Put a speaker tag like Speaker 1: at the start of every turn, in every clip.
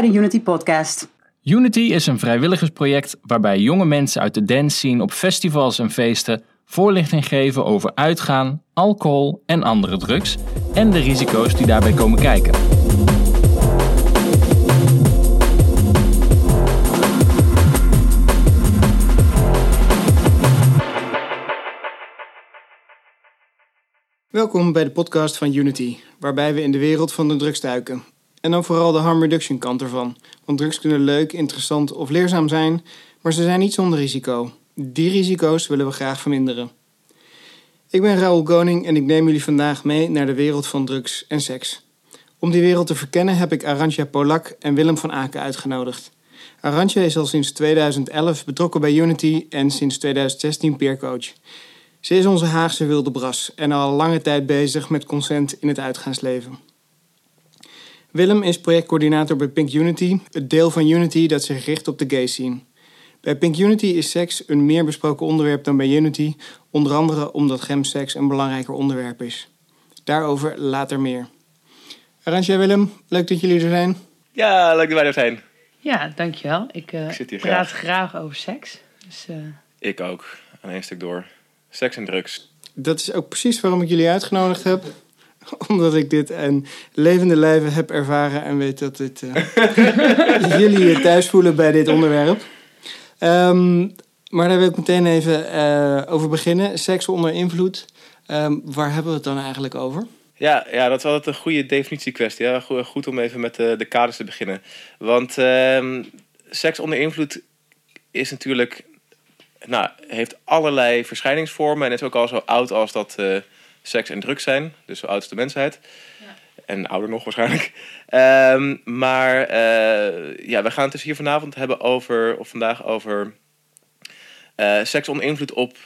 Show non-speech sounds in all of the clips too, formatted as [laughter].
Speaker 1: bij de Unity Podcast.
Speaker 2: Unity is een vrijwilligersproject waarbij jonge mensen uit de dance scene op festivals en feesten voorlichting geven over uitgaan, alcohol en andere drugs en de risico's die daarbij komen kijken.
Speaker 3: Welkom bij de podcast van Unity, waarbij we in de wereld van de drugs duiken. En dan vooral de harm reduction kant ervan. Want drugs kunnen leuk, interessant of leerzaam zijn, maar ze zijn niet zonder risico. Die risico's willen we graag verminderen. Ik ben Raoul Koning en ik neem jullie vandaag mee naar de wereld van drugs en seks. Om die wereld te verkennen heb ik Arantja Polak en Willem van Aken uitgenodigd. Arantja is al sinds 2011 betrokken bij Unity en sinds 2016 peercoach. Ze is onze Haagse wilde bras en al lange tijd bezig met consent in het uitgaansleven. Willem is projectcoördinator bij Pink Unity, het deel van Unity dat zich richt op de gay scene. Bij Pink Unity is seks een meer besproken onderwerp dan bij Unity, onder andere omdat gemseks een belangrijker onderwerp is. Daarover later meer. Arantja Willem, leuk dat jullie er zijn.
Speaker 4: Ja, leuk dat wij er zijn.
Speaker 5: Ja, dankjewel. Ik, uh,
Speaker 4: Ik zit hier
Speaker 5: praat
Speaker 4: graag.
Speaker 5: graag over seks. Dus, eh,
Speaker 4: Ik ook, aan één stuk door. Seks en drugs.
Speaker 3: Dat is ook precies waarom ik jullie uitgenodigd heb. [laughs] Omdat ik dit in levende lijven heb ervaren en weet dat dit, eh, [laughs] jullie je thuis voelen bij dit onderwerp. Ehm, maar daar wil ik meteen even eh, over beginnen. Seks onder invloed. Ehm, waar hebben we het dan eigenlijk over?
Speaker 4: Ja, ja, dat is altijd een goede definitiekwestie. Ja, Go- goed om even met de, de kaders te beginnen. Want ehm, seks onder invloed is natuurlijk, nou, heeft allerlei verschijningsvormen en is ook al zo oud als dat eh, seks en drugs zijn. Dus zo oud als de mensheid. En ouder nog waarschijnlijk. Ehm, maar eh, ja, we gaan het dus hier vanavond hebben over, of vandaag over eh, seks onder invloed op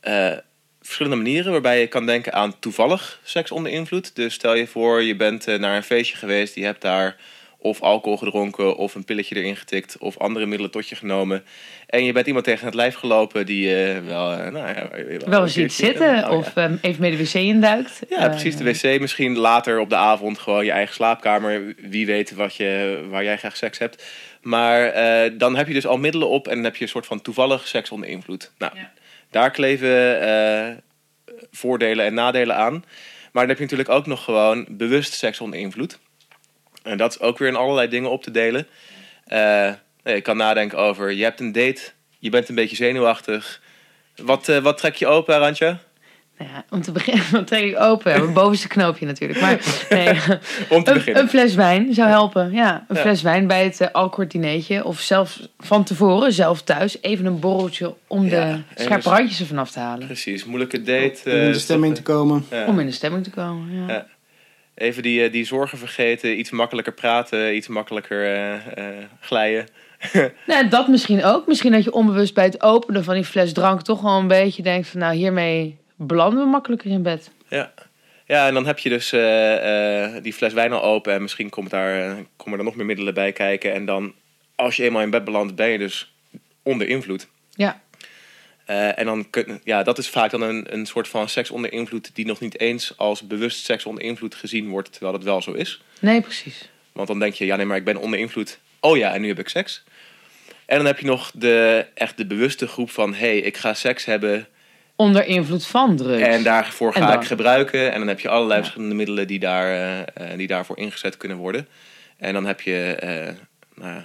Speaker 4: eh, verschillende manieren. Waarbij je kan denken aan toevallig seks onder invloed. Dus stel je voor, je bent naar een feestje geweest, je hebt daar of alcohol gedronken, of een pilletje erin getikt, of andere middelen tot je genomen. En je bent iemand tegen het lijf gelopen die je wel, eh, nou ja,
Speaker 5: wel eens ziet
Speaker 4: keertje-
Speaker 5: zitten
Speaker 4: oh ja.
Speaker 5: of ehm, even mee de wc induikt.
Speaker 4: Ja,
Speaker 5: Eh,
Speaker 4: precies. De wc. Misschien later op de avond gewoon je eigen slaapkamer. Wie weet wat je, waar jij graag seks hebt. Maar eh, dan heb je dus al middelen op en dan heb je een soort van toevallig seks onder invloed. Nou,
Speaker 5: Ja.
Speaker 4: daar kleven eh, voordelen en nadelen aan. Maar dan heb je natuurlijk ook nog gewoon bewust seks onder invloed. En dat is ook weer in allerlei dingen op te delen. Eh, je kan nadenken over, je hebt een date, je bent een beetje zenuwachtig. Wat, eh, wat trek je open, Randje?
Speaker 5: Nou ja, om te beginnen, [laughs] dan trek ik open. Mijn [laughs] bovenste knoopje natuurlijk. Maar nee, [laughs]
Speaker 4: Om te
Speaker 5: een,
Speaker 4: beginnen.
Speaker 5: een fles wijn zou helpen. Ja, een
Speaker 4: Ja.
Speaker 5: fles wijn bij het uh, alcoholdineetje. Of zelfs van tevoren, zelf thuis, even een borreltje om
Speaker 4: Ja,
Speaker 5: de scherpe randjes ervan af te halen.
Speaker 4: Precies, moeilijke date.
Speaker 3: Om
Speaker 4: eh,
Speaker 3: in de stemming te komen.
Speaker 4: eh.
Speaker 5: Om in de stemming te komen. Ja.
Speaker 4: Even die, eh, die zorgen vergeten, iets makkelijker praten, iets makkelijker eh, eh, glijden. [laughs]
Speaker 5: Nou, dat misschien ook. Misschien dat je onbewust bij het openen van die fles drank toch wel een beetje denkt van nou hiermee belanden we makkelijker in bed.
Speaker 4: Ja. ja, en dan heb je dus die fles wijn al open en misschien komt daar, komen er nog meer middelen bij kijken. En dan, als je eenmaal in bed belandt, ben je dus onder invloed.
Speaker 5: Ja,
Speaker 4: Eh, en dan kun, ja, dat is vaak dan een, een soort van seks onder invloed die nog niet eens als bewust seks onder invloed gezien wordt, terwijl dat wel zo is.
Speaker 5: nee precies.
Speaker 4: Want dan denk je, ja nee, maar ik ben onder invloed. Oh ja, en nu heb ik seks. En dan heb je nog de, echt de bewuste groep van, hé, hey, ik ga seks hebben
Speaker 5: Onder invloed van drugs.
Speaker 4: en daarvoor ga ik gebruiken. En dan heb je allerlei
Speaker 5: Ja.
Speaker 4: verschillende middelen die, daar, eh, eh, die daarvoor ingezet kunnen worden. En dan heb je, nou,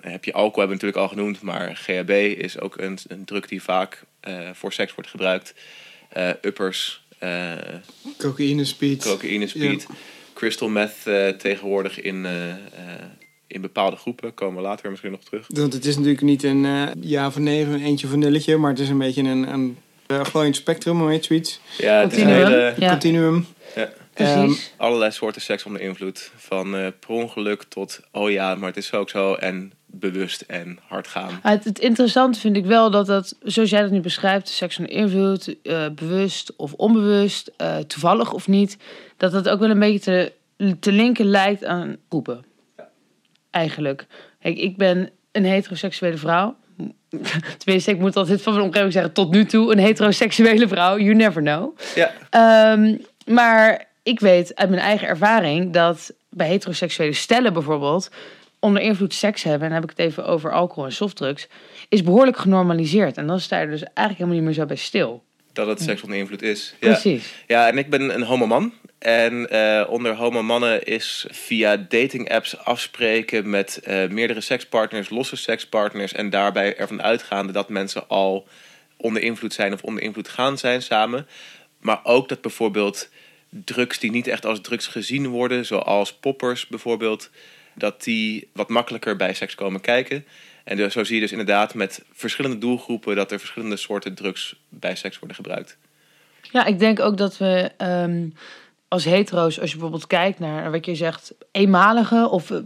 Speaker 4: heb je alcohol, hebben we natuurlijk al genoemd, maar GHB is ook een, een drug die vaak eh, voor seks wordt gebruikt. Eh, uppers, eh,
Speaker 3: Cocaïne, speed.
Speaker 4: cocaïne, speed, crystal meth eh, tegenwoordig in, eh, eh, in bepaalde groepen. Komen we later misschien nog terug.
Speaker 3: Want het is natuurlijk niet een eh, ja of nee, een eentje of een nulletje, maar het is een beetje een, een glooiend spectrum, hoe heet zoiets?
Speaker 4: Ja, het is een hele,
Speaker 5: Ja.
Speaker 3: Continuum.
Speaker 4: Ja.
Speaker 5: Precies.
Speaker 4: allerlei soorten seks onder invloed. Van eh per ongeluk tot, oh ja, maar het is ook zo. En bewust en hard gaan.
Speaker 5: Ah, Het, het interessante vind ik wel dat dat, zoals jij dat nu beschrijft, seks onder invloed, eh, bewust of onbewust, eh, toevallig of niet, dat dat ook wel een beetje te, te linken lijkt aan groepen. Eigenlijk. Kijk, ik ben een heteroseksuele vrouw. [laughs] Tenminste, ik moet altijd van mijn omgeving zeggen, tot nu toe een heteroseksuele vrouw. You never know.
Speaker 4: Ja,
Speaker 5: Ehm, maar ik weet uit mijn eigen ervaring dat bij heteroseksuele stellen bijvoorbeeld onder invloed seks hebben, en dan heb ik het even over alcohol en softdrugs, is behoorlijk genormaliseerd. En dan sta je er dus eigenlijk helemaal niet meer zo bij stil.
Speaker 4: Dat het seks onder invloed is. Ja.
Speaker 5: Precies.
Speaker 4: Ja, en ik ben een homoman. En eh, onder homomannen is via dating apps afspreken met eh, meerdere sekspartners, losse sekspartners. En daarbij ervan uitgaande dat mensen al onder invloed zijn of onder invloed gaan zijn samen. Maar ook dat bijvoorbeeld drugs die niet echt als drugs gezien worden, zoals poppers bijvoorbeeld, dat die wat makkelijker bij seks komen kijken. En dus, zo zie je dus inderdaad met verschillende doelgroepen dat er verschillende soorten drugs bij seks worden gebruikt.
Speaker 5: Ja, ik denk ook dat we ehm, als hetero's, als je bijvoorbeeld kijkt naar wat je zegt, eenmalige of eh,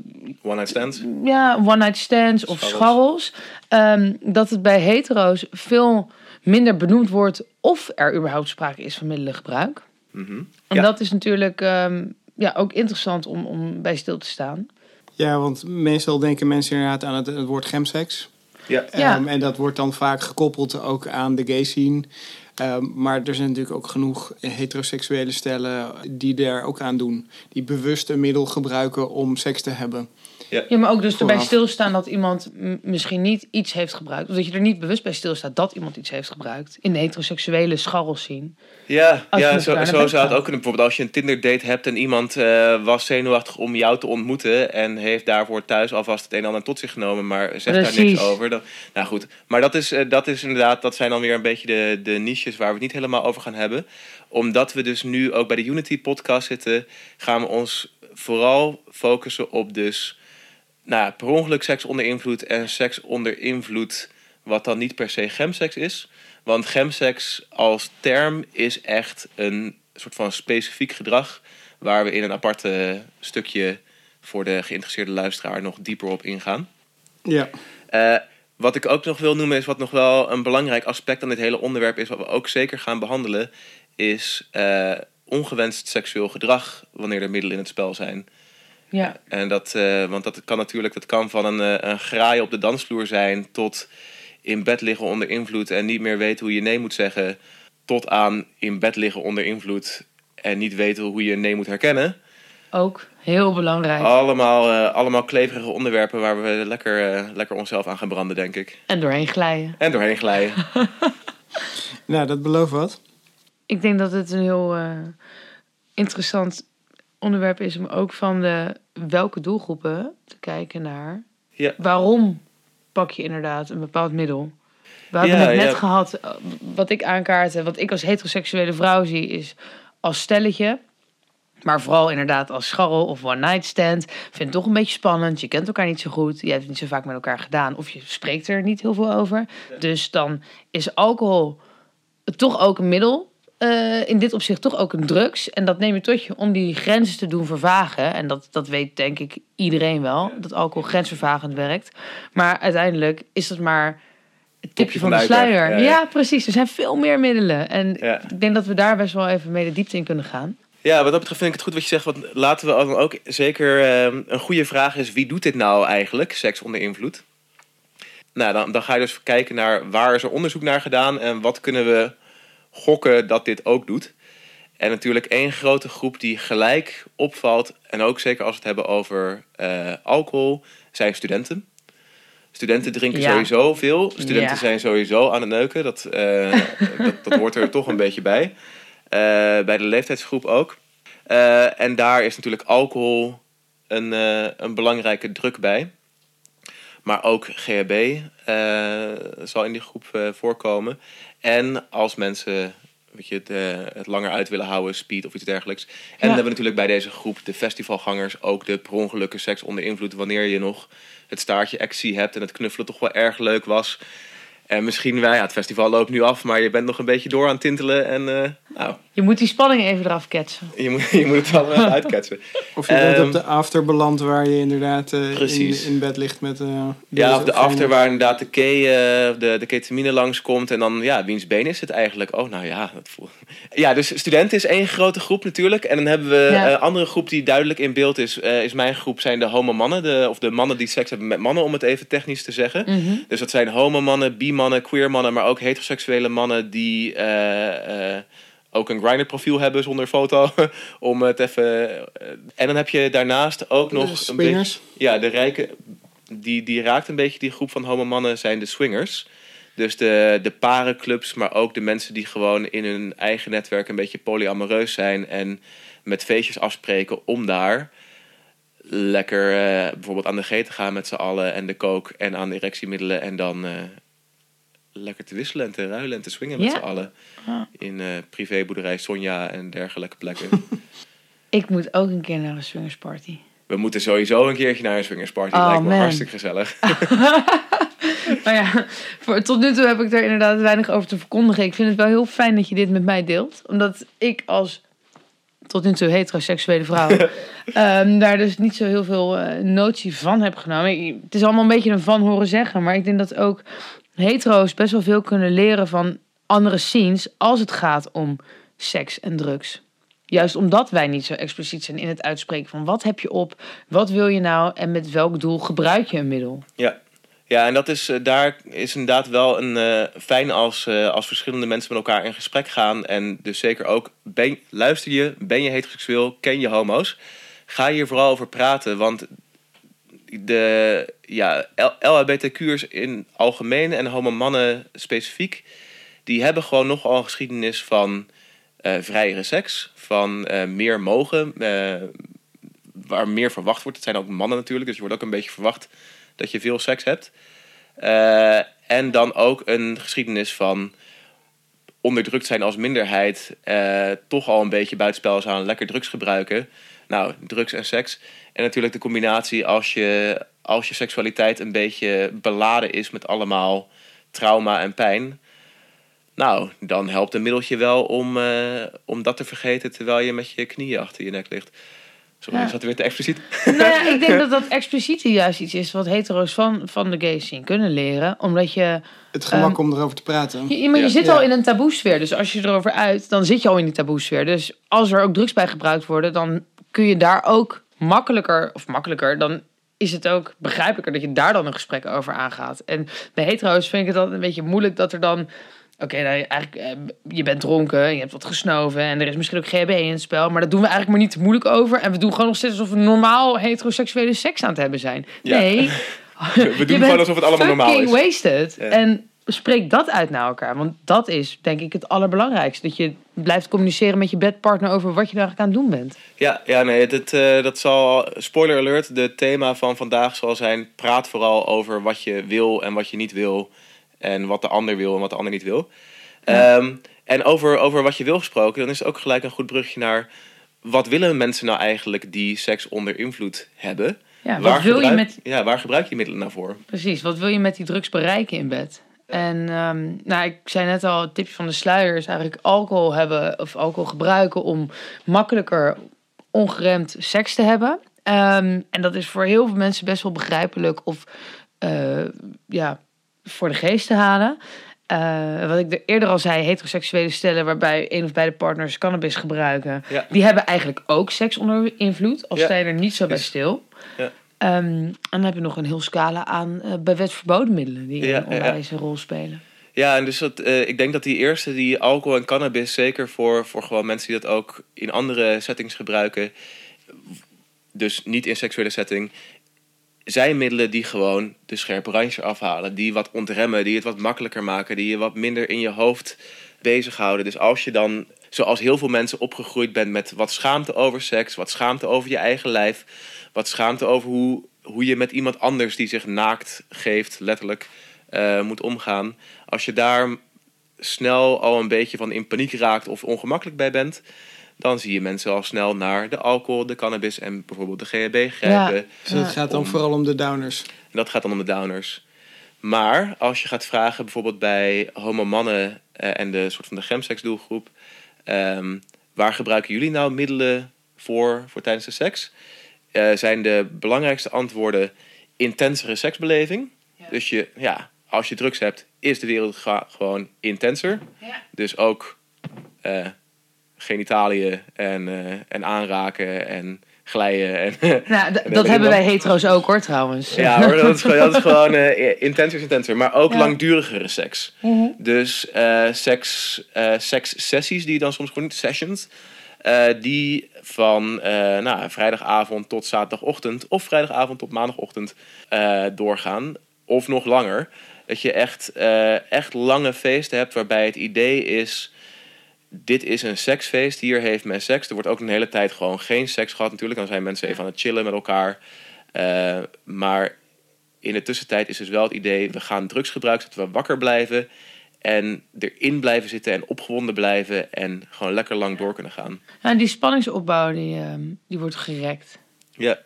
Speaker 4: One night stands.
Speaker 5: ja, one-night stands of
Speaker 4: Scharrels.
Speaker 5: scharrels. ehm, dat het bij hetero's veel minder benoemd wordt of er überhaupt sprake is van middelengebruik.
Speaker 4: Mhm.
Speaker 5: En
Speaker 4: Ja.
Speaker 5: dat is natuurlijk ehm, ja, ook interessant om, om bij stil te staan.
Speaker 3: Ja, want meestal denken mensen inderdaad aan het, het woord gemseks.
Speaker 4: Ja.
Speaker 5: Ja.
Speaker 3: Ehm, en dat wordt dan vaak gekoppeld ook aan de gay scene. Ehm, maar er zijn natuurlijk ook genoeg heteroseksuele stellen die daar ook aan doen. Die bewust een middel gebruiken om seks te hebben.
Speaker 5: Ja, maar ook dus erbij stilstaan dat iemand misschien niet iets heeft gebruikt. Of dat je er niet bewust bij stilstaat dat iemand iets heeft gebruikt. In de heteroseksuele scharrels zien.
Speaker 4: Ja, ja zo, zo zou het ook kunnen. Bijvoorbeeld als je een Tinder date hebt en iemand eh, was zenuwachtig om jou te ontmoeten en heeft daarvoor thuis alvast het een en ander tot zich genomen, maar zegt daar niks over. Dan, nou goed, maar dat is, eh, dat is inderdaad, dat zijn dan weer een beetje de, de niches waar we het niet helemaal over gaan hebben. Omdat we dus nu ook bij de Unity podcast zitten, gaan we ons vooral focussen op dus nou, per ongeluk seks onder invloed en seks onder invloed, wat dan niet per se gemseks is. Want gemseks als term is echt een soort van specifiek gedrag waar we in een aparte stukje voor de geïnteresseerde luisteraar nog dieper op ingaan.
Speaker 3: Ja,
Speaker 4: Eh, wat ik ook nog wil noemen is wat nog wel een belangrijk aspect aan dit hele onderwerp is, wat we ook zeker gaan behandelen, is eh, ongewenst seksueel gedrag wanneer er middelen in het spel zijn.
Speaker 5: Ja,
Speaker 4: En dat, eh, want dat kan natuurlijk, dat kan van een, eh, een graai op de dansvloer zijn tot in bed liggen onder invloed en niet meer weten hoe je nee moet zeggen, tot aan in bed liggen onder invloed en niet weten hoe je nee moet herkennen.
Speaker 5: ook heel belangrijk.
Speaker 4: Allemaal, eh, allemaal kleverige onderwerpen waar we lekker, lekker onszelf aan gaan branden, denk ik.
Speaker 5: En doorheen glijden.
Speaker 4: En doorheen glijden. [laughs]
Speaker 3: nou dat belooft wat.
Speaker 5: Ik denk dat het een heel eh, interessant onderwerp is om ook van de welke doelgroepen te kijken naar.
Speaker 4: Ja.
Speaker 5: Waarom pak je inderdaad een bepaald middel? We hebben
Speaker 4: Ja,
Speaker 5: het net
Speaker 4: ja.
Speaker 5: gehad, eh, wat ik aankaart en wat ik als heteroseksuele vrouw zie, is als stelletje. Maar vooral inderdaad als scharrel of one night stand. Vind het toch een beetje spannend. Je kent elkaar niet zo goed. Je hebt het niet zo vaak met elkaar gedaan. Of je spreekt er niet heel veel over. Dus dan is alcohol toch ook een middel. Eh, in dit opzicht toch ook een drugs. En dat neem je tot je om die grenzen te doen vervagen. En dat, dat weet denk ik iedereen wel. Dat alcohol grensvervagend werkt. Maar uiteindelijk is dat maar het tipje van de, sluier.
Speaker 4: Ja,
Speaker 5: Ja,
Speaker 4: ja.
Speaker 5: precies. Er zijn veel meer middelen. En
Speaker 4: Ja.
Speaker 5: ik denk dat we daar best wel even mee de diepte in kunnen gaan.
Speaker 4: Ja, wat dat betreft vind ik het goed wat je zegt. Want laten we dan ook zeker eh, een goede vraag is: wie doet dit nou eigenlijk, seks onder invloed? Nou, dan, dan ga je dus kijken naar waar is er onderzoek naar gedaan en wat kunnen we gokken dat dit ook doet. En natuurlijk één grote groep die gelijk opvalt, en ook zeker als we het hebben over eh, alcohol, zijn studenten. Studenten drinken
Speaker 5: Ja.
Speaker 4: sowieso veel. Studenten
Speaker 5: Ja.
Speaker 4: zijn sowieso aan het neuken. Dat, eh, [laughs] dat, dat hoort er toch een beetje bij. Eh, bij de leeftijdsgroep ook. En daar is natuurlijk alcohol een, een belangrijke druk bij. Maar ook GHB zal in die groep voorkomen. En als mensen weet je, het, eh, het langer uit willen houden, speed of iets dergelijks. En dan hebben we natuurlijk bij deze groep de festivalgangers ook de per ongelukken seks onder invloed. Wanneer je nog het staartje actie hebt en het knuffelen toch wel erg leuk was. En misschien, wij, ja, het festival loopt nu af, maar je bent nog een beetje door aan het tintelen. En eh, nou,
Speaker 5: Je moet die spanning even eraf ketsen.
Speaker 4: je moet, je moet het wel even [laughs] uitketsen.
Speaker 3: Of je bent
Speaker 4: Ehm,
Speaker 3: op de after beland waar je inderdaad eh, in,
Speaker 4: Precies.
Speaker 3: in bed ligt met... eh,
Speaker 4: Ja, of de after waar inderdaad de, ke, eh, de, de ketamine langskomt. En dan, ja, wiens been is het eigenlijk? Oh, nou ja, dat voel... [laughs] Ja, dus studenten is één grote groep natuurlijk. En dan hebben we
Speaker 5: Ja.
Speaker 4: een andere groep die duidelijk in beeld is. eh, is mijn groep, zijn de homo-mannen. De, of de mannen die seks hebben met mannen, om het even technisch te zeggen.
Speaker 5: Mhm.
Speaker 4: Dus dat zijn homo-mannen, bi-mannen, queer-mannen, maar ook heteroseksuele mannen die eh, eh, ook een grinder profiel hebben zonder foto. [laughs] om het even. eh, en dan heb je daarnaast ook nog. Een
Speaker 3: swingers.
Speaker 4: beetje- ja, de rijke. Die, die raakt een beetje die groep van homo-mannen zijn de swingers. Dus de, de parenclubs, maar ook de mensen die gewoon in hun eigen netwerk een beetje polyamoreus zijn. En met feestjes afspreken om daar lekker bijvoorbeeld aan de G te gaan met z'n allen. En de kook en aan de erectiemiddelen. En dan lekker te wisselen en te ruilen en te swingen met
Speaker 5: Ja.
Speaker 4: z'n allen.
Speaker 5: Ah.
Speaker 4: In eh privéboerderij Sonja en dergelijke plekken. [laughs]
Speaker 5: Ik moet ook een keer naar een swingersparty.
Speaker 4: We moeten sowieso een keertje naar een swingersparty.
Speaker 5: Oh,
Speaker 4: Lijkt me
Speaker 5: man.
Speaker 4: hartstikke gezellig.
Speaker 5: Maar [laughs] [laughs] ja, voor, tot nu toe heb ik er inderdaad weinig over te verkondigen. Ik vind het wel heel fijn dat je dit met mij deelt. Omdat ik als tot nu toe heteroseksuele vrouw ehm, daar dus niet zo heel veel eh, notie van heb genomen. Ik- het is allemaal een beetje een van horen zeggen. Maar ik denk dat ook hetero's best wel veel kunnen leren van andere scenes als het gaat om seks en drugs. Juist omdat wij niet zo expliciet zijn in het uitspreken van wat heb je op, wat wil je nou en met welk doel gebruik je een middel.
Speaker 4: Ja. Ja, en dat is, eh, daar is inderdaad wel een eh, fijn als, eh, als verschillende mensen met elkaar in gesprek gaan. En dus zeker ook, ben, luister je, ben je heteroseksueel, ken je homo's? Ga hier vooral over praten, want de ja, LHBTQ'ers in algemeen en homomannen specifiek, die hebben gewoon nogal een geschiedenis van eh vrijere seks, van eh, meer mogen, eh, waar meer verwacht wordt. Het zijn ook mannen natuurlijk, dus je wordt ook een beetje verwacht dat je veel seks hebt. En dan ook een geschiedenis van onderdrukt zijn als minderheid, toch al een beetje buitenspel zijn, lekker drugs gebruiken. Nou, drugs en seks. En natuurlijk de combinatie als je, als je seksualiteit een beetje beladen is met allemaal trauma en pijn. Nou, dan helpt een middeltje wel om, eh, om dat te vergeten terwijl je met je knieën achter je nek ligt. Sorry,
Speaker 5: Ja.
Speaker 4: is dat weer te expliciet?
Speaker 5: Nou ja, ik denk [laughs] dat dat expliciete juist iets is wat hetero's van, van de gay scene kunnen leren. Omdat je,
Speaker 3: Het gemak
Speaker 5: Ehm,
Speaker 3: om erover te praten.
Speaker 5: je, maar je
Speaker 4: Ja.
Speaker 5: zit
Speaker 3: Ja.
Speaker 5: al in een taboesfeer. Dus als je erover uit, dan zit je al in die taboesfeer. Dus als er ook drugs bij gebruikt worden, dan kun je daar ook makkelijker, of makkelijker, dan is het ook begrijpelijker dat je daar dan een gesprek over aangaat. En bij hetero's vind ik het altijd een beetje moeilijk dat er dan... Oké, nou, eigenlijk, eh, je bent dronken, je hebt wat gesnoven en er is misschien ook GHB in het spel. Maar dat doen we eigenlijk maar niet te moeilijk over. En we doen gewoon nog steeds alsof we normaal heteroseksuele seks aan het hebben zijn.
Speaker 4: Ja.
Speaker 5: Nee, [laughs]
Speaker 4: We doen gewoon alsof het allemaal normaal is.
Speaker 5: wasted.
Speaker 4: Ja.
Speaker 5: En spreek dat uit naar elkaar. Want dat is denk ik het allerbelangrijkste. Dat je blijft communiceren met je bedpartner over wat je eigenlijk aan het doen bent.
Speaker 4: Ja, ja nee, dit, eh, dat zal, spoiler alert, de thema van vandaag zal zijn, praat vooral over wat je wil en wat je niet wil. En wat de ander wil en wat de ander niet wil. Ehm, en over, over wat je wil gesproken, dan is het ook gelijk een goed brugje naar, wat willen mensen nou eigenlijk die seks onder invloed hebben?
Speaker 5: Ja, wat wil je
Speaker 4: gebruik,
Speaker 5: met,
Speaker 4: ja, waar gebruik je middelen nou voor?
Speaker 5: precies, wat wil je met die drugs bereiken in bed? En ehm, nou, ik zei net al, het tipje van de sluier is eigenlijk alcohol hebben of alcohol gebruiken om makkelijker ongeremd seks te hebben. Ehm, en dat is voor heel veel mensen best wel begrijpelijk of eh, ja, voor de geest te halen. Eh, wat ik er eerder al zei, heteroseksuele stellen waarbij een of beide partners cannabis gebruiken,
Speaker 4: Ja.
Speaker 5: die hebben eigenlijk ook seks onder invloed, als
Speaker 4: Ja.
Speaker 5: je er niet zo bij stil.
Speaker 4: Ja.
Speaker 5: Ehm, en dan heb je nog een heel scala aan eh, bij wet verboden middelen die
Speaker 4: Ja,
Speaker 5: een rol spelen.
Speaker 4: Ja, en dus dat, eh, ik denk dat die eerste, die alcohol en cannabis, zeker voor, voor gewoon mensen die dat ook in andere settings gebruiken, dus niet in seksuele setting, zijn middelen die gewoon de scherpe randje afhalen. Die wat ontremmen, die het wat makkelijker maken, die je wat minder in je hoofd bezighouden. Dus als je dan, zoals heel veel mensen, opgegroeid bent met wat schaamte over seks, wat schaamte over je eigen lijf, wat schaamte over hoe, hoe je met iemand anders die zich naakt geeft, letterlijk, eh, moet omgaan. Als je daar snel al een beetje van in paniek raakt of ongemakkelijk bij bent, dan zie je mensen al snel naar de alcohol, de cannabis en bijvoorbeeld de GHB grijpen.
Speaker 3: Dus het gaat dan
Speaker 4: Om-
Speaker 3: vooral om de downers.
Speaker 4: En dat gaat dan om de downers. Maar als je gaat vragen, bijvoorbeeld bij homo-mannen eh, en de soort van de gemseksdoelgroep, ehm, waar gebruiken jullie nou middelen voor, voor tijdens de seks? Eh, zijn de belangrijkste antwoorden intensere seksbeleving. Dus je, ja, als je drugs hebt, is de wereld gewoon intenser.
Speaker 5: Ja.
Speaker 4: Dus ook eh genitaliën en, eh, en aanraken en glijden. En,
Speaker 5: Nou, [laughs] dat
Speaker 4: en
Speaker 5: hebben wij hetero's ook hoor, trouwens.
Speaker 4: ja hoor, dat is gewoon, dat is gewoon [laughs] intenser intenser. Maar ook
Speaker 5: Ja.
Speaker 4: langdurigere seks.
Speaker 5: Mhm.
Speaker 4: Dus seks, sekssessies, die je dan soms gewoon niet sessions, die van eh, nou, vrijdagavond tot zaterdagochtend of vrijdagavond tot maandagochtend eh, doorgaan. Of nog langer. Dat je echt, eh, echt lange feesten hebt waarbij het idee is... Dit is een seksfeest, hier heeft men seks. Er wordt ook een hele tijd gewoon geen seks gehad natuurlijk. Dan zijn mensen even aan het chillen met elkaar. Maar in de tussentijd is dus wel het idee... we gaan drugs gebruiken zodat we wakker blijven... en erin blijven zitten en opgewonden blijven... en gewoon lekker lang door kunnen gaan.
Speaker 5: Nou, die spanningsopbouw die, ehm, die wordt gerekt.
Speaker 4: Ja.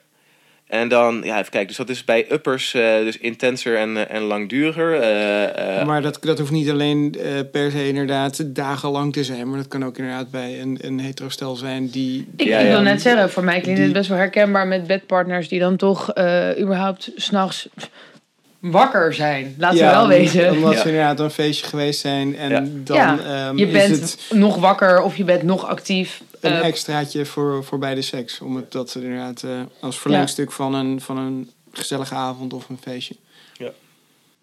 Speaker 4: En dan, ja, even kijken. Dus dat is bij uppers eh, dus intenser en, eh, en langduriger. Eh, eh,
Speaker 3: Maar dat, dat hoeft niet alleen eh, per se inderdaad dagenlang te zijn. Maar dat kan ook inderdaad bij een, een heterostel zijn die...
Speaker 5: Ik,
Speaker 4: Ja,
Speaker 5: ik wil
Speaker 4: ja.
Speaker 5: net zeggen, voor mij klinkt
Speaker 3: Die-
Speaker 5: het best wel herkenbaar met bedpartners die dan toch eh, überhaupt s'nachts wakker zijn. Laten we wel wezen.
Speaker 3: Omdat
Speaker 4: Ja.
Speaker 3: ze inderdaad een feestje geweest zijn. En
Speaker 4: Ja.
Speaker 3: dan
Speaker 5: Ja,
Speaker 3: ehm,
Speaker 5: Je
Speaker 3: is
Speaker 5: bent
Speaker 3: het
Speaker 5: nog wakker of je bent nog actief.
Speaker 3: een
Speaker 5: Eh,
Speaker 3: extraatje voor, voor bij de seks. Om het dat inderdaad eh, als verlengstuk van, een, van een gezellige avond of een feestje.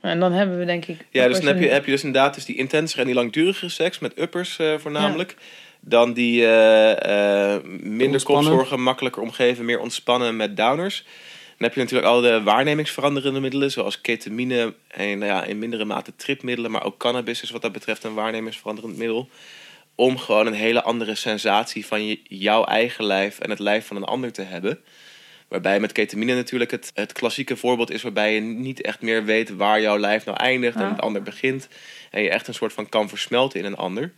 Speaker 5: en dan hebben we denk ik...
Speaker 4: ja, dus dan heb je, heb je dus inderdaad dus die intensere en die langdurige seks met uppers eh, voornamelijk. Dan die eh, eh, minder kopzorgen, makkelijker omgeven, meer ontspannen met downers. Dan heb je natuurlijk al de waarnemingsveranderende middelen, zoals ketamine en nou ja, in mindere mate tripmiddelen, maar ook cannabis is wat dat betreft een waarnemingsveranderend middel. Om gewoon een hele andere sensatie van je, jouw eigen lijf en het lijf van een ander te hebben. Waarbij met ketamine natuurlijk het, het klassieke voorbeeld is waarbij je niet echt meer weet waar jouw lijf nou eindigt en het ander begint. En je echt een soort van kan versmelten in een ander.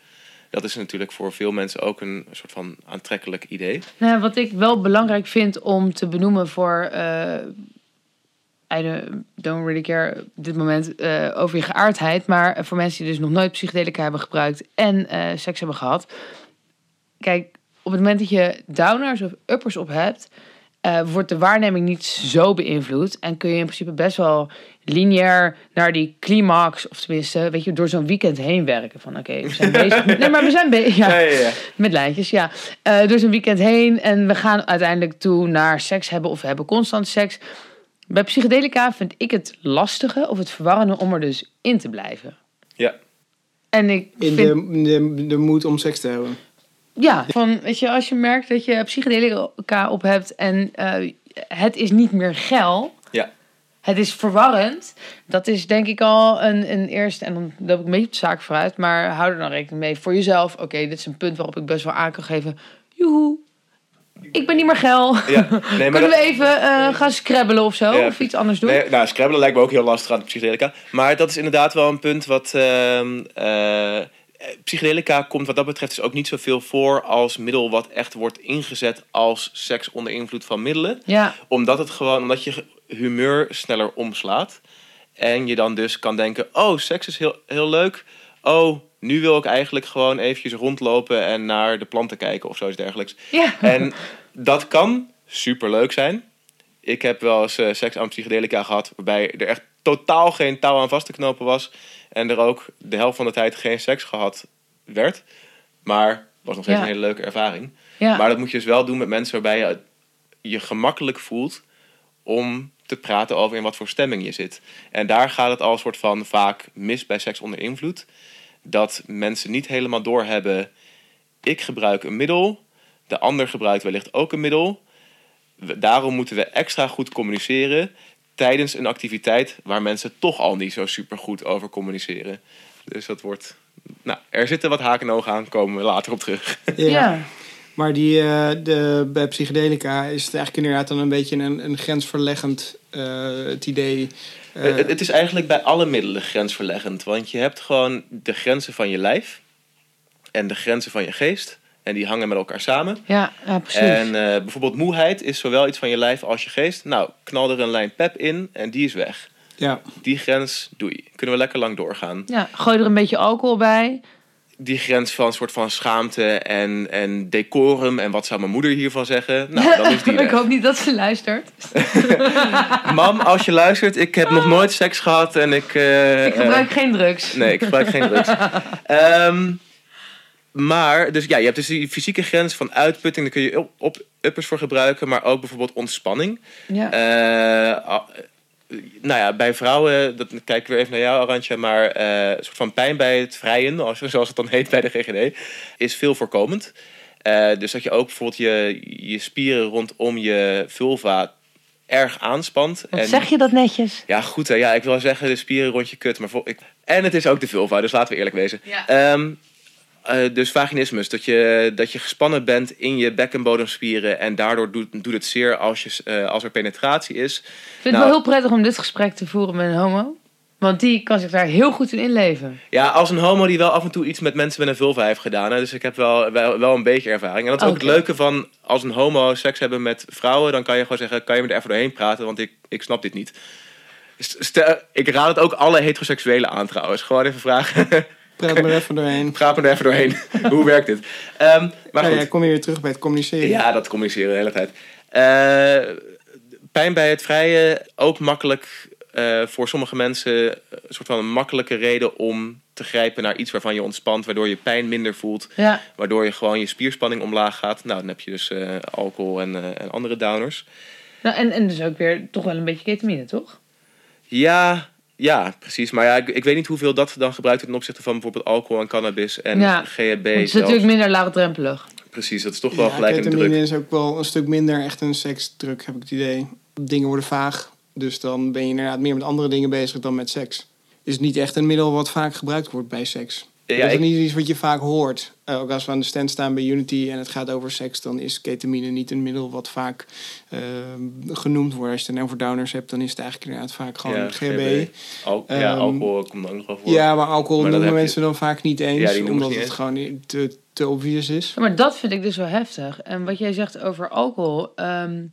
Speaker 4: Dat is natuurlijk voor veel mensen ook een soort van aantrekkelijk idee.
Speaker 5: Nou, wat ik wel belangrijk vind om te benoemen voor. eh I don't- really care dit moment eh, over je geaardheid. Maar voor mensen die dus nog nooit psychedelica hebben gebruikt en eh, seks hebben gehad. Kijk, op het moment dat je downers of uppers op hebt. Eh, wordt de waarneming niet zo beïnvloed. En kun je in principe best wel lineair naar die climax. Of tenminste, weet je, door zo'n weekend heen werken. Van oké, we zijn bezig. [laughs] Nee, maar we zijn bezig. Ja.
Speaker 4: ja, ja.
Speaker 5: Met lijntjes, ja. Eh door zo'n weekend heen en we gaan uiteindelijk toe naar seks hebben of we hebben constant seks. Bij psychedelica vind ik het lastige of het verwarrende om er dus in te blijven.
Speaker 4: Ja.
Speaker 5: En ik
Speaker 3: In
Speaker 5: vind,
Speaker 3: de, de, de moed om seks te hebben.
Speaker 5: Ja, [laughs] van, weet je, als je merkt dat je psychedelica op hebt en eh, het is niet meer geil,
Speaker 4: Ja.
Speaker 5: het is verwarrend, dat is denk ik al een, een eerste, en dan loop ik een beetje op de zaak vooruit, maar hou er dan rekening mee voor jezelf. Oké, dit is een punt waarop ik best wel aan kan geven, joehoe, ik ben niet meer geil.
Speaker 4: ja. Nee, [laughs] maar
Speaker 5: Kunnen
Speaker 4: dat-
Speaker 5: we even eh, gaan scrabbelen of zo?
Speaker 4: Ja.
Speaker 5: Of iets anders doen?
Speaker 4: Nee, nou, scrabbelen lijkt me ook heel lastig aan de psychedelica. Maar dat is inderdaad wel een punt wat... ehm, eh, psychedelica komt wat dat betreft dus ook niet zoveel voor als middel wat echt wordt ingezet als seks onder invloed van middelen.
Speaker 5: Ja,
Speaker 4: Omdat het gewoon, omdat je humeur sneller omslaat. En je dan dus kan denken, oh, seks is heel, heel leuk. Oh, nu wil ik eigenlijk gewoon eventjes rondlopen en naar de planten kijken of zoiets dergelijks.
Speaker 5: ja.
Speaker 4: En dat kan superleuk zijn. Ik heb wel eens eh, seks aan psychedelica gehad, waarbij er echt totaal geen touw aan vast te knopen was. En er ook de helft van de tijd geen seks gehad werd. Maar was nog steeds
Speaker 5: Ja.
Speaker 4: een hele leuke ervaring.
Speaker 5: ja.
Speaker 4: Maar dat moet je dus wel doen met mensen waarbij je je gemakkelijk voelt om te praten over in wat voor stemming je zit. En daar gaat het al soort van vaak mis bij seks onder invloed. Dat mensen niet helemaal doorhebben, ik gebruik een middel, de ander gebruikt wellicht ook een middel. Daarom moeten we extra goed communiceren tijdens een activiteit waar mensen toch al niet zo super goed over communiceren. Dus dat wordt. Nou, er zitten wat haken en ogen aan, komen we later op terug. [laughs]
Speaker 5: ja.
Speaker 3: Maar die, eh, de, bij psychedelica is het eigenlijk inderdaad dan een beetje een, een grensverleggend eh, het idee. eh,
Speaker 4: het, het is eigenlijk bij alle middelen grensverleggend. Want je hebt gewoon de grenzen van je lijf en de grenzen van je geest. En die hangen met elkaar samen.
Speaker 5: Ja, ja, precies.
Speaker 4: En eh, bijvoorbeeld moeheid is zowel iets van je lijf als je geest. Nou, knal er een lijn pep in en die is weg.
Speaker 3: ja.
Speaker 4: Die grens doei. Kunnen we lekker lang doorgaan.
Speaker 5: ja, gooi er een beetje alcohol bij.
Speaker 4: Die grens van een soort van schaamte en, en decorum. En wat zou mijn moeder hiervan zeggen? Nou, dan is die [laughs]
Speaker 5: ik hoop niet dat ze luistert. [laughs]
Speaker 4: Mam, als je luistert, ik heb nog nooit seks gehad en ik... eh,
Speaker 5: Ik gebruik geen drugs.
Speaker 4: Nee, ik gebruik geen drugs. [laughs] Ehm, maar, dus ja, je hebt dus die fysieke grens van uitputting. Dan kun je op, op uppers voor gebruiken, maar ook bijvoorbeeld ontspanning.
Speaker 5: Ja.
Speaker 4: Eh, ah, nou ja, bij vrouwen, dat kijk ik weer even naar jou, Arantje, maar eh, een soort van pijn bij het vrijen, als- [laughs] zoals het dan heet bij de GGD, is veel voorkomend. Eh, dus dat je ook bijvoorbeeld je, je spieren rondom je vulva erg aanspant.
Speaker 5: Wat zeg je dat netjes?
Speaker 4: Ja, goed hè. Ja, ik wil zeggen de spieren rond je kut. Maar ik... En het is ook de vulva, dus laten we eerlijk wezen.
Speaker 5: Ja.
Speaker 4: Ehm, eh, dus vaginismus, dat je, dat je gespannen bent in je bekkenbodemspieren en daardoor doet, doet het zeer als, je, eh, als er penetratie is.
Speaker 5: Ik vind het
Speaker 4: Nou.
Speaker 5: wel heel prettig om dit gesprek te voeren met een homo. Want die kan zich daar heel goed in inleven.
Speaker 4: Ja, als een homo die wel af en toe iets met mensen met een vulva heeft gedaan. Hè, dus ik heb wel, wel, wel een beetje ervaring. En dat is ook het leuke van als een homo seks hebben met vrouwen. Dan kan je gewoon zeggen, kan je me er even doorheen praten, want ik, ik snap dit niet. Stel, ik raad het ook alle heteroseksuelen aan trouwens. Gewoon even vragen. [laughs]
Speaker 3: Praat maar even doorheen. [laughs]
Speaker 4: Praat me er even doorheen. [laughs] Hoe werkt dit? Ehm, maar goed.
Speaker 3: ja, kom je weer terug bij het communiceren.
Speaker 4: Ja, dat communiceren de hele tijd. Eh, pijn bij het vrije, ook makkelijk eh, voor sommige mensen een soort van een makkelijke reden om te grijpen naar iets waarvan je ontspant, waardoor je pijn minder voelt,
Speaker 5: Ja.
Speaker 4: waardoor je gewoon je spierspanning omlaag gaat. Nou, dan heb je dus eh, alcohol en, eh, en andere downers.
Speaker 5: Nou, en, en dus ook weer toch wel een beetje ketamine, toch?
Speaker 4: Ja, ja, precies. Maar ja, ik, ik weet niet hoeveel dat dan gebruikt wordt ten opzichte van bijvoorbeeld alcohol en cannabis en
Speaker 5: Ja.
Speaker 4: GHB.
Speaker 5: Het is
Speaker 4: zelfs.
Speaker 5: natuurlijk minder laagdrempelig.
Speaker 4: Precies, dat is toch wel
Speaker 3: Ja,
Speaker 4: gelijk een druk.
Speaker 3: is ook wel een stuk minder echt een seksdruk, heb ik het idee. Dingen worden vaag, dus dan ben je inderdaad meer met andere dingen bezig dan met seks. Is niet echt een middel wat vaak gebruikt wordt bij seks.
Speaker 4: Ja,
Speaker 3: dat is
Speaker 4: ik-
Speaker 3: niet iets wat je vaak hoort. Eh, ook als we aan de stand staan bij Unity en het gaat over seks, dan is ketamine niet een middel wat vaak eh, genoemd wordt. Als je het dan over downers hebt, dan is het eigenlijk inderdaad vaak gewoon
Speaker 4: Ja,
Speaker 3: GHB.
Speaker 4: Al- ja,
Speaker 3: Ehm,
Speaker 4: alcohol komt ook nog wel voor.
Speaker 3: Ja, maar alcohol
Speaker 4: Maar
Speaker 3: noemen
Speaker 4: je-
Speaker 3: mensen dan vaak niet eens,
Speaker 4: Ja, die noemen
Speaker 3: omdat het gewoon niet te, te obvious is.
Speaker 5: Ja, maar dat vind ik dus wel heftig. En wat jij zegt over alcohol, ehm,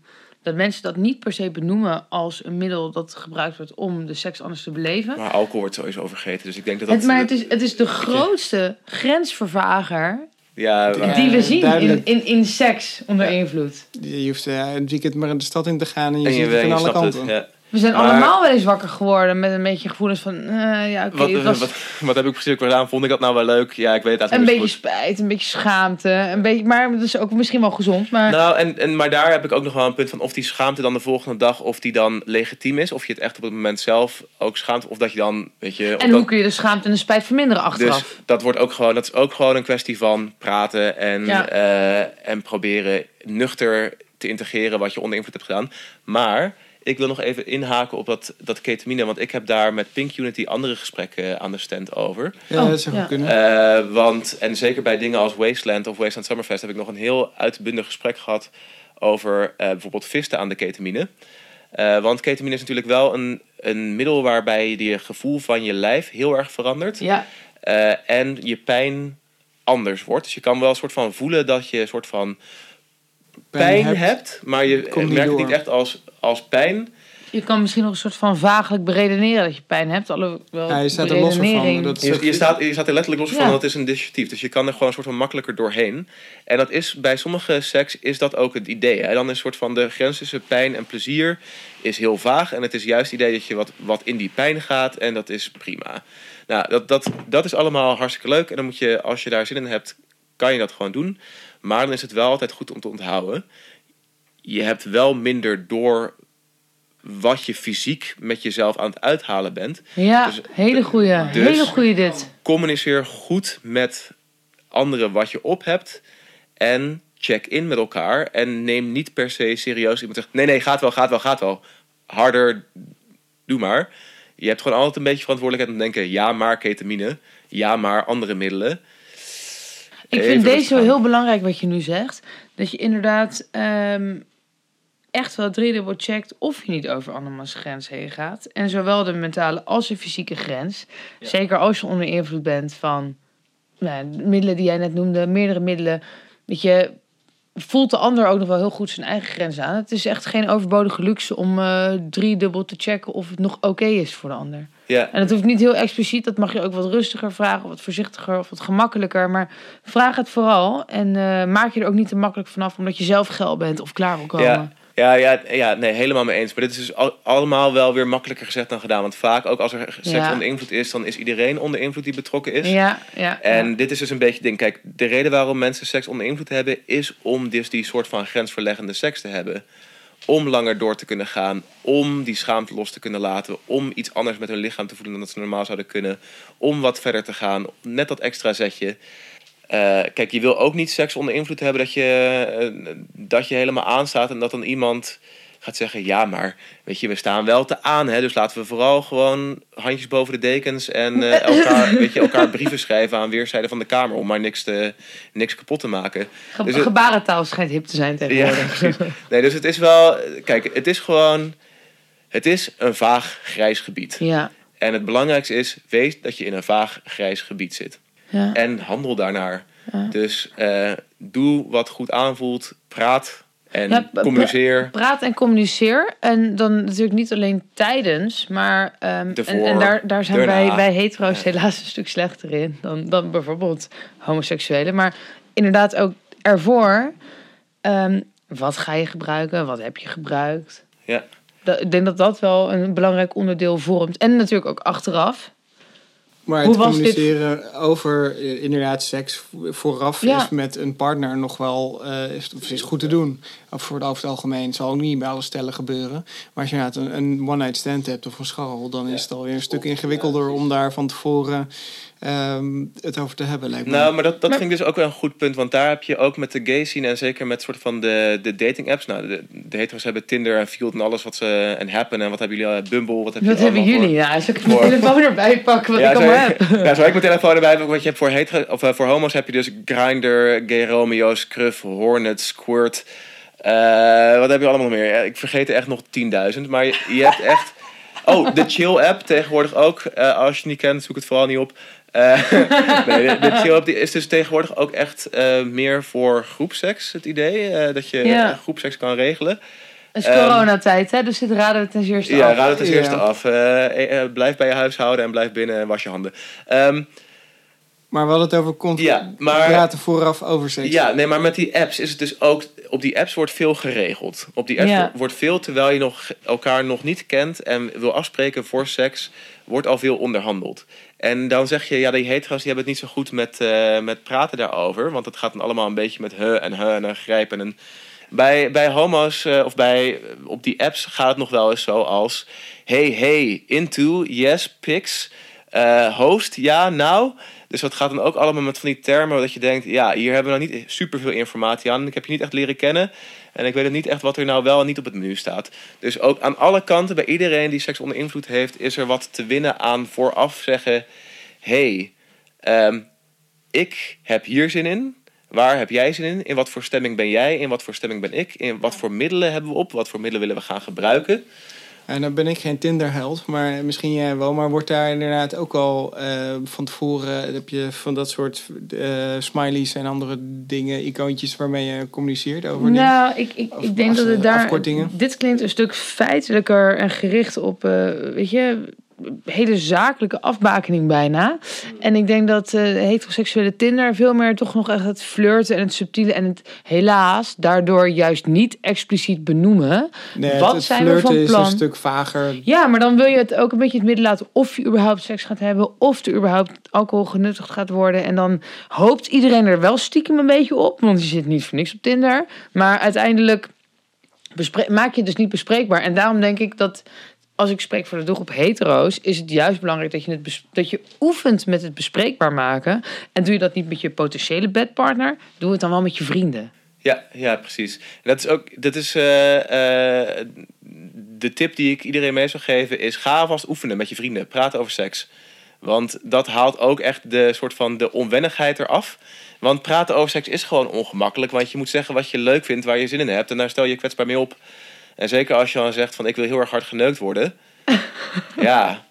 Speaker 5: dat mensen dat niet per se benoemen als een middel dat gebruikt wordt om de seks anders te beleven.
Speaker 4: Maar alcohol wordt sowieso vergeten. Dus ik denk dat dat...
Speaker 5: Het, maar het is, het is de grootste grensvervager
Speaker 4: ja, maar-
Speaker 5: die we zien in, in, in seks onder invloed.
Speaker 3: Je hoeft eh, een weekend maar de stad in te gaan en je
Speaker 4: en
Speaker 3: ziet
Speaker 4: je,
Speaker 3: het van
Speaker 4: je
Speaker 3: alle
Speaker 4: het.
Speaker 3: kanten.
Speaker 4: Ja.
Speaker 5: We zijn
Speaker 4: Maar-
Speaker 5: allemaal wel eens wakker geworden met een beetje gevoelens van, eh, ja oké,
Speaker 4: Wat,
Speaker 5: was
Speaker 4: wat, wat heb ik precies ook gedaan? Vond ik dat nou wel leuk? Ja, ik weet het
Speaker 5: een beetje spijt, een beetje schaamte, een beetje, maar dat is ook misschien wel gezond. Maar.
Speaker 4: Nou, en, en, maar daar heb ik ook nog wel een punt van of die schaamte dan de volgende dag, of die dan legitiem is. Of je het echt op het moment zelf ook schaamt. Of dat je dan, weet je...
Speaker 5: en
Speaker 4: dat-
Speaker 5: hoe kun je de schaamte en de spijt verminderen achteraf?
Speaker 4: Dus dat wordt ook gewoon, dat is ook gewoon een kwestie van praten en,
Speaker 5: Ja.
Speaker 4: eh, en proberen nuchter te integreren wat je onder invloed hebt gedaan. Maar ik wil nog even inhaken op dat, dat ketamine, want ik heb daar met Pink Unity andere gesprekken aan de stand over.
Speaker 3: Ja,
Speaker 5: Oh,
Speaker 3: dat zou
Speaker 5: ja.
Speaker 3: goed kunnen.
Speaker 4: Eh, want, en zeker bij dingen als Wasteland of Wasteland Summerfest heb ik nog een heel uitbundig gesprek gehad over eh, bijvoorbeeld visten aan de ketamine. Eh, want ketamine is natuurlijk wel een, een middel waarbij je gevoel van je lijf heel erg verandert.
Speaker 5: Ja,
Speaker 4: Eh, en je pijn anders wordt. Dus je kan wel een soort van voelen dat je een soort van pijn,
Speaker 3: hebt.
Speaker 4: hebt, maar je merkt het niet echt als, als pijn.
Speaker 5: je kan misschien nog een soort van vaaglijk beredeneren dat je pijn hebt. Alhoewel
Speaker 3: Ja, je staat er los van. Dat is
Speaker 4: Je, staat, je staat er letterlijk los van, dat is een dissociatief. Dus je kan er gewoon een soort van makkelijker doorheen. En dat is bij sommige seks is dat ook het idee. Hè? Dan is een soort van de grens tussen pijn en plezier is heel vaag. En het is juist het idee dat je wat, wat in die pijn gaat en dat is prima. Nou, dat, dat, dat is allemaal hartstikke leuk. En dan moet je, als je daar zin in hebt, kan je dat gewoon doen. Maar dan is het wel altijd goed om te onthouden. Je hebt wel minder door wat je fysiek met jezelf aan het uithalen bent.
Speaker 5: Ja,
Speaker 4: Dus-
Speaker 5: hele goeie.
Speaker 4: dus-
Speaker 5: hele goeie dit.
Speaker 4: communiceer goed met anderen wat je op hebt. En check in met elkaar. En neem niet per se serieus iemand zegt: nee, nee, gaat wel, gaat wel, gaat wel. Harder, doe maar. Je hebt gewoon altijd een beetje verantwoordelijkheid om te denken: ja, maar ketamine. Ja, maar andere middelen.
Speaker 5: Ik
Speaker 4: Even
Speaker 5: vind deze wel heel belangrijk wat je nu zegt. Dat je inderdaad ehm, echt wel driedubbel checkt of je niet over andermans grens heen gaat. En zowel de mentale als de fysieke grens. Zeker als je onder invloed bent van nou, de middelen die jij net noemde, meerdere middelen. Dat je voelt de ander ook nog wel heel goed zijn eigen grens aan. Het is echt geen overbodige luxe om eh driedubbel te checken of het nog oké is voor de ander.
Speaker 4: Ja,
Speaker 5: En dat hoeft niet heel expliciet. Dat mag je ook wat rustiger vragen, of wat voorzichtiger of wat gemakkelijker. Maar vraag het vooral. En eh, maak je er ook niet te makkelijk vanaf omdat je zelf geil bent of klaar wil komen.
Speaker 4: ja, Ja, ja, ja, nee, helemaal mee eens. Maar dit is dus al- allemaal wel weer makkelijker gezegd dan gedaan. Want vaak, ook als er seks
Speaker 5: Ja.
Speaker 4: onder invloed is, dan is iedereen onder invloed die betrokken is.
Speaker 5: Ja, ja.
Speaker 4: En
Speaker 5: ja.
Speaker 4: dit is dus een beetje het ding. Kijk, de reden waarom mensen seks onder invloed hebben, is om dus die soort van grensverleggende seks te hebben. Om langer door te kunnen gaan, om die schaamte los te kunnen laten, om iets anders met hun lichaam te voelen dan dat ze normaal zouden kunnen, om wat verder te gaan, net dat extra zetje. Eh, kijk, je wil ook niet seks onder invloed hebben dat je, eh, dat je helemaal aanstaat en dat dan iemand gaat zeggen: Ja, maar weet je, we staan wel te aan, hè, dus laten we vooral gewoon handjes boven de dekens en eh, [laughs] elkaar, weet je, elkaar brieven schrijven aan weerszijden van de kamer om maar niks, te, niks kapot te maken.
Speaker 5: Ge-
Speaker 4: dus
Speaker 5: gebarentaal schijnt hip te zijn tegenwoordig. [laughs]
Speaker 4: Nee, dus het is wel, kijk, het is gewoon, het is een vaag grijs gebied.
Speaker 5: ja.
Speaker 4: En het belangrijkste is, wees dat je in een vaag grijs gebied zit.
Speaker 5: Ja.
Speaker 4: En handel daarnaar. Dus eh, doe wat goed aanvoelt, praat en
Speaker 5: Ja,
Speaker 4: communiceer.
Speaker 5: Praat en communiceer. En dan natuurlijk niet alleen tijdens, maar. ehm, en, daar, daar zijn
Speaker 4: daarna.
Speaker 5: wij, wij hetero's helaas een stuk slechter in dan, dan bijvoorbeeld homoseksuelen. Maar inderdaad ook ervoor. ehm, wat ga je gebruiken? Wat heb je gebruikt?
Speaker 4: Ja.
Speaker 5: Dat- ik denk dat dat wel een belangrijk onderdeel vormt. En natuurlijk ook achteraf.
Speaker 3: Maar
Speaker 5: Hoe
Speaker 3: het
Speaker 5: was dit?
Speaker 3: communiceren over eh, inderdaad seks vo- vooraf
Speaker 5: Ja.
Speaker 3: is met een partner nog wel eh, is, goed te doen. Of voor het over het algemeen Het zal ook niet bij alle stellen gebeuren. Maar als je inderdaad een, een one-night stand hebt of een scharrel, dan is het alweer een stuk ingewikkelder om daar van tevoren ehm, het over te hebben. Lijkt me.
Speaker 4: Nou, maar dat, dat
Speaker 5: Maar-
Speaker 4: ik dus ook wel een goed punt. Want daar heb je ook met de gay scene en zeker met soort van de, de dating apps. Nou, de, de hetero's hebben Tinder en Field en alles wat ze... En Happen en wat hebben jullie? al? Bumble, wat heb je
Speaker 5: Wat hebben jullie?
Speaker 4: voor-
Speaker 5: Ja, zal ik mijn
Speaker 4: voor-
Speaker 5: telefoon erbij pakken wat
Speaker 4: ja,
Speaker 5: ik allemaal heb?
Speaker 4: ja, zo ik mijn telefoon erbij heb. Wat je hebt voor, hetero, of, eh, voor homo's heb je dus Grindr, Gay Romeo, Scruff, Hornet, Squirt. Eh, wat heb je allemaal nog meer? Ja, ik vergeet er echt nog 10.000. Maar je, je hebt echt... [laughs] Oh, de Chill app tegenwoordig ook. Eh, als je het niet kent, zoek het vooral niet op. Eh, [laughs] nee, de, is dus tegenwoordig ook echt eh, meer voor groepseks, het idee. eh, dat je
Speaker 5: Ja.
Speaker 4: groepseks kan regelen.
Speaker 5: Het is
Speaker 4: Ehm,
Speaker 5: coronatijd, hè? Dus dit raden we ten eerste
Speaker 4: Ja,
Speaker 5: af.
Speaker 4: raad het als
Speaker 3: Ja.
Speaker 4: eerste af. Blijf bij je huishouden en blijf binnen en was je handen. Ehm,
Speaker 3: Maar we hadden het over conf-
Speaker 4: Ja, maar-
Speaker 3: praten vooraf over seks.
Speaker 4: Ja, nee, maar met die apps is het dus ook... Op die apps wordt veel geregeld. Op die apps
Speaker 5: Ja.
Speaker 4: wordt- wordt veel, terwijl je nog elkaar nog niet kent... en wil afspreken voor seks, wordt al veel onderhandeld. En dan zeg je, ja, die hetero's die hebben het niet zo goed met, eh, met praten daarover. Want het gaat dan allemaal een beetje met he en he en een. En bij, bij homo's eh, of bij, op die apps gaat het nog wel eens zo als... Hey, hey, into, yes, pics, eh, host, ja, nou... Dus dat gaat dan ook allemaal met van die termen dat je denkt, ja, hier hebben we nou niet superveel informatie aan. Ik heb je niet echt leren kennen en ik weet ook niet echt wat er nou wel en niet op het menu staat. Dus ook aan alle kanten, bij iedereen die seks onder invloed heeft, is er wat te winnen aan vooraf zeggen, hey, ehm, ik heb hier zin in. Waar heb jij zin in? In wat voor stemming ben jij? In wat voor stemming ben ik? In wat voor middelen hebben we op? Wat voor middelen willen we gaan gebruiken?
Speaker 3: En dan ben ik geen Tinder-held, maar misschien jij wel. Maar wordt daar inderdaad ook al eh, van tevoren... heb je van dat soort eh, smileys en andere dingen, icoontjes... waarmee je communiceert over dingen?
Speaker 5: Nou, ik, ik,
Speaker 3: Of
Speaker 5: ik denk dat het
Speaker 3: eh,
Speaker 5: daar. Dit klinkt een stuk feitelijker en gericht op, eh, weet je, hele zakelijke afbakening bijna. En ik denk dat eh heteroseksuele Tinder veel meer toch nog echt het flirten en het subtiele en het helaas daardoor juist niet expliciet benoemen.
Speaker 3: Nee,
Speaker 5: Wat
Speaker 3: het
Speaker 5: zijn we
Speaker 3: flirten
Speaker 5: van
Speaker 3: is
Speaker 5: plan?
Speaker 3: een stuk vager.
Speaker 5: Ja, maar dan wil je het ook een beetje het midden laten of je überhaupt seks gaat hebben, of er überhaupt alcohol genuttigd gaat worden. En dan hoopt iedereen er wel stiekem een beetje op, want je zit niet voor niks op Tinder. Maar uiteindelijk maak je het dus niet bespreekbaar. En daarom denk ik dat, als ik spreek voor de doelgroep hetero's, is het juist belangrijk dat je, het dat je oefent met het bespreekbaar maken. En doe je dat niet met je potentiële bedpartner, doe het dan wel met je vrienden.
Speaker 4: Ja, ja, precies. Dat is ook, dat is eh, eh, de tip die ik iedereen mee zou geven is ga alvast oefenen met je vrienden, praten over seks. Want dat haalt ook echt de soort van de onwennigheid eraf. Want praten over seks is gewoon ongemakkelijk, want je moet zeggen wat je leuk vindt, waar je zin in hebt en daar stel je kwetsbaar mee op. En zeker als je dan zegt van ik wil heel erg hard geneukt worden. [laughs] ja,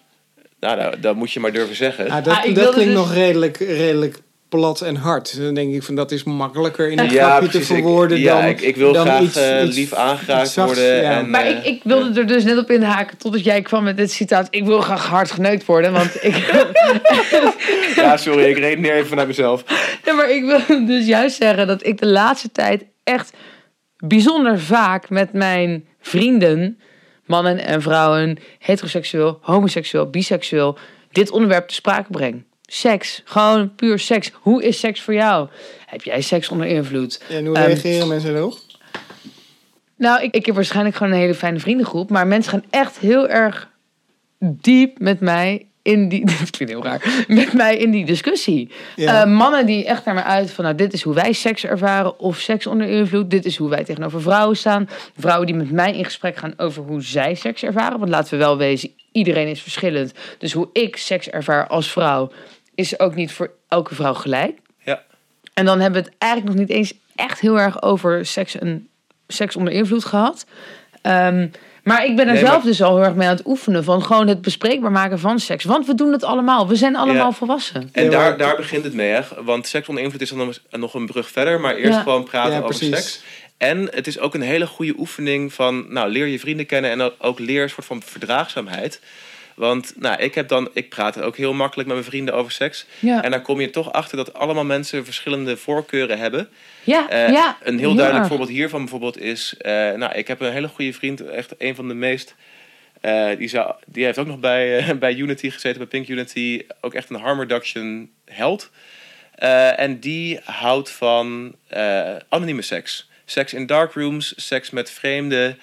Speaker 4: nou, nou, dat moet je maar durven zeggen.
Speaker 3: Ah, dat
Speaker 5: Ah, ik
Speaker 3: dat klinkt
Speaker 5: dus-
Speaker 3: nog redelijk, redelijk plat en hard. Dan denk ik van dat is makkelijker in een
Speaker 4: Ja,
Speaker 3: grapje te.
Speaker 4: Ik-
Speaker 3: verwoorden
Speaker 4: ja,
Speaker 3: dan
Speaker 4: ik- ik wil
Speaker 3: dan
Speaker 4: graag,
Speaker 3: iets,
Speaker 4: eh,
Speaker 3: iets-
Speaker 4: lief aangeraakt
Speaker 3: iets zachts,
Speaker 4: worden
Speaker 3: ja.
Speaker 4: en-
Speaker 5: Maar
Speaker 4: eh,
Speaker 5: ik, ik wilde er dus net op inhaken totdat jij kwam met dit citaat. Ik wil graag hard geneukt worden, want ik... [laughs]
Speaker 4: Ja, sorry, ik redeneer even vanuit mezelf.
Speaker 5: Ja, maar ik wil dus juist zeggen dat ik de laatste tijd echt bijzonder vaak met mijn vrienden, mannen en vrouwen, heteroseksueel, homoseksueel, biseksueel, dit onderwerp te sprake breng. Seks, gewoon puur seks. Hoe is seks voor jou? Heb jij seks onder invloed?
Speaker 3: En hoe
Speaker 5: Ehm,
Speaker 3: reageren mensen erop?
Speaker 5: Nou, ik, ik heb waarschijnlijk gewoon een hele fijne vriendengroep. Maar mensen gaan echt heel erg diep met mij in die... [laughs] Dat klinkt heel raar. Met mij in die discussie.
Speaker 3: Ja.
Speaker 5: Eh, mannen die echt naar me uit van... Nou, dit is hoe wij seks ervaren. Of seks onder invloed. Dit is hoe wij tegenover vrouwen staan. Vrouwen die met mij in gesprek gaan over hoe zij seks ervaren. Want laten we wel wezen, iedereen is verschillend. Dus hoe ik seks ervaar als vrouw... is ook niet voor elke vrouw gelijk.
Speaker 4: Ja.
Speaker 5: En dan hebben we het eigenlijk nog niet eens echt heel erg over seks en seks onder invloed gehad. Ehm, maar ik ben er
Speaker 4: Nee,
Speaker 5: zelf
Speaker 4: maar-
Speaker 5: dus al heel erg mee aan het oefenen van gewoon het bespreekbaar maken van seks. Want we doen het allemaal. We zijn allemaal
Speaker 4: Ja.
Speaker 5: volwassen.
Speaker 4: En daar, daar begint het mee, hè? Want seks onder invloed is dan nog- nog een brug verder. Maar eerst
Speaker 5: Ja.
Speaker 4: gewoon praten
Speaker 3: Ja,
Speaker 4: over
Speaker 3: precies.
Speaker 4: seks. En het is ook een hele goede oefening van... Nou, leer je vrienden kennen en ook- ook leer een soort van verdraagzaamheid. Want nou, ik, heb dan, ik praat ook heel makkelijk met mijn vrienden over seks.
Speaker 5: Ja,
Speaker 4: En dan kom je toch achter dat allemaal mensen verschillende voorkeuren hebben.
Speaker 5: Ja,
Speaker 4: Eh,
Speaker 5: ja.
Speaker 4: een heel duidelijk voorbeeld hiervan bijvoorbeeld is... eh, nou, ik heb een hele goede vriend, echt een van de meest... eh, die, zou, die heeft ook nog bij, bij Unity gezeten, bij Pink Unity. Ook echt een harm reduction held. En die houdt van anonieme seks. Seks in darkrooms, seks met vreemden.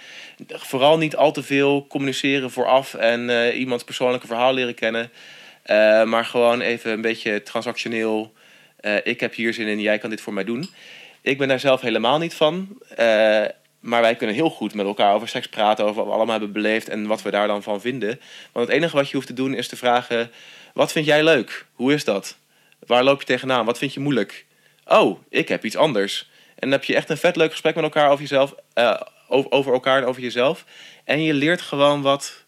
Speaker 4: Vooral niet al te veel communiceren vooraf en iemands persoonlijke verhaal leren kennen. Maar gewoon even een beetje transactioneel. Ik heb hier zin in, jij kan dit voor mij doen. Ik ben daar zelf helemaal niet van. Eh, maar wij kunnen heel goed met elkaar over seks praten, over wat we allemaal hebben beleefd en wat we daar dan van vinden. Want het enige wat je hoeft te doen is te vragen: wat vind jij leuk? Hoe is dat? Waar loop je tegenaan? Wat vind je moeilijk? Oh, ik heb iets anders. En dan heb je echt een vet leuk gesprek met elkaar over jezelf, eh, over, over elkaar en over jezelf. En je leert gewoon wat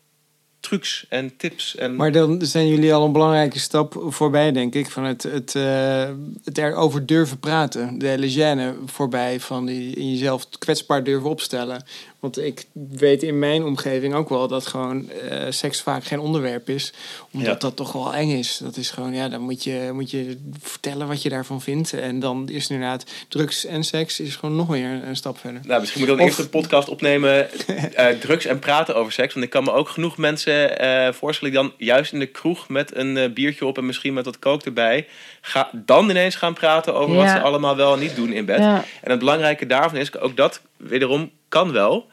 Speaker 4: trucs en tips. En...
Speaker 3: Maar dan zijn jullie al een belangrijke stap voorbij, denk ik. Van het, het, eh, het erover durven praten. De hele voorbij van die, in jezelf kwetsbaar durven opstellen. Want ik weet in mijn omgeving ook wel dat gewoon eh, seks vaak geen onderwerp is. Omdat
Speaker 4: Ja.
Speaker 3: dat toch wel eng is. Dat is gewoon, ja, dan moet je, moet je vertellen wat je daarvan vindt. En dan is inderdaad drugs en seks is gewoon nog weer een, een stap verder.
Speaker 4: Nou, misschien moet ik dan
Speaker 3: Of-
Speaker 4: eerst een podcast opnemen. [laughs] eh, drugs en praten over seks. Want ik kan me ook genoeg mensen eh, voorstellen die dan juist in de kroeg met een biertje op en misschien met wat kook erbij. Ga, dan ineens gaan praten over wat ze allemaal wel en niet doen in bed.
Speaker 5: Ja.
Speaker 4: En het belangrijke daarvan is, ook dat wederom kan wel.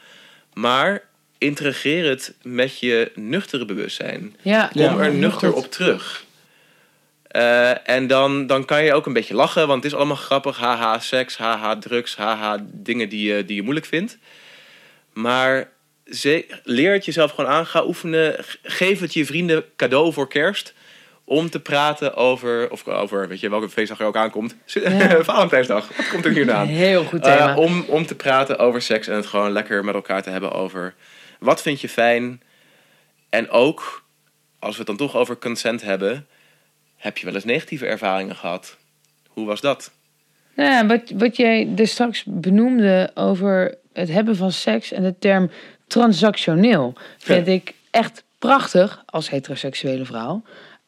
Speaker 4: Maar integreer het met je nuchtere bewustzijn.
Speaker 5: Ja,
Speaker 3: Ja,
Speaker 4: Kom er nuchter
Speaker 5: goed.
Speaker 4: op terug. Eh, en dan, dan kan je ook een beetje lachen, want het is allemaal grappig. Haha, seks, haha, drugs, haha, dingen die je, die je moeilijk vindt. Maar ze, leer het jezelf gewoon aan. Ga oefenen. Geef het je vrienden cadeau voor kerst. Om te praten over, of over, weet je, welke feestdag er ook aankomt. [laughs]
Speaker 5: Ja.
Speaker 4: Valentijnsdag, wat komt er nu [laughs] aan?
Speaker 5: Heel goed
Speaker 4: Eh,
Speaker 5: thema.
Speaker 4: om, om te praten over seks en het gewoon lekker met elkaar te hebben over wat vind je fijn. En ook, als we het dan toch over consent hebben, heb je wel eens negatieve ervaringen gehad? Hoe was dat?
Speaker 5: Nou ja, wat, wat jij er straks benoemde over het hebben van seks en de term transactioneel, vind ik echt prachtig als heteroseksuele vrouw.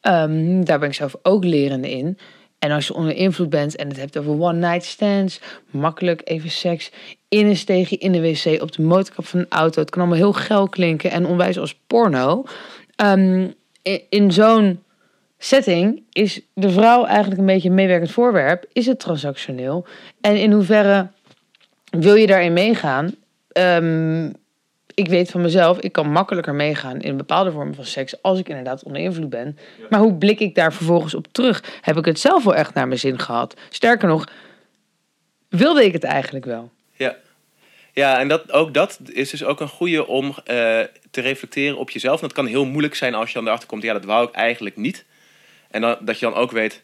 Speaker 5: Ehm, daar ben ik zelf ook lerende in. En als je onder invloed bent en het hebt over one night stands, makkelijk even seks in een steegje in de wc op de motorkap van een auto. Het kan allemaal heel geil klinken en onwijs als porno. Ehm, in zo'n setting is de vrouw eigenlijk een beetje een meewerkend voorwerp. Is het transactioneel? En in hoeverre wil je daarin meegaan? Ehm, ik weet van mezelf, ik kan makkelijker meegaan in bepaalde vormen van seks als ik inderdaad onder invloed ben. Maar hoe blik ik daar vervolgens op terug? Heb ik het zelf wel echt naar mijn zin gehad? Sterker nog, wilde ik het eigenlijk wel?
Speaker 4: Ja, ja en dat, ook dat is dus ook een goede om eh, te reflecteren op jezelf. En dat kan heel moeilijk zijn als je dan erachter komt, ja, dat wou ik eigenlijk niet. En dan, dat je dan ook weet,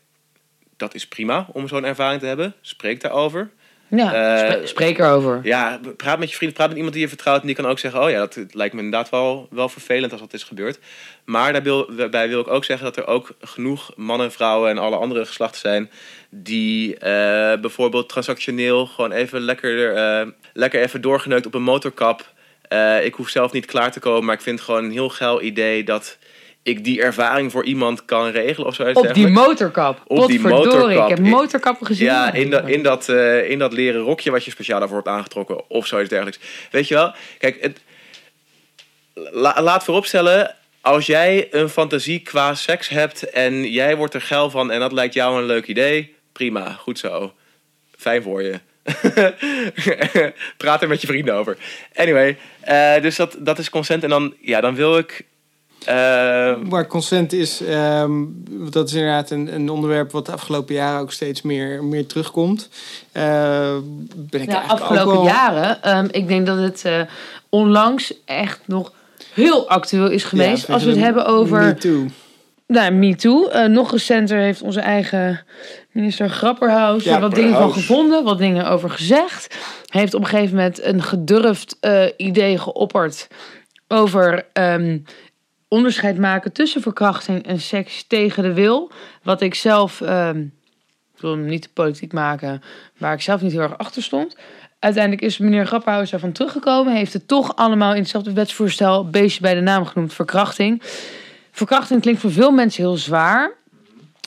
Speaker 4: dat is prima om zo'n ervaring te hebben. Spreek daarover.
Speaker 5: Ja,
Speaker 4: Eh,
Speaker 5: spre- spreek erover.
Speaker 4: Ja, praat met je vrienden, praat met iemand die je vertrouwt. En die kan ook zeggen, oh ja, dat lijkt me inderdaad wel, wel vervelend als dat is gebeurd. Maar daarbij wil ik ook zeggen dat er ook genoeg mannen, vrouwen en alle andere geslachten zijn... die eh, bijvoorbeeld transactioneel gewoon even lekker, eh, lekker even doorgeneukt op een motorkap. Ik hoef zelf niet klaar te komen, maar ik vind het gewoon een heel geil idee dat ik die ervaring voor iemand kan regelen of zo.
Speaker 5: Op die motorkap.
Speaker 4: Op die motorkap.
Speaker 5: Ik heb motorkappen gezien.
Speaker 4: Ja, in dat, in, dat, eh, in dat leren rokje wat je speciaal daarvoor hebt aangetrokken of zoiets dergelijks. Weet je wel? Kijk, het, la- laat vooropstellen, als jij een fantasie qua seks hebt en jij wordt er geil van en dat lijkt jou een leuk idee, prima, goed zo. Fijn voor je. [laughs] Praat er met je vrienden over. Anyway, eh, dus dat, dat is consent en dan, ja, dan wil ik... eh,
Speaker 3: Maar consent is, ehm, dat is inderdaad een, een onderwerp wat de afgelopen jaren ook steeds meer, meer terugkomt. Eh, ben ik
Speaker 5: Ja,
Speaker 3: eigenlijk
Speaker 5: afgelopen
Speaker 3: wel...
Speaker 5: jaren. ehm, ik denk dat het eh, onlangs echt nog heel actueel is geweest.
Speaker 3: Ja,
Speaker 5: als we het hebben over
Speaker 3: Me Too.
Speaker 5: nou, MeToo. Eh nog recenter heeft onze eigen minister Grapperhaus
Speaker 3: Ja,
Speaker 5: er wat dingen van gevonden, wat dingen over gezegd. Hij heeft op een gegeven moment een gedurfd eh, idee geopperd over ehm, onderscheid maken tussen verkrachting en seks tegen de wil. Wat ik zelf, ehm, ik wil hem niet te politiek maken, waar ik zelf niet heel erg achter stond. Uiteindelijk is meneer Grapperhaus daarvan teruggekomen. Heeft het toch allemaal in hetzelfde wetsvoorstel beestje bij de naam genoemd, verkrachting. Verkrachting klinkt voor veel mensen heel zwaar.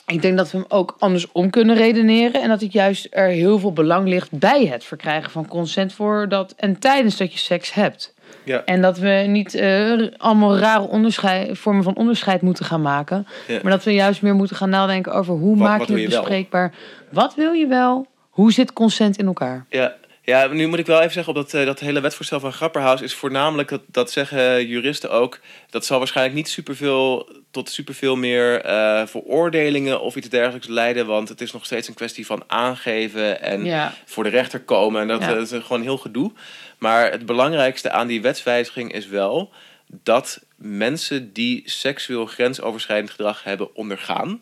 Speaker 5: Ik denk dat we hem ook andersom kunnen redeneren. En dat het juist er heel veel belang ligt bij het verkrijgen van consent voor dat en tijdens dat je seks hebt.
Speaker 4: Ja.
Speaker 5: En dat we niet eh, allemaal rare onderscheid, vormen van onderscheid moeten gaan maken.
Speaker 4: Ja.
Speaker 5: Maar dat we juist meer moeten gaan nadenken over hoe
Speaker 4: Wat-
Speaker 5: maak
Speaker 4: wat
Speaker 5: je het
Speaker 4: wel?
Speaker 5: bespreekbaar. Wat wil je wel? Hoe zit consent in elkaar?
Speaker 4: Ja, ja, nu moet ik wel even zeggen, op dat, eh, dat hele wetsvoorstel van Grapperhaus is voornamelijk, dat, dat zeggen juristen ook, dat zal waarschijnlijk niet superveel, tot superveel meer eh, veroordelingen of iets dergelijks leiden, want het is nog steeds een kwestie van aangeven en
Speaker 5: Ja.
Speaker 4: voor de rechter komen. En dat,
Speaker 5: Ja.
Speaker 4: is gewoon heel gedoe. Maar het belangrijkste aan die wetswijziging is wel dat mensen die seksueel grensoverschrijdend gedrag hebben ondergaan,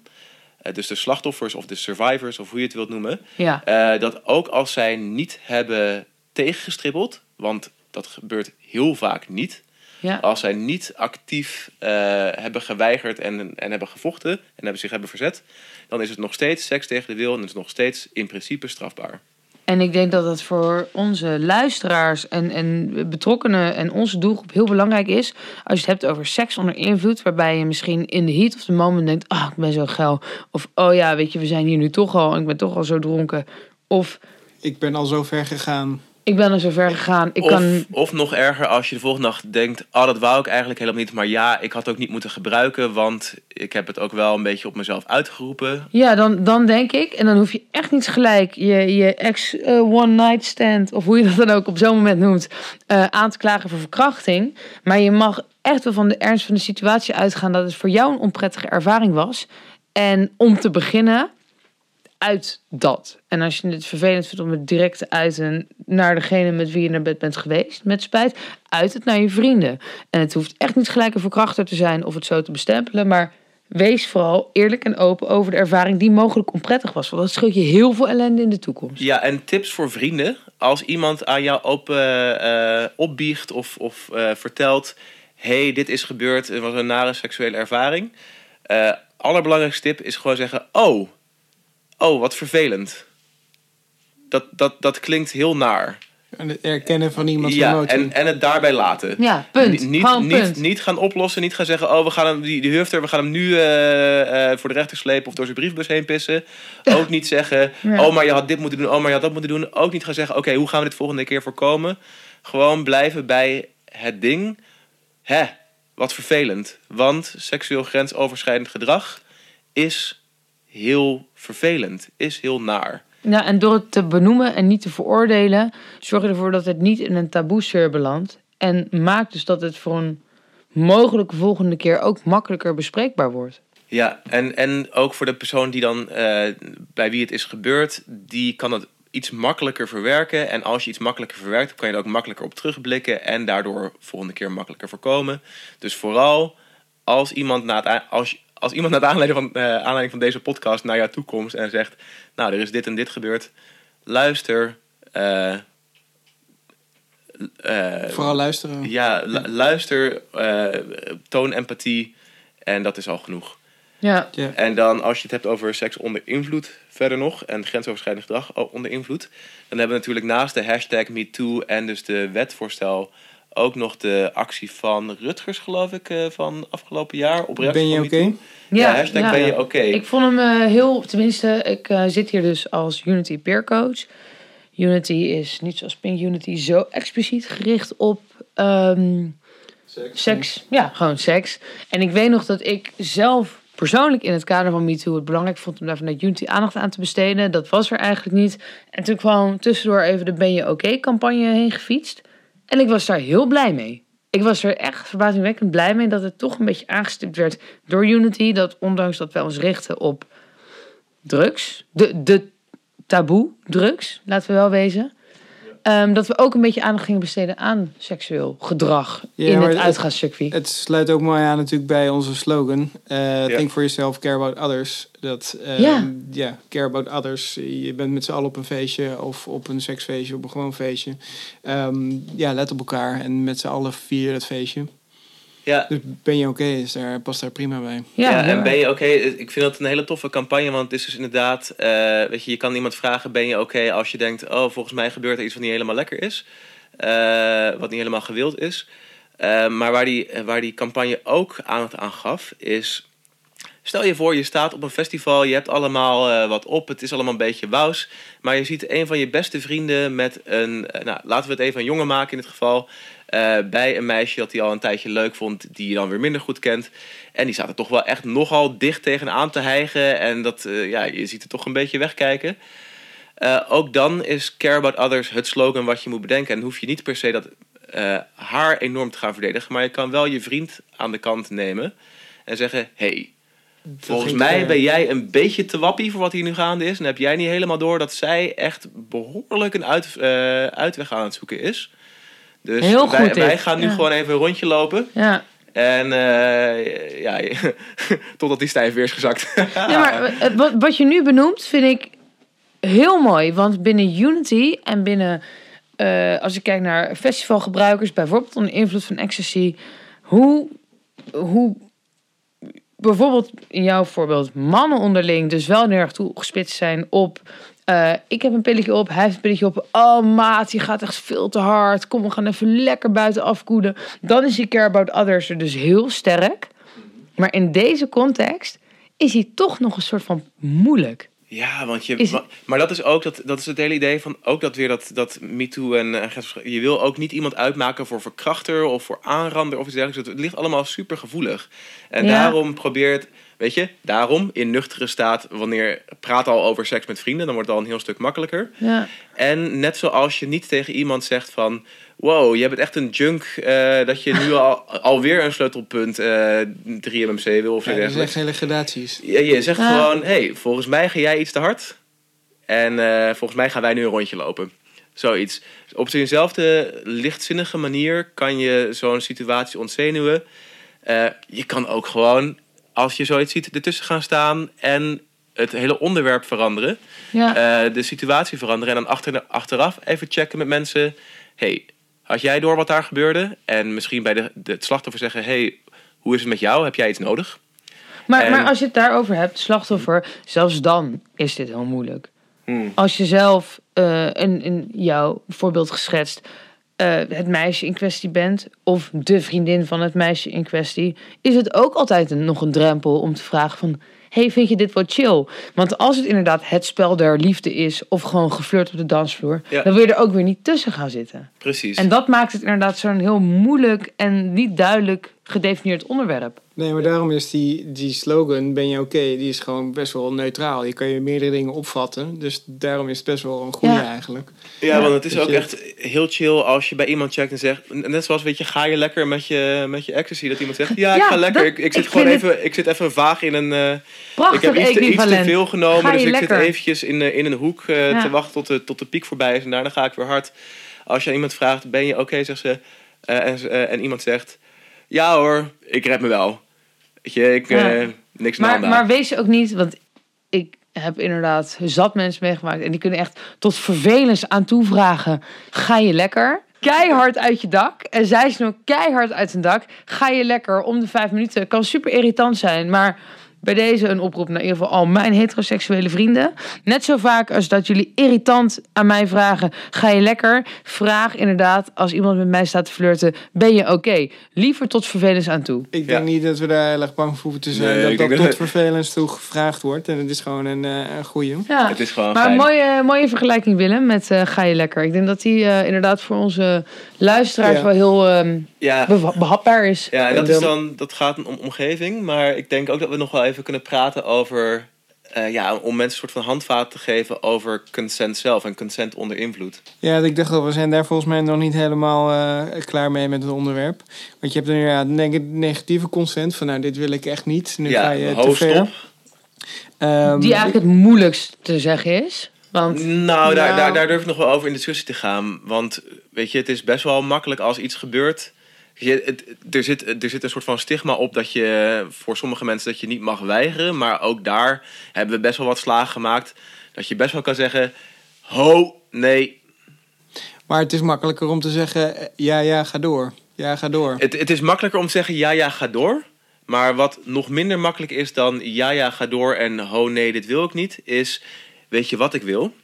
Speaker 4: eh, dus de slachtoffers of de survivors of hoe je het wilt noemen,
Speaker 5: Ja.
Speaker 4: eh, dat ook als zij niet hebben tegengestribbeld, want dat gebeurt heel vaak niet.
Speaker 5: Ja.
Speaker 4: Als zij niet actief eh, hebben geweigerd en, en hebben gevochten en hebben zich hebben verzet, dan is het nog steeds seks tegen de wil en is het nog steeds in principe strafbaar.
Speaker 5: En ik denk dat het voor onze luisteraars en, en betrokkenen en onze doelgroep heel belangrijk is. Als je het hebt over seks onder invloed, waarbij je misschien in de heat of the moment denkt: ah, ik ben zo geil. Of oh ja, weet je, we zijn hier nu toch al en ik ben toch al zo dronken. Of
Speaker 3: Ik ben al zo ver gegaan.
Speaker 5: Ik ben er zo ver gegaan. Ik
Speaker 4: of,
Speaker 5: kan.
Speaker 4: of nog erger, als je de volgende dag denkt: Oh, dat wou ik eigenlijk helemaal niet. Maar ja, ik had ook niet moeten gebruiken, want ik heb het ook wel een beetje op mezelf uitgeroepen.
Speaker 5: Ja, dan, dan denk ik. En dan hoef je echt niet gelijk je, je ex eh, one night stand, of hoe je dat dan ook op zo'n moment noemt, eh, aan te klagen voor verkrachting. Maar je mag echt wel van de ernst van de situatie uitgaan dat het voor jou een onprettige ervaring was. En om te beginnen, uit dat. En als je het vervelend vindt om het direct te uiten naar degene met wie je naar bed bent geweest, met spijt, uit het naar je vrienden. En het hoeft echt niet gelijk een verkrachter te zijn of het zo te bestempelen, maar wees vooral eerlijk en open over de ervaring die mogelijk onprettig was. Want dat scheelt je heel veel ellende in de toekomst.
Speaker 4: Ja, en tips voor vrienden. Als iemand aan jou open eh, opbiecht of, of eh, vertelt... hey, dit is gebeurd, het was een nare seksuele ervaring. Eh allerbelangrijkste tip is gewoon zeggen... oh, oh, wat vervelend. Dat, dat, dat klinkt heel naar.
Speaker 3: En het erkennen van iemands
Speaker 4: Ja,
Speaker 3: emotie.
Speaker 4: en, en het daarbij laten.
Speaker 5: Ja, punt.
Speaker 4: Niet, niet,
Speaker 5: Gewoon
Speaker 4: niet,
Speaker 5: punt.
Speaker 4: niet gaan oplossen, niet gaan zeggen... oh, we gaan hem, die, die hufter, we gaan hem nu eh, eh, voor de rechter slepen... of door zijn briefbus heen pissen. Ook niet zeggen... [laughs]
Speaker 5: Ja.
Speaker 4: oh, maar je had dit moeten doen, oh, maar je had dat moeten doen. Ook niet gaan zeggen... oké, hoe gaan we dit volgende keer voorkomen? Gewoon blijven bij het ding. Hè, wat vervelend. Want seksueel grensoverschrijdend gedrag... is heel vervelend, is heel naar.
Speaker 5: Ja, en door het te benoemen en niet te veroordelen, zorg je ervoor dat het niet in een taboe-sfeer belandt. En maak dus dat het voor een mogelijke volgende keer ook makkelijker bespreekbaar wordt.
Speaker 4: Ja, en, en ook voor de persoon die dan eh, bij wie het is gebeurd, die kan het iets makkelijker verwerken. En als je iets makkelijker verwerkt, kan je er ook makkelijker op terugblikken en daardoor volgende keer makkelijker voorkomen. Dus vooral als iemand na het, als, als iemand na de aanleiding van, eh, aanleiding van deze podcast naar jou toe komt en zegt: Nou, er is dit en dit gebeurd, luister. eh, eh,
Speaker 3: Vooral luisteren.
Speaker 4: ja, lu- luister, eh, toon empathie en dat is al genoeg.
Speaker 5: Ja,
Speaker 3: Ja.
Speaker 4: En dan als je het hebt over seks onder invloed verder nog en grensoverschrijdend gedrag onder invloed, dan hebben we natuurlijk naast de hashtag MeToo en dus de wetvoorstel ook nog de actie van Rutgers, geloof ik, eh, van afgelopen jaar. Op reactie
Speaker 3: Ben je oké?
Speaker 4: MeToo. Ja, hashtag ben je oké.
Speaker 5: Ik vond hem eh, heel, tenminste, ik eh, zit hier dus als Unity peer coach. Unity is niet zoals Pink Unity zo expliciet gericht op ehm, seks. Ja, gewoon seks. En ik weet nog dat ik zelf persoonlijk in het kader van MeToo het belangrijk vond om daar vanuit Unity aandacht aan te besteden. Dat was er eigenlijk niet. En toen kwam tussendoor even de Ben je oké campagne heen gefietst. En ik was daar heel blij mee. Ik was er echt verbazingwekkend blij mee dat het toch een beetje aangestipt werd door Unity. Dat ondanks dat wij ons richten op drugs, de, de taboe drugs, laten we wel wezen. Ehm, dat we ook een beetje aandacht gingen besteden aan seksueel gedrag
Speaker 3: Ja,
Speaker 5: in het uitgaanscircuit.
Speaker 3: Het sluit ook mooi aan natuurlijk bij onze slogan. eh, Think for yourself, care about others. Dat, eh,
Speaker 5: Ja.
Speaker 3: ja, care about others. Je bent met z'n allen op een feestje of op een seksfeestje, op een gewoon feestje. Ehm, ja, let op elkaar en met z'n allen vier dat feestje.
Speaker 4: Ja,
Speaker 3: Dus ben je oké, is daar, past daar prima bij.
Speaker 4: Ja, en ben je oké? Ik vind dat een hele toffe campagne, want het is dus inderdaad, eh, weet je, je kan iemand vragen, ben je oké als je denkt, oh, volgens mij gebeurt er iets wat niet helemaal lekker is, eh, wat niet helemaal gewild is. Eh, maar waar die, waar die campagne ook aandacht aan gaf, is, stel je voor, je staat op een festival, je hebt allemaal eh, wat op, het is allemaal een beetje wous, maar je ziet een van je beste vrienden met een, eh, nou, laten we het even een jongen maken in dit geval, eh, bij een meisje dat hij al een tijdje leuk vond, die je dan weer minder goed kent. En die staat er toch wel echt nogal dicht tegenaan te hijgen. En dat, ja, je ziet er toch een beetje wegkijken. Ook dan is Care About Others het slogan wat je moet bedenken. En hoef je niet per se dat haar enorm te gaan verdedigen. Maar je kan wel je vriend aan de kant nemen. En zeggen, hey, volgens mij
Speaker 3: ver.
Speaker 4: ben jij een beetje te wappie voor wat hier nu gaande is. En heb jij niet helemaal door dat zij echt behoorlijk een uit, eh, uitweg aan het zoeken is. Dus
Speaker 5: Heel
Speaker 4: wij,
Speaker 5: goed
Speaker 4: wij gaan nu
Speaker 5: Ja.
Speaker 4: gewoon even een rondje lopen.
Speaker 5: Ja.
Speaker 4: En eh, ja, [laughs] totdat die stijf weer is gezakt. [laughs]
Speaker 5: Ja, maar eh, wat, wat je nu benoemt vind ik heel mooi. Want binnen Unity en binnen, eh, als ik kijk naar festivalgebruikers, bijvoorbeeld onder invloed van ecstasy, hoe, hoe bijvoorbeeld in jouw voorbeeld mannen onderling dus wel heel erg toegespitst zijn op. eh, ik heb een pilletje op, hij heeft een pilletje op. Oh maat, je gaat echt veel te hard. Kom, we gaan even lekker buiten afkoelen. Dan is die care about others er dus heel sterk. Maar in deze context is hij toch nog een soort van moeilijk.
Speaker 4: Ja, want je,
Speaker 5: Is-
Speaker 4: maar, maar dat is ook dat, dat is het hele idee van ook dat weer dat, dat MeToo en eh, je wil ook niet iemand uitmaken voor verkrachter of voor aanrander of iets dergelijks. Het ligt allemaal super gevoelig. En
Speaker 5: Ja.
Speaker 4: daarom probeert, weet je, daarom in nuchtere staat, wanneer praat al over seks met vrienden, dan wordt het al een heel stuk makkelijker.
Speaker 5: Ja.
Speaker 4: En net zoals je niet tegen iemand zegt van... Wow, jij bent echt een junk eh, dat je nu al, [laughs] alweer een sleutelpunt eh 3MMC wil of zo
Speaker 3: Ja, dat is
Speaker 4: dergelijks.
Speaker 3: echt hele gradaties.
Speaker 4: Ja, je zegt gewoon, hey, volgens mij ga jij iets te hard. En eh, volgens mij gaan wij nu een rondje lopen. Zoiets. Op zijnzelfde lichtzinnige manier kan je zo'n situatie ontzenuwen. Eh, je kan ook gewoon, als je zoiets ziet, ertussen gaan staan en het hele onderwerp veranderen.
Speaker 5: Ja.
Speaker 4: Eh, de situatie veranderen en dan achter, achteraf even checken met mensen. hey, had jij door wat daar gebeurde? En misschien bij de, de, het slachtoffer zeggen, hey, hoe is het met jou? Heb jij iets nodig?
Speaker 5: maar,
Speaker 4: en-
Speaker 5: maar als je het daarover hebt, slachtoffer, zelfs dan is dit heel moeilijk.
Speaker 4: Hmm.
Speaker 5: Als je zelf, eh in, in jouw voorbeeld geschetst, eh, het meisje in kwestie bent, of de vriendin van het meisje in kwestie, is het ook altijd een, nog een drempel om te vragen van, hey, vind je dit wel chill? Want als het inderdaad het spel der liefde is, of gewoon geflirt op de dansvloer,
Speaker 4: Ja.
Speaker 5: dan wil je er ook weer niet tussen gaan zitten.
Speaker 4: Precies.
Speaker 5: En dat maakt het inderdaad zo'n heel moeilijk en niet duidelijk gedefinieerd onderwerp.
Speaker 3: Nee, maar daarom is die, die slogan, ben je oké, die is gewoon best wel neutraal. Je kan je meerdere dingen opvatten. Dus daarom is het best wel een goede
Speaker 5: Ja.
Speaker 3: eigenlijk.
Speaker 4: Ja, want het is ook
Speaker 3: je-
Speaker 4: echt heel chill als je bij iemand checkt en zegt... Net zoals, weet je, ga je lekker met je, met je ecstasy? Dat iemand zegt, ja, ik ga lekker.
Speaker 5: dat-
Speaker 4: ik, ik zit
Speaker 5: ik
Speaker 4: gewoon even, ik zit even vaag in een... eh,
Speaker 5: Prachtig
Speaker 4: ik heb iets te, iets te veel genomen, dus ik zit eventjes in, eh, in een hoek eh,
Speaker 5: Ja.
Speaker 4: te wachten tot de, tot de piek voorbij is. En daarna ga ik weer hard. Als je aan iemand vraagt, ben je oké, zegt ze. eh, en, en iemand zegt, ja hoor, ik red me wel. Weet je, ik...
Speaker 5: Ja.
Speaker 4: niks aan de
Speaker 5: Maar, maar wees ook niet, want ik heb inderdaad zat mensen meegemaakt. En die kunnen echt tot vervelens aan toevragen. Ga je lekker? Keihard uit je dak. En zij is nog keihard uit hun dak. Ga je lekker om de vijf minuten. Kan super irritant zijn. Maar bij deze een oproep naar in ieder geval al mijn heteroseksuele vrienden. Net zo vaak als dat jullie irritant aan mij vragen, ga je lekker? Vraag inderdaad, als iemand met mij staat te flirten, ben je oké? Liever tot vervelens aan toe.
Speaker 3: Ik
Speaker 4: Ja.
Speaker 3: denk niet dat we daar heel erg bang voor hoeven te zijn.
Speaker 4: Nee,
Speaker 3: dat dat tot vervelens toe gevraagd wordt. En het is gewoon een, eh, een goeie.
Speaker 5: Ja.
Speaker 4: Het is gewoon
Speaker 5: Maar
Speaker 4: fijn.
Speaker 5: een mooie, mooie vergelijking, Willem, met eh, Ga je lekker. Ik denk dat die eh, inderdaad voor onze luisteraars
Speaker 3: Ja.
Speaker 5: wel heel ehm,
Speaker 4: Ja,
Speaker 5: behapbaar is.
Speaker 4: ja en dat, is
Speaker 3: dan-
Speaker 4: dan, dat gaat om omgeving. Maar ik denk ook dat we nog wel even kunnen praten over... eh, ja, om mensen een soort van handvaten te geven over consent zelf en consent onder invloed.
Speaker 3: Ja, ik dacht al, we zijn daar volgens mij nog niet helemaal eh, klaar mee met het onderwerp. Want je hebt inderdaad neg negatieve consent van nou, dit wil ik echt niet. Nu ga
Speaker 4: ja,
Speaker 3: je te
Speaker 4: hoofd
Speaker 3: ver.
Speaker 4: op.
Speaker 3: Ehm,
Speaker 5: Die eigenlijk het moeilijkst te zeggen is. Want
Speaker 4: Nou, daar,
Speaker 3: Nou.
Speaker 4: daar, daar durf ik nog wel over in discussie te gaan. Want weet je, het is best wel makkelijk als iets gebeurt. Je, het, er, zit, er zit een soort van stigma op dat je voor sommige mensen dat je niet mag weigeren. Maar ook daar hebben we best wel wat slagen gemaakt. Dat je best wel kan zeggen: Ho, nee.
Speaker 3: Maar het is makkelijker om te zeggen, ja, ja, ga door. Ja, ga door.
Speaker 4: Het, het is makkelijker om te zeggen: Ja, ja, ga door. Maar wat nog minder makkelijk is dan ja, ja, ga door en ho, nee, dit wil ik niet, is: Weet je wat ik wil?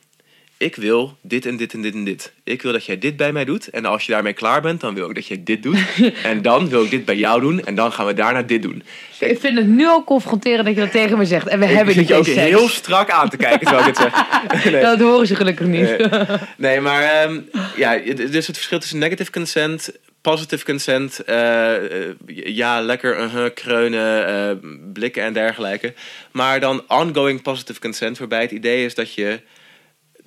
Speaker 4: Ik wil dit en dit en dit en dit. Ik wil dat jij dit bij mij doet. En als je daarmee klaar bent, dan wil ik dat jij dit doet. [laughs] en dan wil ik dit bij jou doen. En dan gaan we daarna dit doen.
Speaker 5: ik vind het nu al confronterend dat je dat tegen me zegt. En we
Speaker 4: ik
Speaker 5: hebben niet
Speaker 4: je ook
Speaker 5: seks.
Speaker 4: heel strak aan te kijken terwijl ik het zeg. [laughs] [laughs] Nee.
Speaker 5: Dat horen ze gelukkig niet.
Speaker 4: Nee. Nee, maar ehm, ja, dus het verschil tussen negative consent, positive consent, eh, eh, ja, lekker uh kreunen, eh, blikken en dergelijke. Maar dan ongoing positive consent, waarbij het idee is dat je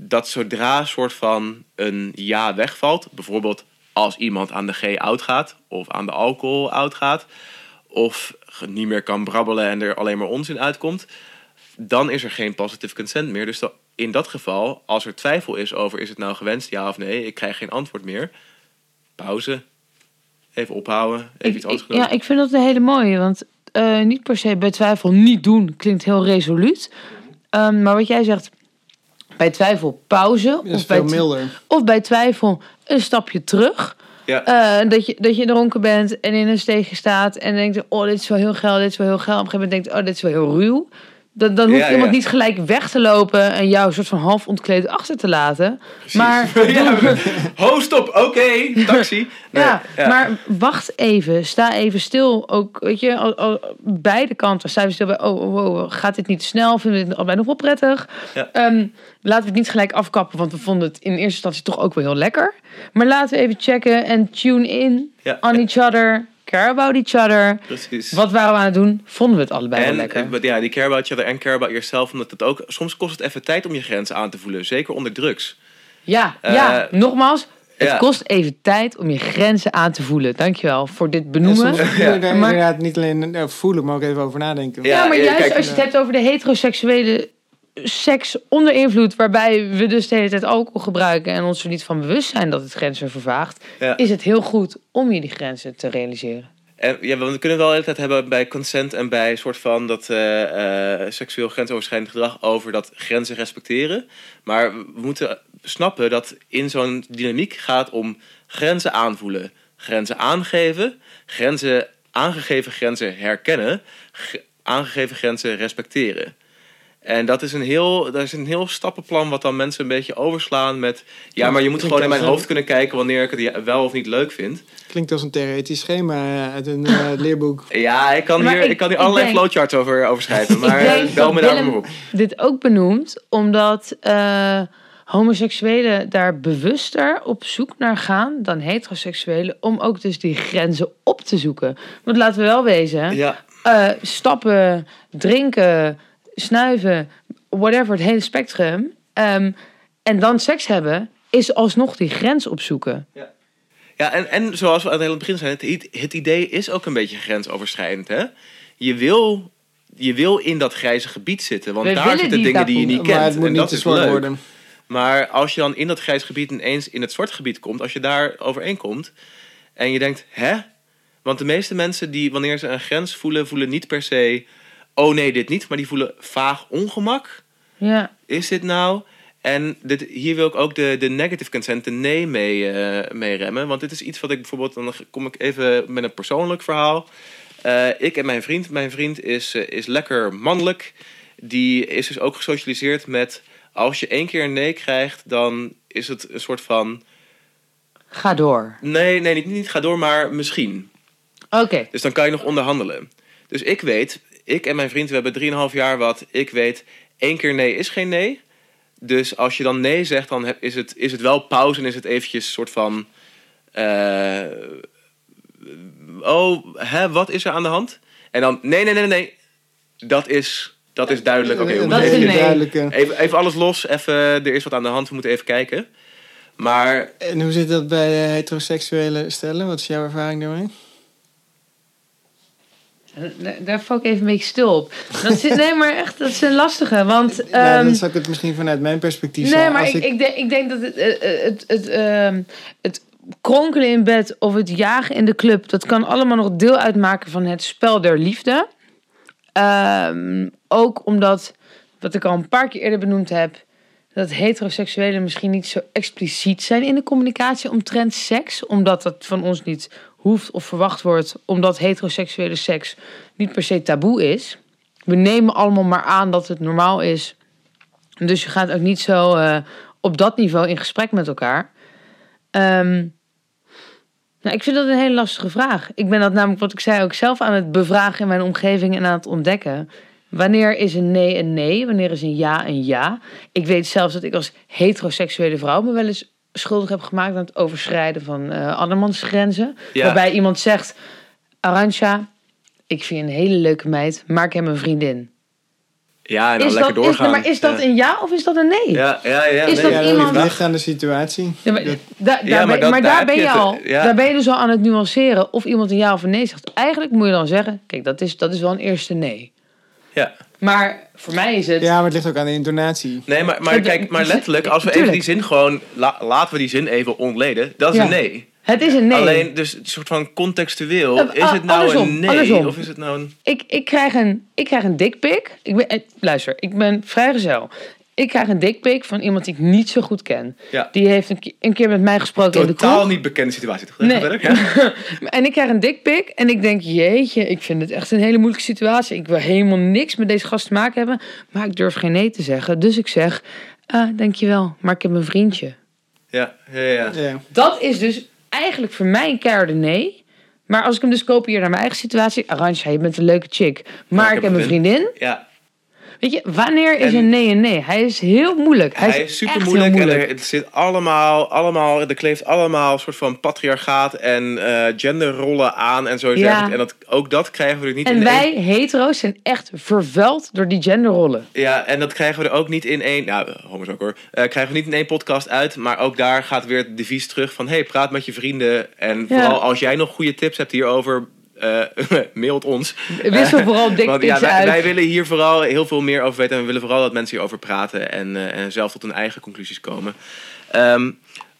Speaker 4: dat zodra een soort van een ja wegvalt, bijvoorbeeld als iemand aan de G oud gaat of aan de alcohol oud gaat, of niet meer kan brabbelen en er alleen maar onzin uitkomt, dan is er geen positive consent meer. Dus in dat geval, als er twijfel is over is het nou gewenst, ja of nee, ik krijg geen antwoord meer. Pauze. Even ophouden. Even
Speaker 5: Ik,
Speaker 4: iets anders doen.
Speaker 5: ja, ik vind dat een hele mooie. Want eh, niet per se bij twijfel niet doen klinkt heel resoluut. Ehm, maar wat jij zegt, bij twijfel pauze.
Speaker 3: Dat is
Speaker 5: Of bij,
Speaker 3: milder.
Speaker 5: of bij twijfel een stapje terug.
Speaker 4: Ja.
Speaker 5: Eh, dat, je, dat je dronken bent en in een steegje staat en denkt: Oh, dit is wel heel geil, dit is wel heel geil. Op een gegeven moment denkt: Oh, dit is wel heel ruw. Dan, dan hoeft
Speaker 4: Ja,
Speaker 5: iemand
Speaker 4: ja.
Speaker 5: niet gelijk weg te lopen en jou een soort van half ontkleed achter te laten. Maar, [laughs]
Speaker 4: ja, ho, stop, oké, [laughs] taxi. Nee,
Speaker 5: ja, maar wacht even, sta even stil. Ook, weet je, al, al- beide kanten staan we stil bij: oh, oh, oh, gaat dit niet te snel? Vinden we dit allebei nog wel prettig? Ehm, laten we het niet gelijk afkappen, want we vonden het in eerste instantie toch ook wel heel lekker. Maar laten we even checken en tune in on each other, care about each other.
Speaker 4: Precies.
Speaker 5: Wat waren we aan het doen? Vonden we het allebei wel
Speaker 4: En
Speaker 5: lekker?
Speaker 4: eh, ja, die care about each other en care about yourself. Omdat het ook, soms kost het even tijd om je grenzen aan te voelen. Zeker onder drugs.
Speaker 5: Ja,
Speaker 4: Eh,
Speaker 5: ja, nogmaals. Het
Speaker 4: ja.
Speaker 5: kost even tijd om je grenzen aan te voelen. Dankjewel voor dit
Speaker 3: En
Speaker 5: benoemen.
Speaker 3: je daar
Speaker 5: Maar-
Speaker 3: inderdaad niet alleen eh, voelen, maar ook even over nadenken.
Speaker 4: Ja,
Speaker 5: Ja, maar
Speaker 4: eh,
Speaker 5: juist
Speaker 4: kijk,
Speaker 5: als je het hebt over de heteroseksuele seks onder invloed, waarbij we dus de hele tijd alcohol gebruiken en ons er niet van bewust zijn dat het grenzen vervaagt,
Speaker 4: Ja.
Speaker 5: is het heel goed om je die grenzen te realiseren.
Speaker 4: En ja, we kunnen wel de hele tijd hebben bij consent en bij soort van dat eh, eh, seksueel grensoverschrijdend gedrag over dat grenzen respecteren. Maar we moeten snappen dat in zo'n dynamiek gaat om grenzen aanvoelen, grenzen aangeven, grenzen, aangegeven grenzen herkennen, aangegeven grenzen respecteren. En dat is, een heel, dat is een heel stappenplan wat dan mensen een beetje overslaan met... Ja, maar je moet gewoon in mijn hoofd kunnen kijken wanneer ik het wel of niet leuk vind.
Speaker 3: Klinkt als een theoretisch schema eh, uit een eh, [laughs] leerboek.
Speaker 4: Ja, ik kan
Speaker 5: Maar
Speaker 4: hier,
Speaker 5: ik-
Speaker 4: ik, kan hier
Speaker 5: ik
Speaker 4: allerlei
Speaker 5: denk-
Speaker 4: flowcharts over, over schrijven. Maar eh, bel me daar maar op.
Speaker 5: dit ook benoemt, omdat eh, homoseksuelen daar bewuster op zoek naar gaan dan heteroseksuelen, om ook dus die grenzen op te zoeken. Want laten we wel wezen,
Speaker 4: Ja,
Speaker 5: eh, stappen, drinken, snuiven, whatever, het hele spectrum. ehm, en dan seks hebben, is alsnog die grens opzoeken.
Speaker 4: ja en, en zoals we aan het begin zeiden, het, het idee is ook een beetje grensoverschrijdend. Hè? Je, wil, je wil in dat grijze gebied zitten, want
Speaker 5: We
Speaker 4: daar zitten
Speaker 5: die
Speaker 4: dingen die je niet
Speaker 3: maar
Speaker 4: kent.
Speaker 3: het moet
Speaker 4: en
Speaker 3: niet
Speaker 4: dat
Speaker 3: te
Speaker 4: is
Speaker 3: zwart
Speaker 4: leuk.
Speaker 3: worden.
Speaker 4: Maar als je dan in dat grijs gebied ineens in het zwarte gebied komt, als je daar overeenkomt en je denkt, hè? Want de meeste mensen die wanneer ze een grens voelen, voelen niet per se, oh nee, dit niet, maar die voelen vaag ongemak.
Speaker 5: Ja,
Speaker 4: Is dit nou? En dit, hier wil ik ook de, de negative consent, de nee mee, eh, mee remmen. Want dit is iets wat ik bijvoorbeeld, dan kom ik even met een persoonlijk verhaal. Eh, ik en mijn vriend. Mijn vriend is, eh, is lekker mannelijk. Die is dus ook gesocialiseerd met... als je één keer een nee krijgt, dan is het een soort van...
Speaker 5: Ga door.
Speaker 4: Nee, nee, niet, niet ga door, maar misschien.
Speaker 5: Oké.
Speaker 4: Dus dan kan je nog onderhandelen. Dus ik weet, ik en mijn vriend, we hebben 3,5 jaar wat. Ik weet, één keer nee is geen nee. Dus als je dan nee zegt, dan heb- is het, is het wel pauze en is het eventjes een soort van... eh, oh, hè, wat is er aan de hand? En dan, nee, nee, nee, nee. Dat is, dat is duidelijk. Oké,
Speaker 5: Dat is nee.
Speaker 3: duidelijke.
Speaker 4: even, even alles los. Even, er is wat aan de hand. We moeten even kijken. Maar
Speaker 3: En hoe zit dat bij heteroseksuele stellen? Wat is jouw ervaring daarmee?
Speaker 5: Daar- Daar val ik even een beetje stil op. Dat zit, nee, maar echt, dat is een lastige. Want
Speaker 3: nou,
Speaker 5: ehm,
Speaker 3: dan zal ik het misschien vanuit mijn perspectief
Speaker 5: Nee, maar
Speaker 3: Als
Speaker 5: ik, ik, denk, ik denk dat het, eh, eh, het, het, ehm, het kronkelen in bed of het jagen in de club, dat kan allemaal nog deel uitmaken van het spel der liefde. Ehm, ook omdat, wat ik al een paar keer eerder benoemd heb, dat heteroseksuelen misschien niet zo expliciet zijn in de communicatie omtrent seks, omdat dat van ons niet hoeft of verwacht wordt, omdat heteroseksuele seks niet per se taboe is. We nemen allemaal maar aan dat het normaal is. Dus je gaat ook niet zo eh, op dat niveau in gesprek met elkaar. Ehm, nou, ik vind dat een hele lastige vraag. Ik ben dat namelijk, wat ik zei, ook zelf aan het bevragen in mijn omgeving en aan het ontdekken. Wanneer is een nee een nee? Wanneer is een ja een ja? Ik weet zelfs dat ik als heteroseksuele vrouw me wel eens schuldig heb gemaakt aan het overschrijden van eh andermans grenzen.
Speaker 4: Ja.
Speaker 5: Waarbij iemand zegt: Arantja, ik vind je een hele leuke meid, maar ik heb een vriendin.
Speaker 4: ja, en dan
Speaker 5: Is
Speaker 4: lekker
Speaker 5: dat, is,
Speaker 4: doorgaan.
Speaker 5: maar is dat
Speaker 4: ja.
Speaker 5: een ja of is dat een nee?
Speaker 4: Ja, ja, ja.
Speaker 5: Is
Speaker 4: nee,
Speaker 5: dat
Speaker 3: ja,
Speaker 4: ja,
Speaker 3: dat
Speaker 5: iemand-
Speaker 3: ligt aan de situatie.
Speaker 5: Ja, maar,
Speaker 3: Dat-
Speaker 5: da- daar
Speaker 4: maar
Speaker 5: ben-
Speaker 4: dat-
Speaker 5: maar
Speaker 4: daar
Speaker 5: daar
Speaker 4: heb
Speaker 5: ben
Speaker 4: je het,
Speaker 5: al.
Speaker 4: ja.
Speaker 5: Daar ben je dus al aan het nuanceren of iemand een ja of een nee zegt. Eigenlijk moet je dan zeggen: kijk, dat is, dat is wel een eerste nee.
Speaker 4: Ja.
Speaker 5: Maar voor mij is het.
Speaker 3: ja, maar het ligt ook aan de intonatie.
Speaker 4: Nee, maar, maar kijk, maar letterlijk, als we even die zin gewoon... la- laten we die zin even ontleden. Dat is
Speaker 5: Ja.
Speaker 4: een nee.
Speaker 5: Het is een nee.
Speaker 4: Alleen, dus een soort van contextueel.
Speaker 5: Eh,
Speaker 4: Is het nou
Speaker 5: andersom,
Speaker 4: een nee?
Speaker 5: andersom.
Speaker 4: Of is het nou een...
Speaker 5: Ik, ik krijg een, ik krijg een dikpik. Ik ben, eh, luister, ik ben vrijgezel. Ik krijg een dikpik van iemand die ik niet zo goed ken.
Speaker 4: Ja.
Speaker 5: Die heeft een, ke- een keer met mij gesproken in de kroeg.
Speaker 4: Totaal niet bekende situatie. Toch?
Speaker 5: Nee.
Speaker 4: Ja. [laughs]
Speaker 5: En ik krijg een dikpik en ik denk, jeetje, ik vind het echt een hele moeilijke situatie. Ik wil helemaal niks met deze gast te maken hebben, maar ik durf geen nee te zeggen. Dus ik zeg, ah, dankjewel, maar ik heb een vriendje.
Speaker 4: Ja, ja, ja.
Speaker 3: Ja.
Speaker 5: Dat is dus eigenlijk voor mij een keiharde nee. Maar als ik hem dus kopieer naar mijn eigen situatie, Arantja, je bent een leuke chick, maar ik heb een vriendin.
Speaker 4: ja.
Speaker 5: Weet je, wanneer is
Speaker 4: En-
Speaker 5: een nee een nee? Hij is heel moeilijk. Hij,
Speaker 4: Hij
Speaker 5: is,
Speaker 4: is super
Speaker 5: echt
Speaker 4: moeilijk.
Speaker 5: heel
Speaker 4: En er, het zit allemaal, allemaal, er kleeft allemaal een soort van patriarchaat en eh, genderrollen aan en zo.
Speaker 5: Ja.
Speaker 4: En dat, ook dat krijgen we er niet
Speaker 5: En
Speaker 4: in één
Speaker 5: wij, hetero's, zijn echt vervuild door die genderrollen.
Speaker 4: Ja, en dat krijgen we er ook niet in één. Nou, homo's ook hoor. Eh, krijgen we niet in één podcast uit. Maar ook daar gaat weer het devies terug van: hey, praat met je vrienden. En
Speaker 5: Ja.
Speaker 4: vooral als jij nog goede tips hebt hierover. Eh [laughs] mailt ons.
Speaker 5: Wissel vooral
Speaker 4: Want ja, wij,
Speaker 5: uit.
Speaker 4: wij willen hier vooral heel veel meer over weten. En we willen vooral dat mensen hierover praten. En, eh, en zelf tot hun eigen conclusies komen. Ehm,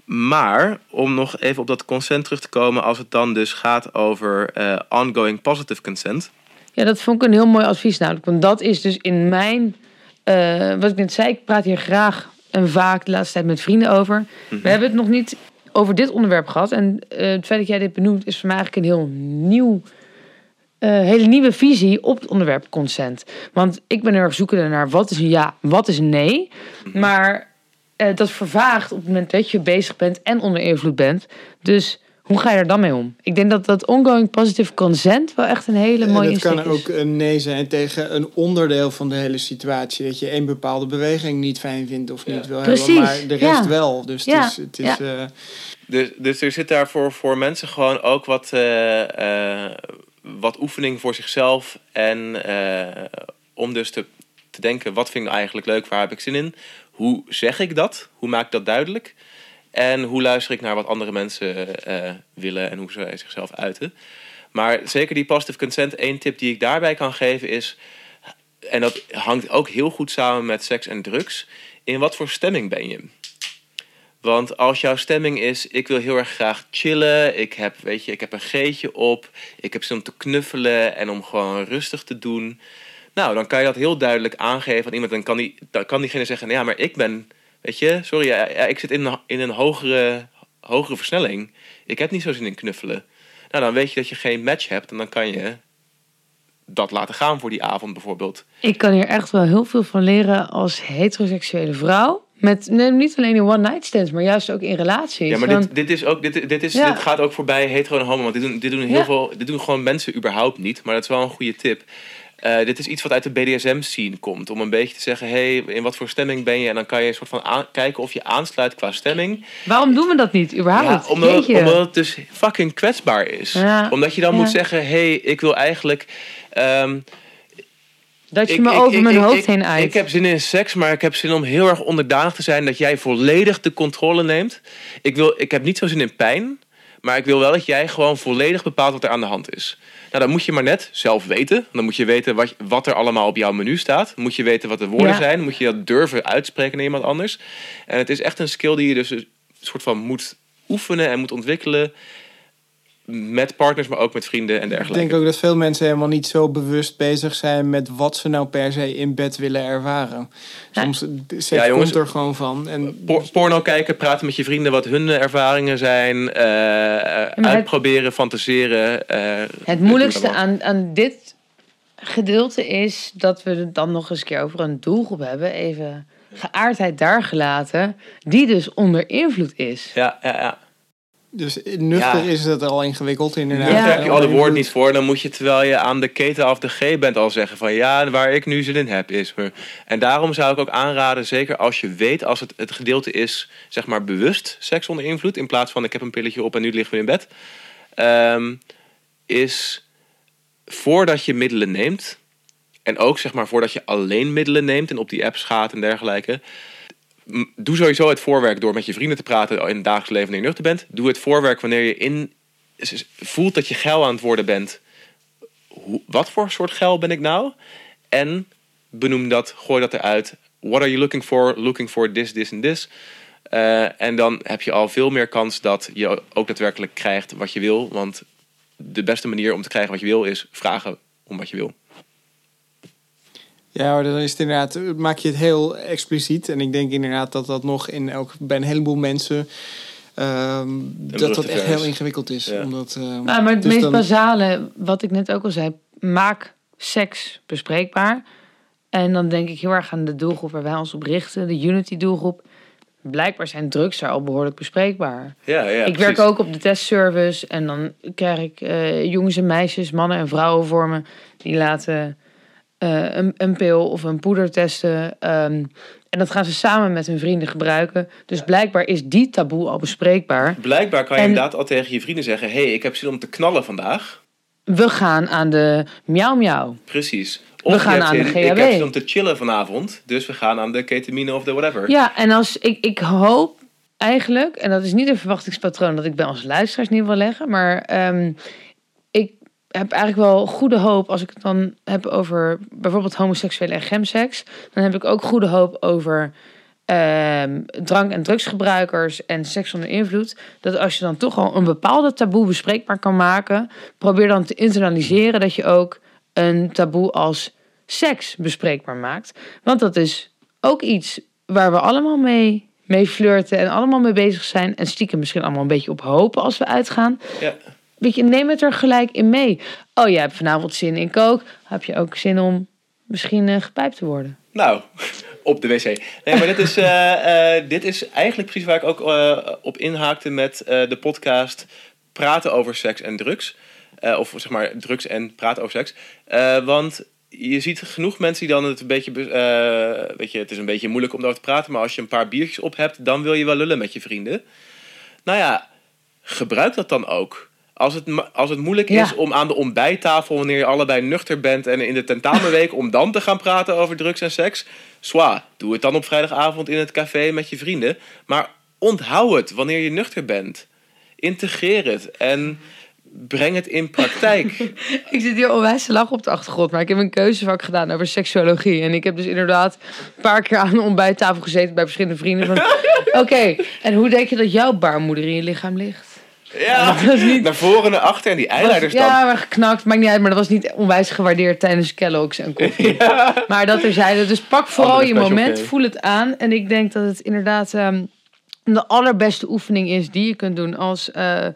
Speaker 4: maar om nog even op dat consent terug te komen. Als het dan dus gaat over eh, ongoing positive consent.
Speaker 5: Ja, dat vond ik een heel mooi advies namelijk. Want dat is dus in mijn... eh, wat ik net zei, ik praat hier graag en vaak de laatste tijd met vrienden over. We hebben het nog niet over dit onderwerp gehad. En eh, het feit dat jij dit benoemt is voor mij eigenlijk een heel nieuw... eh, hele nieuwe visie op het onderwerp consent. Want ik ben heel erg zoekende naar wat is een ja, wat is een nee. Maar eh, dat vervaagt op het moment dat je bezig bent en onder invloed bent. Dus hoe ga je er dan mee om? Ik denk dat dat ongoing positive consent wel echt een hele mooie
Speaker 3: dat kan
Speaker 5: insteek is.
Speaker 3: ook een nee zijn tegen een onderdeel van de hele situatie. Dat je één bepaalde beweging niet fijn vindt of niet wil
Speaker 5: Precies,
Speaker 3: hebben, maar de rest
Speaker 5: ja.
Speaker 3: wel. Dus
Speaker 5: Ja,
Speaker 3: het is, het is eh,
Speaker 4: Dus, dus er zit daar voor, voor mensen gewoon ook wat, eh, eh, wat oefening voor zichzelf. En eh, om dus te, te denken, wat vind ik nou eigenlijk leuk, waar heb ik zin in? Hoe zeg ik dat? Hoe maak ik dat duidelijk? En hoe luister ik naar wat andere mensen eh, willen en hoe ze zichzelf uiten? Maar zeker die positive consent, één tip die ik daarbij kan geven is... En dat hangt ook heel goed samen met seks en drugs. In wat voor stemming ben je? Want als jouw stemming is, ik wil heel erg graag chillen, ik heb, weet je, ik heb een geetje op, ik heb zin om te knuffelen en om gewoon rustig te doen. Nou, dan kan je dat heel duidelijk aangeven aan iemand. Dan kan, dan kan diegene zeggen, nou ja, maar ik ben, weet je, sorry, ja, ja, ik zit in een, in een hogere, hogere versnelling. Ik heb niet zo zin in knuffelen. Nou, dan weet je dat je geen match hebt en dan kan je dat laten gaan voor die avond bijvoorbeeld.
Speaker 5: Ik kan hier echt wel heel veel van leren als heteroseksuele vrouw. Met nee, niet alleen in one-night stands, maar juist ook in relaties.
Speaker 4: Ja, maar
Speaker 5: Van-
Speaker 4: dit, dit, is ook, dit, dit, is,
Speaker 5: Ja.
Speaker 4: dit gaat ook voorbij hetero en homo. Want dit doen, dit doen heel
Speaker 5: Ja.
Speaker 4: veel. Dit doen gewoon mensen überhaupt niet. Maar dat is wel een goede tip. Eh, dit is iets wat uit de BDSM-scene komt. Om een beetje te zeggen, hey, in wat voor stemming ben je? En dan kan je een soort van aan- kijken of je aansluit qua stemming.
Speaker 5: Waarom doen we dat niet, überhaupt?
Speaker 4: Ja, omdat, omdat het dus fucking kwetsbaar is.
Speaker 5: Ja.
Speaker 4: Omdat je dan
Speaker 5: Ja.
Speaker 4: moet zeggen, hey, ik wil eigenlijk... ehm,
Speaker 5: dat je
Speaker 4: ik-
Speaker 5: me
Speaker 4: ik-
Speaker 5: over
Speaker 4: ik-
Speaker 5: mijn hoofd heen uit.
Speaker 4: Ik heb zin in seks, maar ik heb zin om heel erg onderdanig te zijn. Dat jij volledig de controle neemt. Ik, wil, ik heb niet zo zin in pijn. Maar ik wil wel dat jij gewoon volledig bepaalt wat er aan de hand is. Nou, dan moet je maar net zelf weten. Dan moet je weten wat, wat er allemaal op jouw menu staat. Moet je weten wat de woorden
Speaker 5: Ja.
Speaker 4: zijn. Moet je dat durven uitspreken naar iemand anders. En het is echt een skill die je dus een soort van moet oefenen en moet ontwikkelen. Met partners, maar ook met vrienden en
Speaker 3: Ik
Speaker 4: dergelijke.
Speaker 3: denk ook dat veel mensen helemaal niet zo bewust bezig zijn met wat ze nou per se in bed willen ervaren. Soms seks
Speaker 4: Ja, jongens.
Speaker 3: komt er gewoon van. En
Speaker 4: Por- porno kijken, praten met je vrienden wat hun eh, ervaringen zijn. eh, eh,
Speaker 5: het-
Speaker 4: uitproberen, fantaseren. eh,
Speaker 5: Het moeilijkste aan, aan dit gedeelte is dat we het dan nog eens een keer over een doelgroep hebben. Even geaardheid daar gelaten. Die dus onder invloed is.
Speaker 4: Ja, ja, ja.
Speaker 3: Dus nuchter
Speaker 4: Ja.
Speaker 3: is het al ingewikkeld inderdaad.
Speaker 5: Ja.
Speaker 4: heb je al de woorden niet voor. Dan moet je, terwijl je aan de keten af de G bent, al zeggen van ja, waar ik nu zin in heb is. er. En daarom zou ik ook aanraden, zeker als je weet, als het, het gedeelte is, zeg maar bewust seks onder invloed, in plaats van ik heb een pilletje op en nu liggen we in bed, ehm, is voordat je middelen neemt, en ook zeg maar voordat je alleen middelen neemt en op die apps gaat en dergelijke, doe sowieso het voorwerk door met je vrienden te praten in het dagelijks leven wanneer je nuchter bent. Doe het voorwerk wanneer je in voelt dat je geil aan het worden bent. Wat voor soort geil ben ik nou? En benoem dat, gooi dat eruit. What are you looking for? Looking for this, this en this. Eh, en dan heb je al veel meer kans dat je ook daadwerkelijk krijgt wat je wil. Want de beste manier om te krijgen wat je wil is vragen om wat je wil.
Speaker 3: Ja, maar dan is het inderdaad, maak je het heel expliciet. En ik denk inderdaad dat dat nog in elk, bij een heleboel mensen. ehm, dat dat echt heel ingewikkeld is.
Speaker 4: Ja.
Speaker 3: Omdat, ehm,
Speaker 5: Nou, maar het
Speaker 3: dus
Speaker 5: meest
Speaker 3: dan-
Speaker 5: basale, wat ik net ook al zei, maak seks bespreekbaar. En dan denk ik heel erg aan de doelgroep waar wij ons op richten, de Unity doelgroep. Blijkbaar zijn drugs daar al behoorlijk bespreekbaar.
Speaker 4: Ja, ja,
Speaker 5: ik werk ook op de testservice en dan krijg ik eh, jongens en meisjes, mannen en vrouwen voor me. Die laten eh, een, een pil of een poeder testen. ehm, en dat gaan ze samen met hun vrienden gebruiken. Dus blijkbaar is die taboe al bespreekbaar.
Speaker 4: Blijkbaar kan je
Speaker 5: En-
Speaker 4: inderdaad al tegen je vrienden zeggen: hey, ik heb zin om te knallen vandaag.
Speaker 5: We gaan aan de miauw miauw.
Speaker 4: Precies.
Speaker 5: We
Speaker 4: je
Speaker 5: gaan aan de
Speaker 4: zin- Ik
Speaker 5: GHB.
Speaker 4: heb zin om te chillen vanavond, dus we gaan aan de ketamine of de whatever.
Speaker 5: Ja, en als ik, ik hoop eigenlijk, en dat is niet een verwachtingspatroon dat ik bij onze luisteraars niet wil leggen, maar ik heb eigenlijk wel goede hoop als ik het dan heb over bijvoorbeeld homoseksuele en gemseks. Dan heb ik ook goede hoop over ehm, drank- en drugsgebruikers en seks onder invloed. Dat als je dan toch al een bepaalde taboe bespreekbaar kan maken, probeer dan te internaliseren dat je ook een taboe als seks bespreekbaar maakt. Want dat is ook iets waar we allemaal mee, mee flirten en allemaal mee bezig zijn. En stiekem misschien allemaal een beetje op hopen als we uitgaan.
Speaker 4: Ja.
Speaker 5: Weet je, neem het er gelijk in mee. Oh, jij hebt vanavond zin in kook. Heb je ook zin om misschien eh, gepijpt te worden?
Speaker 4: Nou, [laughs] op de wc. Nee, maar dit is, eh, eh, dit is eigenlijk precies waar ik ook op inhaakte met de podcast Praten over seks en drugs. Of zeg maar drugs en praten over seks. Want je ziet genoeg mensen die dan het een beetje... be- weet je, het is een beetje moeilijk om daarover te praten. Maar als je een paar biertjes op hebt, dan wil je wel lullen met je vrienden. Nou ja, gebruik dat dan ook. Als het, als het moeilijk
Speaker 5: Ja.
Speaker 4: is om aan de ontbijttafel, wanneer je allebei nuchter bent en in de tentamenweek, om dan te gaan praten over drugs en seks, zwa, doe het dan op vrijdagavond in het café met je vrienden. Maar onthoud het wanneer je nuchter bent. Integreer het en breng het in praktijk. [laughs]
Speaker 5: Ik zit hier onwijs te lachen op de achtergrond, maar ik heb een keuzevak gedaan over seksuologie. En ik heb dus inderdaad een paar keer aan de ontbijttafel gezeten bij verschillende vrienden. [laughs] Oké, en hoe denk je dat jouw baarmoeder in je lichaam ligt?
Speaker 4: Ja,
Speaker 5: Dat is niet-
Speaker 4: naar voren, naar achter en die eileiders dan.
Speaker 5: ja, maar geknakt, maakt niet uit. Maar dat was niet onwijs gewaardeerd tijdens Kellogg's en koffie. [laughs] Maar dat er zeiden, dus pak vooral
Speaker 4: Andere
Speaker 5: je moment, voel het aan. En ik denk dat het inderdaad ehm, de allerbeste oefening is die je kunt doen als... eh,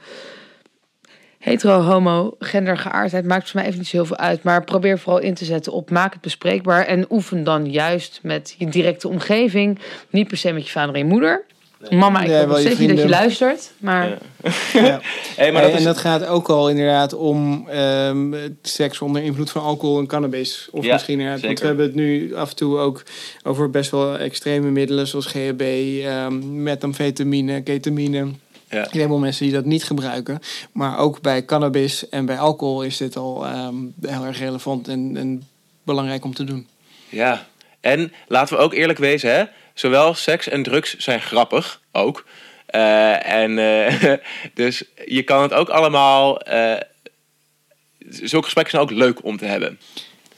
Speaker 5: hetero, homo, gender, geaardheid maakt voor mij even niet zo heel veel uit. Maar probeer vooral in te zetten op maak het bespreekbaar. En oefen dan juist met je directe omgeving. Niet per se met je vader en je moeder. Mama, ik hoop steeds niet dat je luistert. Maar
Speaker 4: Ja. [laughs]
Speaker 3: Ja.
Speaker 4: Hey, maar
Speaker 3: Hey,
Speaker 4: dat is,
Speaker 3: En dat gaat ook al inderdaad om ehm, seks onder invloed van alcohol en cannabis. Of
Speaker 4: Ja,
Speaker 3: misschien inderdaad, want we hebben het nu af en toe ook over best wel extreme middelen zoals GHB, ehm methamfetamine, ketamine.
Speaker 4: Ja.
Speaker 3: Een heleboel mensen die dat niet gebruiken. Maar ook bij cannabis en bij alcohol is dit al ehm, heel erg relevant en, en belangrijk om te doen.
Speaker 4: Ja, en laten we ook eerlijk wezen, hè? Zowel seks en drugs zijn grappig ook. Eh, en eh, [laughs] dus je kan het ook allemaal. eh, zulke gesprekken zijn ook leuk om te hebben.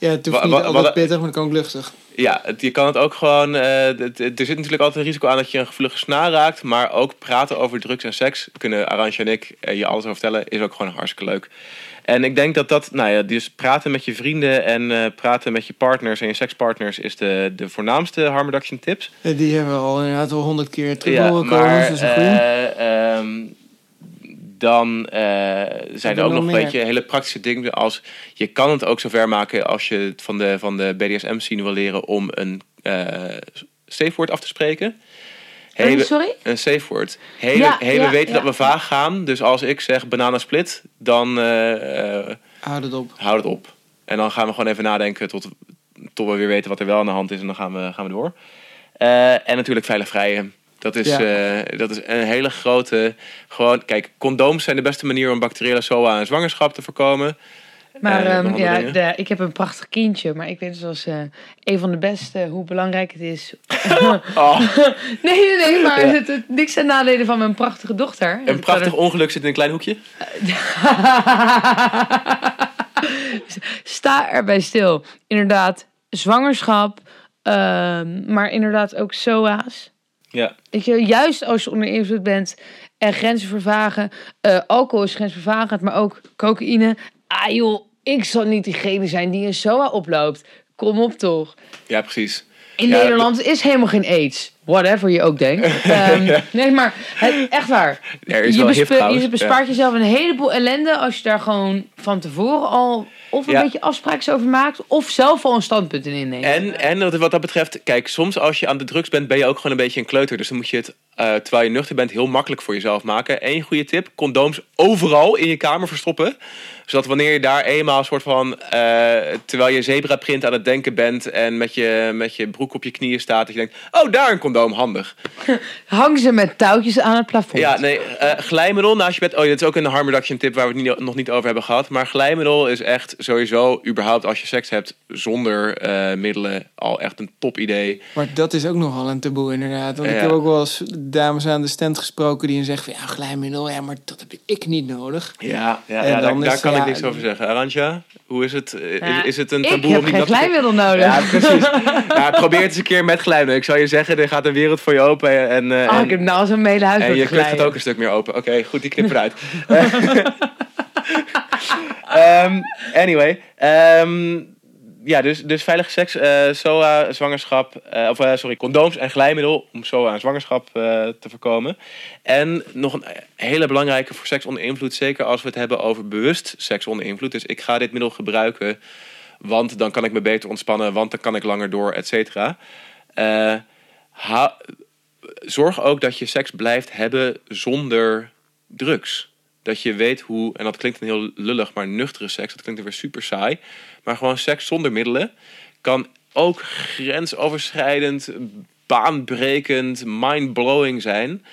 Speaker 3: Ja, het hoeft niet altijd
Speaker 4: wat-
Speaker 3: pittig, maar het kan ook luchtig.
Speaker 4: Ja, het, je kan het ook gewoon. eh, het- er zit natuurlijk altijd een risico aan dat je een gevoelige snaar raakt. Maar ook praten over drugs en seks kunnen Arantje en ik eh, je alles over vertellen. Is ook gewoon hartstikke leuk. En ik denk dat dat, nou ja, dus praten met je vrienden en eh, praten met je partners en je sekspartners is de, de voornaamste harm reduction tips.
Speaker 3: Die hebben we al inderdaad al honderd keer terug
Speaker 4: Ja, maar
Speaker 3: dus is een goeie.
Speaker 4: eh, ehm, dan eh, zijn er ook
Speaker 3: nog
Speaker 4: een beetje hele praktische dingen als je kan het ook zover maken als je het van de, van de BDSM-scene wil leren om een eh safe word af te spreken. Hey,
Speaker 5: Oh,
Speaker 4: we-
Speaker 5: sorry?
Speaker 4: een safe word. Hey,
Speaker 5: Ja,
Speaker 4: we, hey,
Speaker 5: ja,
Speaker 4: we weten
Speaker 5: ja.
Speaker 4: dat we vaag gaan, dus als ik zeg bananasplit, dan eh,
Speaker 3: Houd het op.
Speaker 4: houd het op. En dan gaan we gewoon even nadenken tot, tot we weer weten wat er wel aan de hand is en dan gaan we, gaan we door. Eh, en natuurlijk veilig vrijen. Dat is,
Speaker 3: Ja.
Speaker 4: eh, dat is een hele grote. Gewoon, kijk, condooms zijn de beste manier om bacteriële SOA en zwangerschap te voorkomen.
Speaker 5: Maar
Speaker 4: Eh,
Speaker 5: ehm, ja, de, ik heb een prachtig kindje, maar ik weet zoals eh een van de beste hoe belangrijk het is. [laughs]
Speaker 4: Oh, [laughs]
Speaker 5: Nee, nee, nee, maar
Speaker 4: Ja.
Speaker 5: het, het- niks ten nadele van mijn prachtige dochter.
Speaker 4: een prachtig ongeluk zit in een klein hoekje. [laughs]
Speaker 5: Sta erbij stil. Inderdaad, zwangerschap, ehm, maar inderdaad ook SOA's.
Speaker 4: Ja,
Speaker 5: Weet je, juist als je onder invloed bent en grenzen vervagen. eh, alcohol is grensvervagend, maar ook cocaïne. Ah joh, ik zal niet diegene zijn die een SOA oploopt. Kom op toch.
Speaker 4: ja precies.
Speaker 5: In
Speaker 4: Ja,
Speaker 5: Nederland is helemaal geen AIDS. Whatever je ook denkt. [laughs] Ehm, Nee, maar het, echt waar. Je, bespe- bespaart jezelf een heleboel ellende als je daar gewoon van tevoren al of een
Speaker 4: Ja.
Speaker 5: beetje afspraakjes over maakt. Of zelf al een standpunt in inneemt.
Speaker 4: En, en wat- wat dat betreft, kijk, soms als je aan de drugs bent, ben je ook gewoon een beetje een kleuter. Dus dan moet je het, eh, terwijl je nuchter bent, heel makkelijk voor jezelf maken. Eén goede tip, condooms overal in je kamer verstoppen. Zodat wanneer je daar eenmaal een soort van, eh, terwijl je zebraprint aan het denken bent en met je, met je broek op je knieën staat, dat je denkt, oh, daar een condoom, handig. [laughs]
Speaker 5: Hang ze met touwtjes aan het plafond.
Speaker 4: Ja, nee, eh, glijmiddel naast je bed. Oh, dit is ook een harm reduction tip waar we het niet, nog niet over hebben gehad. Maar glijmiddel is echt sowieso, überhaupt als je seks hebt zonder eh, middelen, al echt een top idee.
Speaker 3: Maar dat is ook nogal een taboe inderdaad. Want ik
Speaker 4: Ja.
Speaker 3: heb ook wel eens dames aan de stand gesproken die zeggen van ja, glijmiddel, ja, maar dat heb ik niet nodig.
Speaker 4: Ja, ja, ja daar,
Speaker 3: is,
Speaker 4: kan
Speaker 3: ja,
Speaker 4: ik niks over zeggen. Arantja, hoe is het? Eh,
Speaker 5: Ja,
Speaker 4: is, is het een
Speaker 5: ik
Speaker 4: taboe
Speaker 5: heb
Speaker 4: om niet
Speaker 5: geen glijmiddel nodig.
Speaker 4: Ja, precies. ja, [laughs] probeer het eens een keer met glijmiddel. Ik zou je zeggen, er gaat een wereld voor je open. En, eh,
Speaker 5: Oh,
Speaker 4: en,
Speaker 5: ik heb nou zo'n hele huis
Speaker 4: en
Speaker 5: met
Speaker 4: je gaat
Speaker 5: glijden.
Speaker 4: ook een stuk meer open. Oké, goed, die knip eruit. [laughs] [laughs] Ehm, anyway. ehm, ja, dus, dus veilige seks, eh, SOA, zwangerschap, eh, of sorry, condooms en glijmiddel om SOA en zwangerschap te voorkomen. En nog een hele belangrijke voor seks onder invloed, zeker als we het hebben over bewust seks onder invloed. Dus ik ga dit middel gebruiken, want dan kan ik me beter ontspannen, want dan kan ik langer door, et cetera. Zorg ook dat je seks blijft hebben zonder drugs. Dat je weet hoe, en dat klinkt een heel lullig, maar nuchtere seks, dat klinkt weer super saai. Maar gewoon seks zonder middelen kan ook grensoverschrijdend, baanbrekend, mindblowing zijn.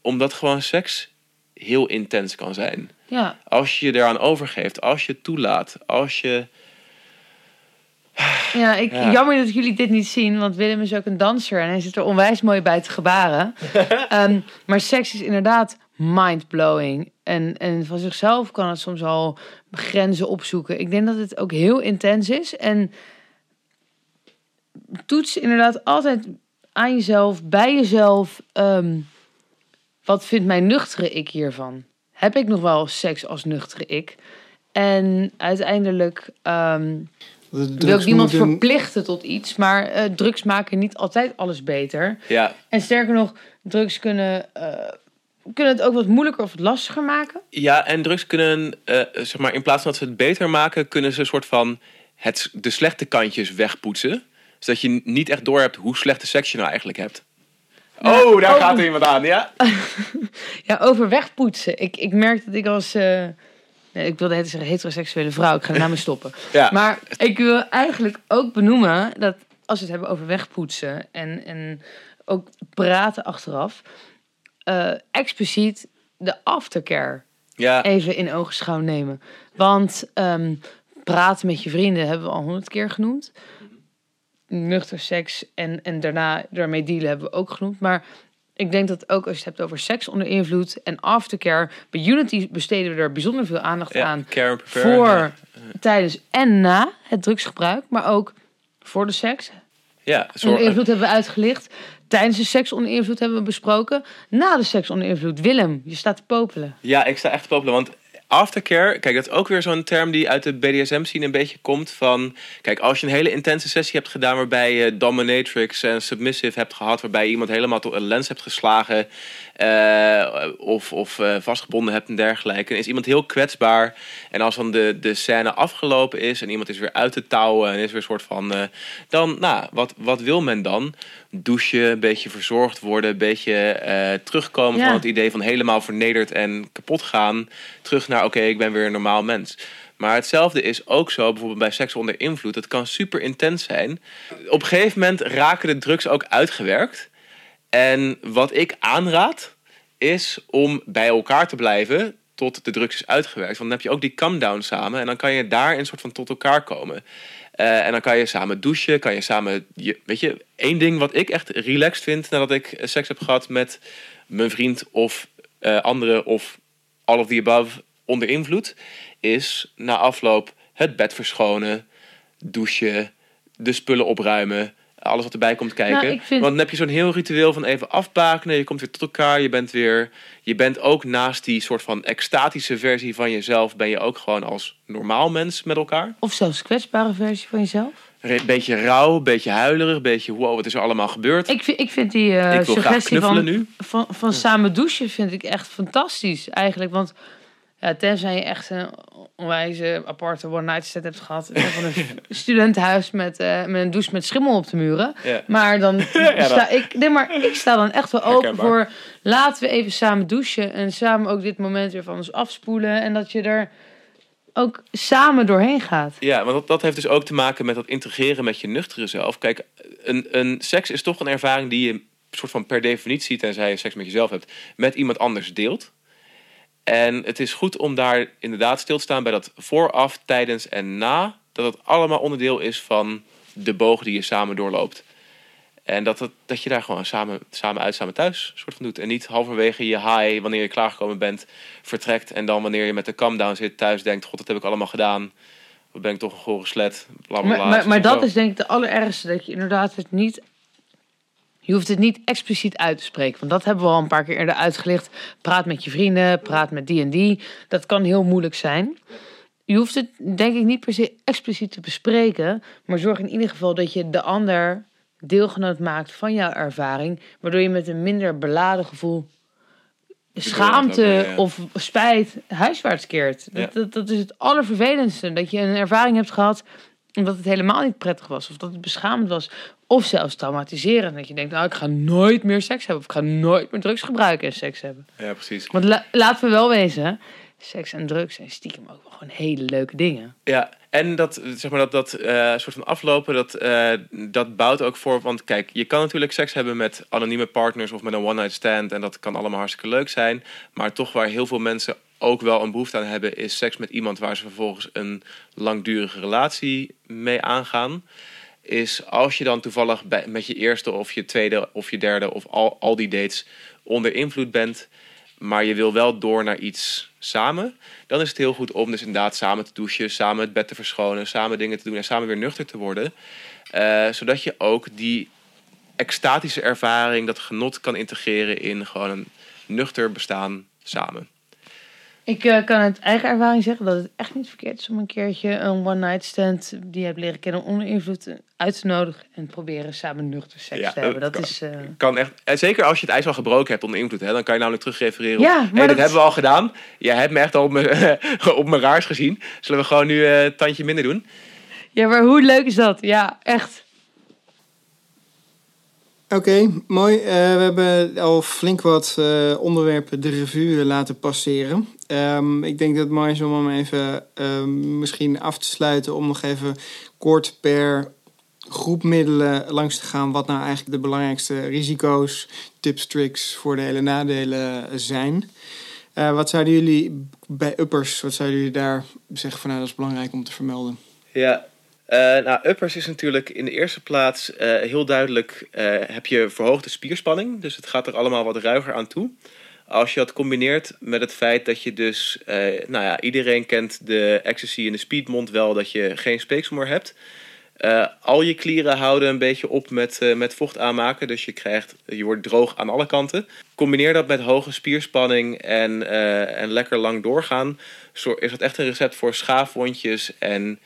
Speaker 4: Omdat gewoon seks heel intens kan zijn.
Speaker 5: Ja,
Speaker 4: Als je je eraan overgeeft, als je het toelaat, als je...
Speaker 5: ja, ik,
Speaker 4: Ja.
Speaker 5: jammer dat jullie dit niet zien, want Willem is ook een danser en hij zit er onwijs mooi bij te gebaren. [laughs] Ehm, maar seks is inderdaad mindblowing. En, en van zichzelf kan het soms al grenzen opzoeken. Ik denk dat het ook heel intens is. En toets inderdaad altijd aan jezelf, bij jezelf. ehm, wat vindt mijn nuchtere ik hiervan? Heb ik nog wel seks als nuchtere ik? En uiteindelijk ehm, wil ik niemand
Speaker 3: moeten-
Speaker 5: verplichten tot iets, maar eh, drugs maken niet altijd alles beter.
Speaker 4: Ja,
Speaker 5: En sterker nog, drugs kunnen, eh, kunnen het ook wat moeilijker of wat lastiger maken.
Speaker 4: Ja, en drugs kunnen, eh, zeg maar, in plaats van dat ze het beter maken, kunnen ze een soort van het, de slechte kantjes wegpoetsen. Zodat je niet echt doorhebt hoe slechte seks je nou eigenlijk hebt. oh, daar
Speaker 5: over-
Speaker 4: gaat er iemand aan, ja? [laughs]
Speaker 5: Ja, over wegpoetsen. Ik, ik merk dat ik als... nee, ik wilde net zeggen heteroseksuele vrouw. Ik ga daarna mee stoppen. [laughs]
Speaker 4: Ja.
Speaker 5: Maar ik wil eigenlijk ook benoemen dat als we het hebben over wegpoetsen en, en ook praten achteraf, eh, expliciet de aftercare
Speaker 4: Ja,
Speaker 5: even in ogenschouw nemen. Want ehm, praten met je vrienden hebben we al honderd keer genoemd. Nuchter seks en, en daarna daarmee dealen hebben we ook genoemd. Maar ik denk dat ook als je het hebt over seks onder invloed en aftercare. Bij Unity besteden we er bijzonder veel aandacht
Speaker 4: ja
Speaker 5: aan.
Speaker 4: care and prepare.
Speaker 5: Voor,
Speaker 4: Ja.
Speaker 5: tijdens en na het drugsgebruik. Maar ook voor de seks.
Speaker 4: Ja,
Speaker 5: Onder
Speaker 4: zorg,
Speaker 5: invloed hebben we uitgelicht. Tijdens de seks onder invloed hebben we besproken. Na de seks onder invloed. Willem, je staat te popelen.
Speaker 4: Ja, ik sta echt te popelen. Want aftercare, kijk, dat is ook weer zo'n term die uit de BDSM-scene een beetje komt. Van, kijk, als je een hele intense sessie hebt gedaan waarbij je dominatrix en submissive hebt gehad. Waarbij je iemand helemaal tot een lens hebt geslagen. Eh, of of eh, vastgebonden hebt en dergelijke. Dan is iemand heel kwetsbaar. En als dan de, de scène afgelopen is en iemand is weer uit de touwen en is weer een soort van. eh, dan, nou, wat, wat wil men dan? Douchen, een beetje verzorgd worden, een beetje terugkomen
Speaker 5: Ja.
Speaker 4: van het idee van helemaal vernederd en kapot gaan. Terug naar oké, ik ben weer een normaal mens. Maar hetzelfde is ook zo, bijvoorbeeld bij seks onder invloed. Het kan super intens zijn. Op een gegeven moment raken de drugs ook uitgewerkt. En wat ik aanraad, is om bij elkaar te blijven tot de drugs is uitgewerkt. Want dan heb je ook die come-down samen. En dan kan je daar een soort van tot elkaar komen. Eh, en dan kan je samen douchen, kan je samen... Weet je, één ding wat ik echt relaxed vind nadat ik eh, seks heb gehad met mijn vriend of eh anderen of all of the above onder invloed, is na afloop het bed verschonen, douchen, de spullen opruimen, alles wat erbij komt kijken.
Speaker 5: Nou, vind-
Speaker 4: Want dan heb je zo'n heel ritueel van even afbakenen, je komt weer tot elkaar, je bent weer, je bent ook naast die soort van extatische versie van jezelf, ben je ook gewoon als normaal mens met elkaar.
Speaker 5: Of zelfs kwetsbare versie van jezelf.
Speaker 4: Een beetje rauw, een beetje huilerig, beetje wow, wat is er allemaal gebeurd?
Speaker 5: Ik vind, ik vind die eh,
Speaker 4: Ik
Speaker 5: suggestie van,
Speaker 4: nu.
Speaker 5: van, van samen douchen vind ik echt fantastisch eigenlijk. Want ja, tenzij je echt een onwijze aparte one-night stand hebt gehad. Van een [laughs] studentenhuis met, eh, met een douche met schimmel op de muren.
Speaker 4: Ja.
Speaker 5: Maar dan [laughs]
Speaker 4: Ja,
Speaker 5: sta ik, nee, maar ik sta dan echt wel open
Speaker 4: Herkenbaar.
Speaker 5: voor laten we even samen douchen. En samen ook dit moment weer van ons afspoelen. En dat je er ook samen doorheen gaat.
Speaker 4: Ja, want dat, dat heeft dus ook te maken met dat integreren met je nuchtere zelf. Kijk, een, een seks is toch een ervaring die je soort van per definitie, tenzij je seks met jezelf hebt, met iemand anders deelt. En het is goed om daar inderdaad stil te staan bij dat vooraf, tijdens en na, dat het allemaal onderdeel is van de boog die je samen doorloopt. En dat, het, dat je daar gewoon samen, samen uit, samen thuis soort van doet. En niet halverwege je high, wanneer je klaargekomen bent, vertrekt. En dan wanneer je met de calm down zit thuis, denkt, god, dat heb ik allemaal gedaan. Ben ik toch een gore slet. Bla, bla,
Speaker 5: Maar,
Speaker 4: bla.
Speaker 5: maar, maar dat is denk ik de allerergste. Dat je inderdaad het niet... Je hoeft het niet expliciet uit te spreken. Want dat hebben we al een paar keer eerder uitgelicht. Praat met je vrienden, praat met die en die. Dat kan heel moeilijk zijn. Je hoeft het denk ik niet per se expliciet te bespreken. Maar zorg in ieder geval dat je de ander deelgenoot maakt van jouw ervaring. Waardoor je met een minder beladen gevoel schaamte
Speaker 4: Ja, ja.
Speaker 5: of spijt huiswaarts keert. Dat,
Speaker 4: Ja.
Speaker 5: dat, dat is het allervervelendste. Dat je een ervaring hebt gehad omdat het helemaal niet prettig was. Of dat het beschamend was. Of zelfs traumatiserend. Dat je denkt, nou ik ga nooit meer seks hebben. Of ik ga nooit meer drugs gebruiken en seks hebben.
Speaker 4: Ja, precies.
Speaker 5: Want la- laten we wel wezen. Seks en drugs zijn stiekem ook wel gewoon hele leuke dingen.
Speaker 4: Ja, en dat, zeg maar, dat, dat eh, soort van aflopen, dat, eh, dat bouwt ook voor. Want kijk, je kan natuurlijk seks hebben met anonieme partners of met een one-night stand. En dat kan allemaal hartstikke leuk zijn. Maar toch waar heel veel mensen ook wel een behoefte aan hebben, is seks met iemand waar ze vervolgens een langdurige relatie mee aangaan. Is als je dan toevallig bij, met je eerste of je tweede of je derde of al, al die dates onder invloed bent, maar je wil wel door naar iets samen, dan is het heel goed om dus inderdaad samen te douchen, samen het bed te verschonen, samen dingen te doen en samen weer nuchter te worden. Eh, zodat je ook die extatische ervaring, dat genot kan integreren in gewoon een nuchter bestaan samen.
Speaker 5: Ik eh, kan uit eigen ervaring zeggen dat het echt niet verkeerd is om een keertje een one-night stand die je hebt leren kennen onder invloed uit te nodigen en proberen samen nuchter seks
Speaker 4: Ja,
Speaker 5: te hebben.
Speaker 4: dat
Speaker 5: Dat
Speaker 4: kan.
Speaker 5: is. eh,
Speaker 4: Kan echt, en zeker als je het ijs al gebroken hebt onder invloed, hè, dan kan je namelijk terugrefereren.
Speaker 5: Ja,
Speaker 4: op,
Speaker 5: maar
Speaker 4: hey, dat,
Speaker 5: dat-
Speaker 4: hebben we al gedaan. Jij hebt me echt al op mijn, [laughs] op mijn raars gezien. Zullen we gewoon nu eh, een tandje minder doen?
Speaker 5: Ja, maar hoe leuk is dat? Ja, echt.
Speaker 3: Oké, mooi. Eh, we hebben al flink wat eh, onderwerpen de revue laten passeren. Ehm, ik denk dat het mooi is om hem even ehm, misschien af te sluiten... om nog even kort per groep middelen langs te gaan... wat nou eigenlijk de belangrijkste risico's, tips, tricks, voordelen en nadelen zijn. Eh, wat zouden jullie bij uppers, wat zouden jullie daar zeggen van... nou, dat is belangrijk om te vermelden?
Speaker 4: Ja, eh, nou, uppers is natuurlijk in de eerste plaats eh, heel duidelijk, eh, heb je verhoogde spierspanning. Dus het gaat er allemaal wat ruiger aan toe. Als je dat combineert met het feit dat je dus, nou ja, iedereen kent de ecstasy en de speedmond wel, dat je geen speeksel meer hebt. Al je klieren houden een beetje op met, met vocht aanmaken. Dus je, krijgt, je wordt droog aan alle kanten. Combineer dat met hoge spierspanning en, en lekker lang doorgaan. Is dat echt een recept voor schaafwondjes en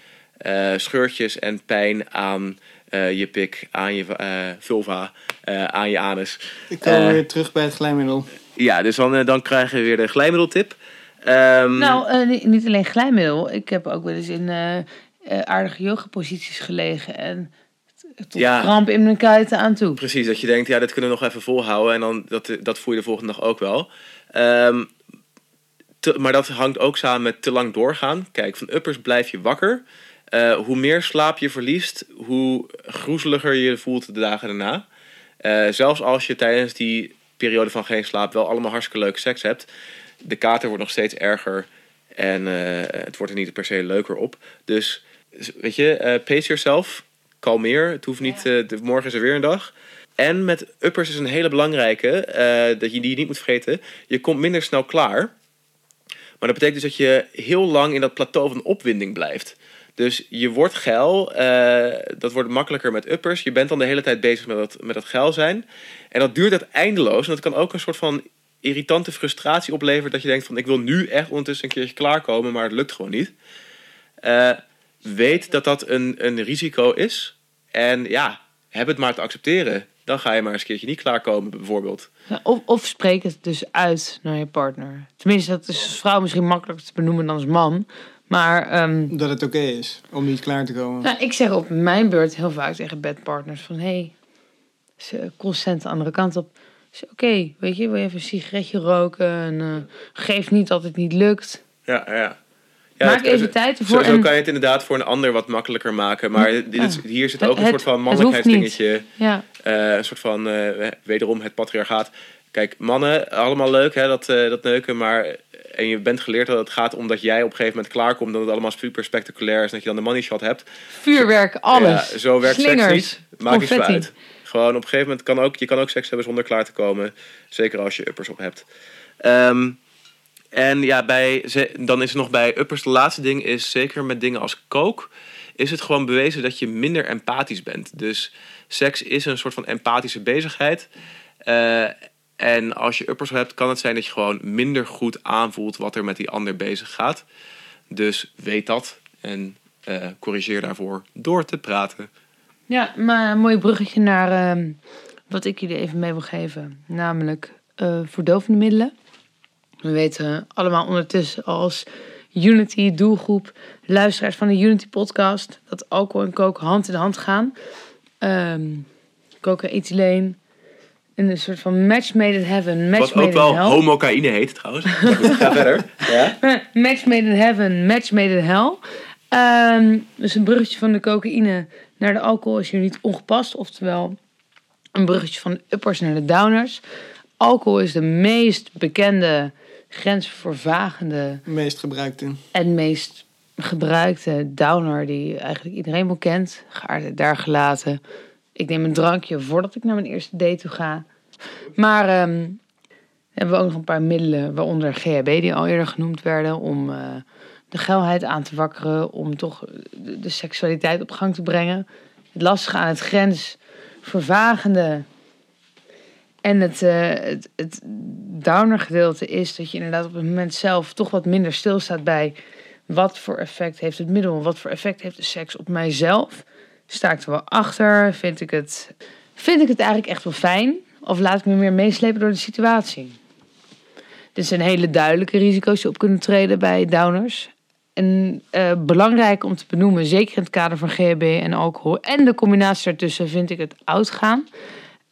Speaker 4: scheurtjes en pijn aan eh, je pik, aan je eh, vulva, eh, aan je anus.
Speaker 3: Ik kom
Speaker 4: Eh.
Speaker 3: weer terug bij het glijmiddel.
Speaker 4: Ja, dus dan, eh, dan krijgen we weer de glijmiddeltip. Ehm,
Speaker 5: Nou, eh, niet- niet alleen glijmiddel. Ik heb ook wel eens in eh, eh, aardige yogaposities gelegen en tot
Speaker 4: Ja.
Speaker 5: kramp in mijn kuiten aan toe.
Speaker 4: Precies, dat je denkt, ja, dit kunnen we nog even volhouden. En dan, dat, dat voel je de volgende dag ook wel. Ehm, te- maar dat hangt ook samen met te lang doorgaan. Kijk, van uppers blijf je wakker. Eh, hoe meer slaap je verliest, hoe groezeliger je je voelt de dagen daarna. Eh, zelfs als je tijdens die periode van geen slaap wel allemaal hartstikke leuke seks hebt. De kater wordt nog steeds erger. En eh, het wordt er niet per se leuker op. Dus, weet je, pace yourself. Kalmeer. Het hoeft niet, de- morgen is er weer een dag. En met uppers is een hele belangrijke, dat je die niet moet vergeten. Je komt minder snel klaar. Maar dat betekent dus dat je heel lang in dat plateau van opwinding blijft. Dus je wordt geil, eh, dat wordt makkelijker met uppers. Je bent dan de hele tijd bezig met dat, met dat geil zijn. En dat duurt dat eindeloos. En dat kan ook een soort van irritante frustratie opleveren. Dat je denkt van ik wil nu echt ondertussen een keertje klaarkomen, maar het lukt gewoon niet. Eh, weet dat dat een, een risico is. En ja, heb het maar te accepteren. Dan ga je maar eens een keertje niet klaarkomen bijvoorbeeld.
Speaker 5: Of, of spreek het dus uit naar je partner. Tenminste, dat is als vrouw misschien makkelijker te benoemen dan als man. Maar ehm,
Speaker 3: Dat het oké is om niet klaar te komen.
Speaker 5: nou, ik zeg op mijn beurt heel vaak tegen bedpartners van... Hé, hey, ze consent de andere kant op. Is Oké, weet je, wil je even een sigaretje roken? En, eh, geef niet dat het niet lukt.
Speaker 4: Ja, ja. ja
Speaker 5: Maak even tijd ervoor.
Speaker 4: Zo,
Speaker 5: en-
Speaker 4: kan je het inderdaad voor een ander wat makkelijker maken. Maar dit is- hier zit ook een
Speaker 5: Het-
Speaker 4: soort van mannelijkheidsdingetje.
Speaker 5: Ja,
Speaker 4: Eh, een soort van, eh, wederom het patriarchaat. Kijk, mannen, allemaal leuk hè, dat, eh, dat neuken. Maar, en je bent geleerd dat het gaat om dat jij op een gegeven moment klaarkomt. Dat het allemaal super spectaculair is. Dat je dan de money shot hebt.
Speaker 5: vuurwerk, alles.
Speaker 4: Ja, zo werkt
Speaker 5: Slingers,
Speaker 4: seks niet. Zo
Speaker 5: confetti.
Speaker 4: uit. Gewoon op een gegeven moment kan ook, je kan ook seks hebben zonder klaar te komen. Zeker als je uppers op hebt. Ehm, en ja, bij, dan is er nog bij uppers de laatste ding is zeker met dingen als kook. Is het gewoon bewezen dat je minder empathisch bent. Dus seks is een soort van empathische bezigheid. Eh, en als je uppers hebt, kan het zijn dat je gewoon minder goed aanvoelt wat er met die ander bezig gaat. Dus weet dat en eh, corrigeer daarvoor door te praten.
Speaker 5: Ja, maar een mooi bruggetje naar ehm, wat ik jullie even mee wil geven. Namelijk eh verdovende middelen. We weten allemaal ondertussen als Unity doelgroep, luisteraars van de Unity podcast, dat alcohol en koken hand in hand gaan. Ehm koken, ethyleen. Een soort van match made in heaven, match
Speaker 4: Wat
Speaker 5: made
Speaker 4: ook wel
Speaker 5: in hell.
Speaker 4: homocaïne heet trouwens. [laughs] Ga verder. Ja?
Speaker 5: Match made in heaven, match made in hell. Ehm, dus een bruggetje van de cocaïne naar de alcohol is hier niet ongepast. Oftewel, een bruggetje van de uppers naar de downers. Alcohol is de meest bekende, grensvervagende
Speaker 3: meest gebruikte.
Speaker 5: en meest gebruikte downer die eigenlijk iedereen wel kent. Daar gelaten. Ik neem een drankje voordat ik naar mijn eerste date toe ga. Maar ehm, hebben we ook nog een paar middelen, waaronder GHB die al eerder genoemd werden, om eh, de geilheid aan te wakkeren, om toch de, seksualiteit op gang te brengen. Het lastige aan het grensvervagende En het, eh, het, het downer gedeelte is dat je inderdaad op het moment zelf toch wat minder stilstaat bij wat voor effect heeft het middel, wat voor effect heeft de seks op mijzelf. Sta ik er wel achter? Vind ik het, vind ik het eigenlijk echt wel fijn? Of laat ik me meer meeslepen door de situatie? Dit zijn hele duidelijke risico's die op kunnen treden bij downers. En eh, belangrijk om te benoemen, zeker in het kader van GHB en alcohol en de combinatie daartussen, vind ik het uitgaan.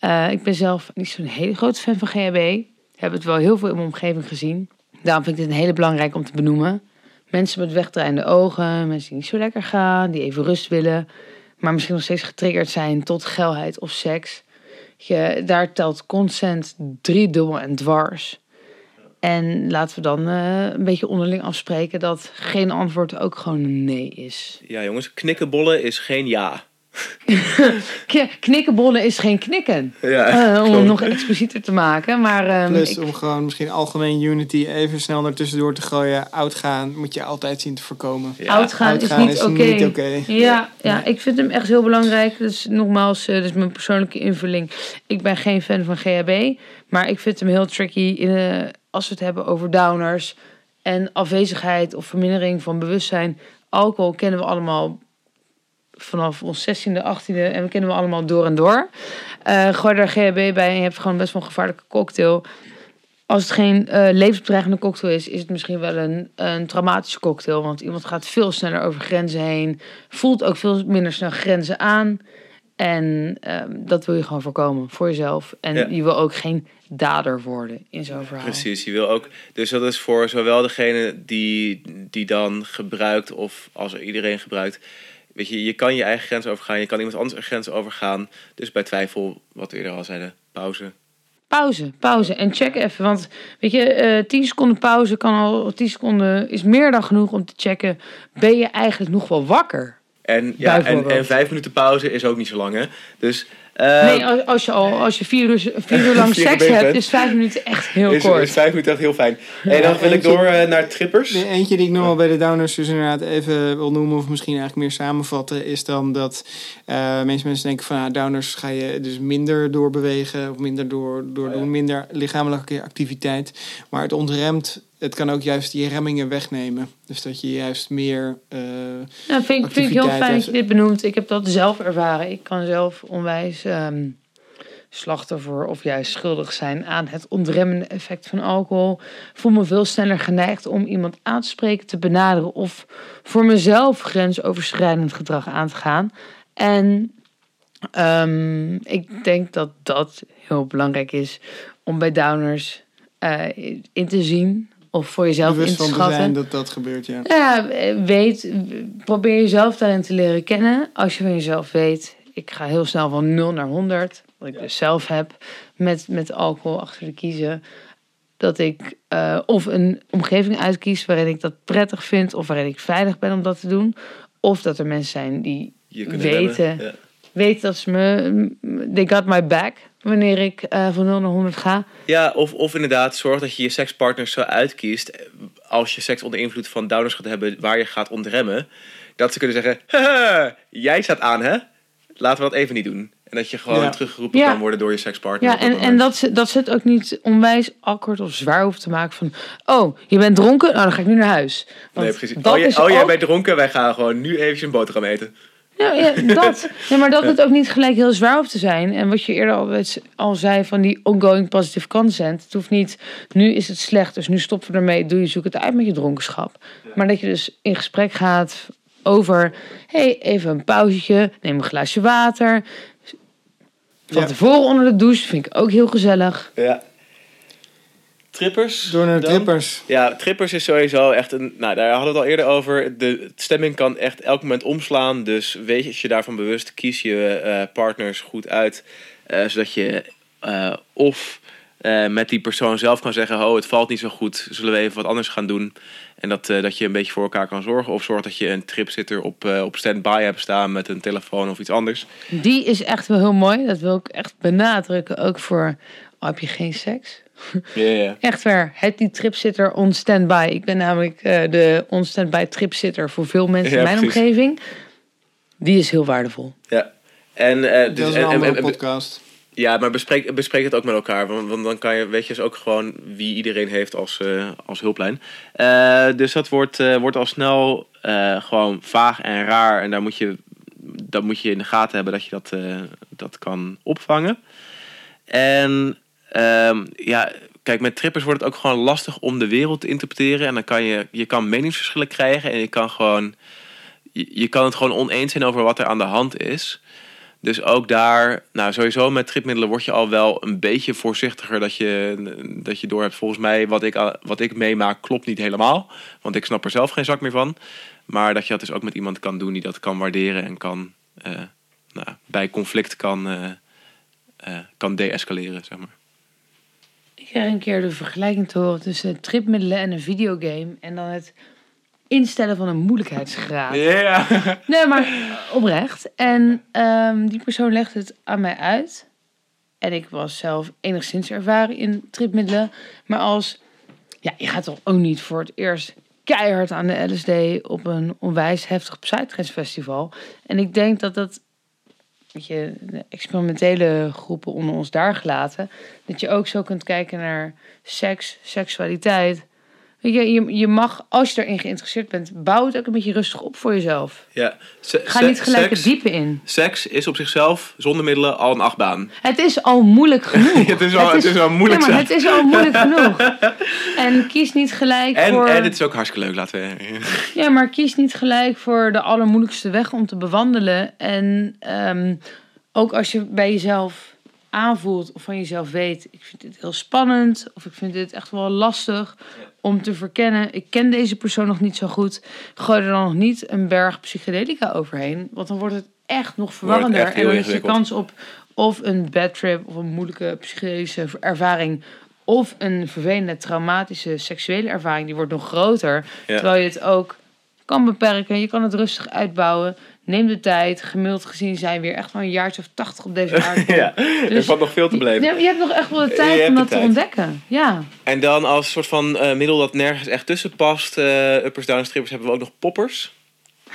Speaker 5: Uh, ik ben zelf niet zo'n hele grote fan van GHB. Heb het wel heel veel in mijn omgeving gezien. Daarom vind ik dit een hele belangrijk om te benoemen. Mensen met wegdraaiende ogen, mensen die niet zo lekker gaan, die even rust willen, maar misschien nog steeds getriggerd zijn tot geilheid of seks. Je, daar telt consent driedubbel en dwars. En laten we dan uh, een beetje onderling afspreken dat geen antwoord ook gewoon nee is.
Speaker 4: Ja, jongens, knikkenbollen is geen ja. [laughs]
Speaker 5: Knikkenbollen is geen knikken.
Speaker 4: Ja,
Speaker 5: uh, [laughs] om het nog explicieter te maken. Maar, um,
Speaker 3: Plus
Speaker 5: ik...
Speaker 3: om gewoon misschien algemeen Unity even snel ertussendoor te gooien. Oud gaan moet je altijd zien te voorkomen.
Speaker 5: Ja. Oud gaan is niet oké. Okay. Ja, ja, ik vind hem echt heel belangrijk. Dus nogmaals, uh, dus mijn persoonlijke invulling. Ik ben geen fan van GHB. Maar ik vind hem heel tricky in, uh, als we het hebben over downers. En afwezigheid of vermindering van bewustzijn. Alcohol kennen we allemaal vanaf ons 16e, 18e en we kennen we allemaal door en door. Uh, gooi er GHB bij en je hebt gewoon best wel een gevaarlijke cocktail. Als het geen uh, levensbedreigende cocktail is, is het misschien wel een, een traumatische cocktail. Want iemand gaat veel sneller over grenzen heen, voelt ook veel minder snel grenzen aan. En um, dat wil je gewoon voorkomen voor jezelf. En ja. je wil ook geen dader worden in zo'n verhaal.
Speaker 4: Precies, je wil ook. Dus dat is voor zowel degene die, die dan gebruikt, of als er iedereen gebruikt weet je, je kan je eigen grens overgaan, je kan iemand anders grens overgaan. Dus bij twijfel, wat we eerder al zeiden, pauze.
Speaker 5: Pauze, pauze. En check even, want weet je, uh, 10 seconden pauze kan al, 10 seconden is meer dan genoeg om te checken. Ben je eigenlijk nog wel wakker?
Speaker 4: En, ja, en, en vijf minuten pauze is ook niet zo lang, hè? Dus
Speaker 5: Uh, nee, als, als, je al als je vier uur, vier uur [laughs] lang seks hebt, is vijf minuten echt heel
Speaker 4: is,
Speaker 5: kort.
Speaker 4: Is vijf minuten echt heel fijn. En dan wil ik door uh, naar trippers.
Speaker 3: De eentje die ik nog wel bij de downers dus inderdaad even wil noemen, of misschien eigenlijk meer samenvatten, is dan dat uh, meeste mensen denken van nou, downers ga je dus minder doorbewegen of minder door, door doen, minder lichamelijke activiteit. Maar het ontremt het kan ook juist die remmingen wegnemen. Dus dat je juist meer. Uh,
Speaker 5: ja, vind, vind ik heel fijn dat je dit benoemt. Ik heb dat zelf ervaren. Ik kan zelf onwijs um, slachtoffer of juist schuldig zijn aan het ontremmende effect van alcohol. Voel me veel sneller geneigd om iemand aan te spreken, te benaderen of voor mezelf grensoverschrijdend gedrag aan te gaan. En um, ik denk dat dat heel belangrijk is om bij downers uh, in te zien of voor jezelf
Speaker 3: Bewust
Speaker 5: in te
Speaker 3: zijn dat dat gebeurt, ja.
Speaker 5: Ja, weet, probeer jezelf daarin te leren kennen. Als je van jezelf weet, ik ga heel snel van 0 naar 100, wat ik dus zelf heb, met, met alcohol achter de kiezen. Dat ik uh, of een omgeving uitkies waarin ik dat prettig vind, of waarin ik veilig ben om dat te doen. Of dat er mensen zijn die weten, ja. Weten dat ze me, they got my back wanneer ik uh, van 0 naar 100 ga.
Speaker 4: Ja, of, of inderdaad, zorg dat je je sekspartners zo uitkiest. Als je seks onder invloed van downers gaat hebben waar je gaat ontremmen. Dat ze kunnen zeggen: Haha, jij staat aan, hè? Laten we dat even niet doen. En dat je gewoon ja. teruggeroepen ja. kan worden door je sekspartner.
Speaker 5: Ja, en, en dat, dat ze het ook niet onwijs awkward of zwaar hoeft te maken van... Oh, je bent dronken? Nou, dan ga ik nu naar huis.
Speaker 4: Want nee, precies. Oh, jij, oh, jij bent dronken? Wij gaan gewoon nu eventjes een boterham eten.
Speaker 5: Ja, ja, dat. Ja, maar dat het ook niet gelijk heel zwaar hoeft te zijn. En wat je eerder al, al zei van die ongoing positive consent. Het hoeft niet, nu is het slecht, dus nu stoppen we ermee. Doe je, zoek het uit met je dronkenschap. Maar dat je dus in gesprek gaat over... hey, even een pauzetje, neem een glaasje water. Van ja. tevoren onder de douche vind ik ook heel gezellig.
Speaker 4: Ja. Trippers?
Speaker 3: Door naar de trippers.
Speaker 4: Ja, trippers is sowieso echt een. Nou, daar hadden we het al eerder over. De stemming kan echt elk moment omslaan. Dus weet je daarvan bewust, kies je uh, partners goed uit. Uh, zodat je uh, of met die persoon zelf kan zeggen: Oh, het valt niet zo goed. Zullen we even wat anders gaan doen? En dat, dat je een beetje voor elkaar kan zorgen. Of zorg dat je een tripzitter op, op stand-by hebt staan met een telefoon of iets anders.
Speaker 5: Die is echt wel heel mooi. Dat wil ik echt benadrukken. Ook voor. Oh, heb je geen seks?
Speaker 4: Yeah, [laughs] yeah.
Speaker 5: Echt waar. Het die tripsitter on standby. Ik ben namelijk uh, de on standby tripsitter voor veel mensen ja, in mijn precies. omgeving. Die is heel waardevol.
Speaker 4: Ja. En, uh, dus,
Speaker 3: dat is een
Speaker 4: en,
Speaker 3: andere
Speaker 4: en,
Speaker 3: podcast.
Speaker 4: Ja, maar bespreek, bespreek het ook met elkaar. Want, want dan kan je, weet je dus ook gewoon wie iedereen heeft als, eh, als hulplijn. Eh, dus dat wordt, eh, wordt al snel eh, gewoon vaag en raar. En daar moet je, dat moet je in de gaten hebben dat je dat, eh, dat kan opvangen. En ehm, ja, kijk, met trippers wordt het ook gewoon lastig om de wereld te interpreteren. En dan kan je, je kan meningsverschillen krijgen en je kan gewoon, je, kan het gewoon oneens zijn over wat er aan de hand is. Dus ook daar, nou sowieso met tripmiddelen word je al wel een beetje voorzichtiger dat je, dat je door hebt. Volgens mij, wat ik, wat ik meemaak, klopt niet helemaal. Want ik snap er zelf geen zak meer van. Maar dat je dat dus ook met iemand kan doen die dat kan waarderen en kan eh, nou, bij conflict kan, eh eh, kan deescaleren, zeg maar.
Speaker 5: Kreeg een keer de vergelijking te horen tussen tripmiddelen en een videogame. En dan het instellen van een moeilijkheidsgraad.
Speaker 4: Ja.
Speaker 5: Nee, maar oprecht. En ehm, die persoon legde het aan mij uit. En ik was zelf enigszins ervaren in tripmiddelen. Maar als, ja, je gaat toch ook niet voor het eerst keihard aan de LSD op een onwijs heftig Psytrance festival. En ik denk dat dat, weet je, de experimentele groepen onder ons daar gelaten, dat je ook zo kunt kijken naar seks, seksualiteit. Je, je, je mag, als je erin geïnteresseerd bent, bouw het ook een beetje rustig op voor jezelf.
Speaker 4: ja. Se-
Speaker 5: Ga niet gelijk het diepe in.
Speaker 4: Seks is op zichzelf, zonder middelen, al een achtbaan.
Speaker 5: Het is al moeilijk [laughs] genoeg.
Speaker 4: Het is al- het is al moeilijk
Speaker 5: Ja, maar
Speaker 4: zat.
Speaker 5: het is al moeilijk [laughs] genoeg. En kies niet gelijk
Speaker 4: En,
Speaker 5: voor...
Speaker 4: en het is ook hartstikke leuk, laten we... [laughs]
Speaker 5: Ja, maar kies niet gelijk voor de allermoeilijkste weg om te bewandelen. En ehm, ook als je bij jezelf aanvoelt of van jezelf weet... ik vind dit heel spannend of ik vind dit echt wel lastig om te verkennen. Ik ken deze persoon nog niet zo goed. Gooi er dan nog niet een berg psychedelica overheen. Want dan wordt het echt nog verwarrender. en dan is je
Speaker 4: ingewikkeld.
Speaker 5: kans op of een bad trip of een moeilijke psychedelische ervaring... of een vervelende, traumatische seksuele ervaring... die wordt nog groter.
Speaker 4: Ja.
Speaker 5: Terwijl je het ook kan beperken. Je kan het rustig uitbouwen. Neem de tijd. Gemiddeld gezien zijn we weer echt wel een jaartje of tachtig op deze aardbol. [laughs]
Speaker 4: Ja, er valt nog veel te beleven.
Speaker 5: Ja, je hebt nog echt wel de
Speaker 4: Je
Speaker 5: tijd om dat te
Speaker 4: tijd.
Speaker 5: ontdekken. Ja.
Speaker 4: En dan als soort van eh, middel dat nergens echt tussen past, eh, uppers, downers, trippers, hebben we ook nog poppers.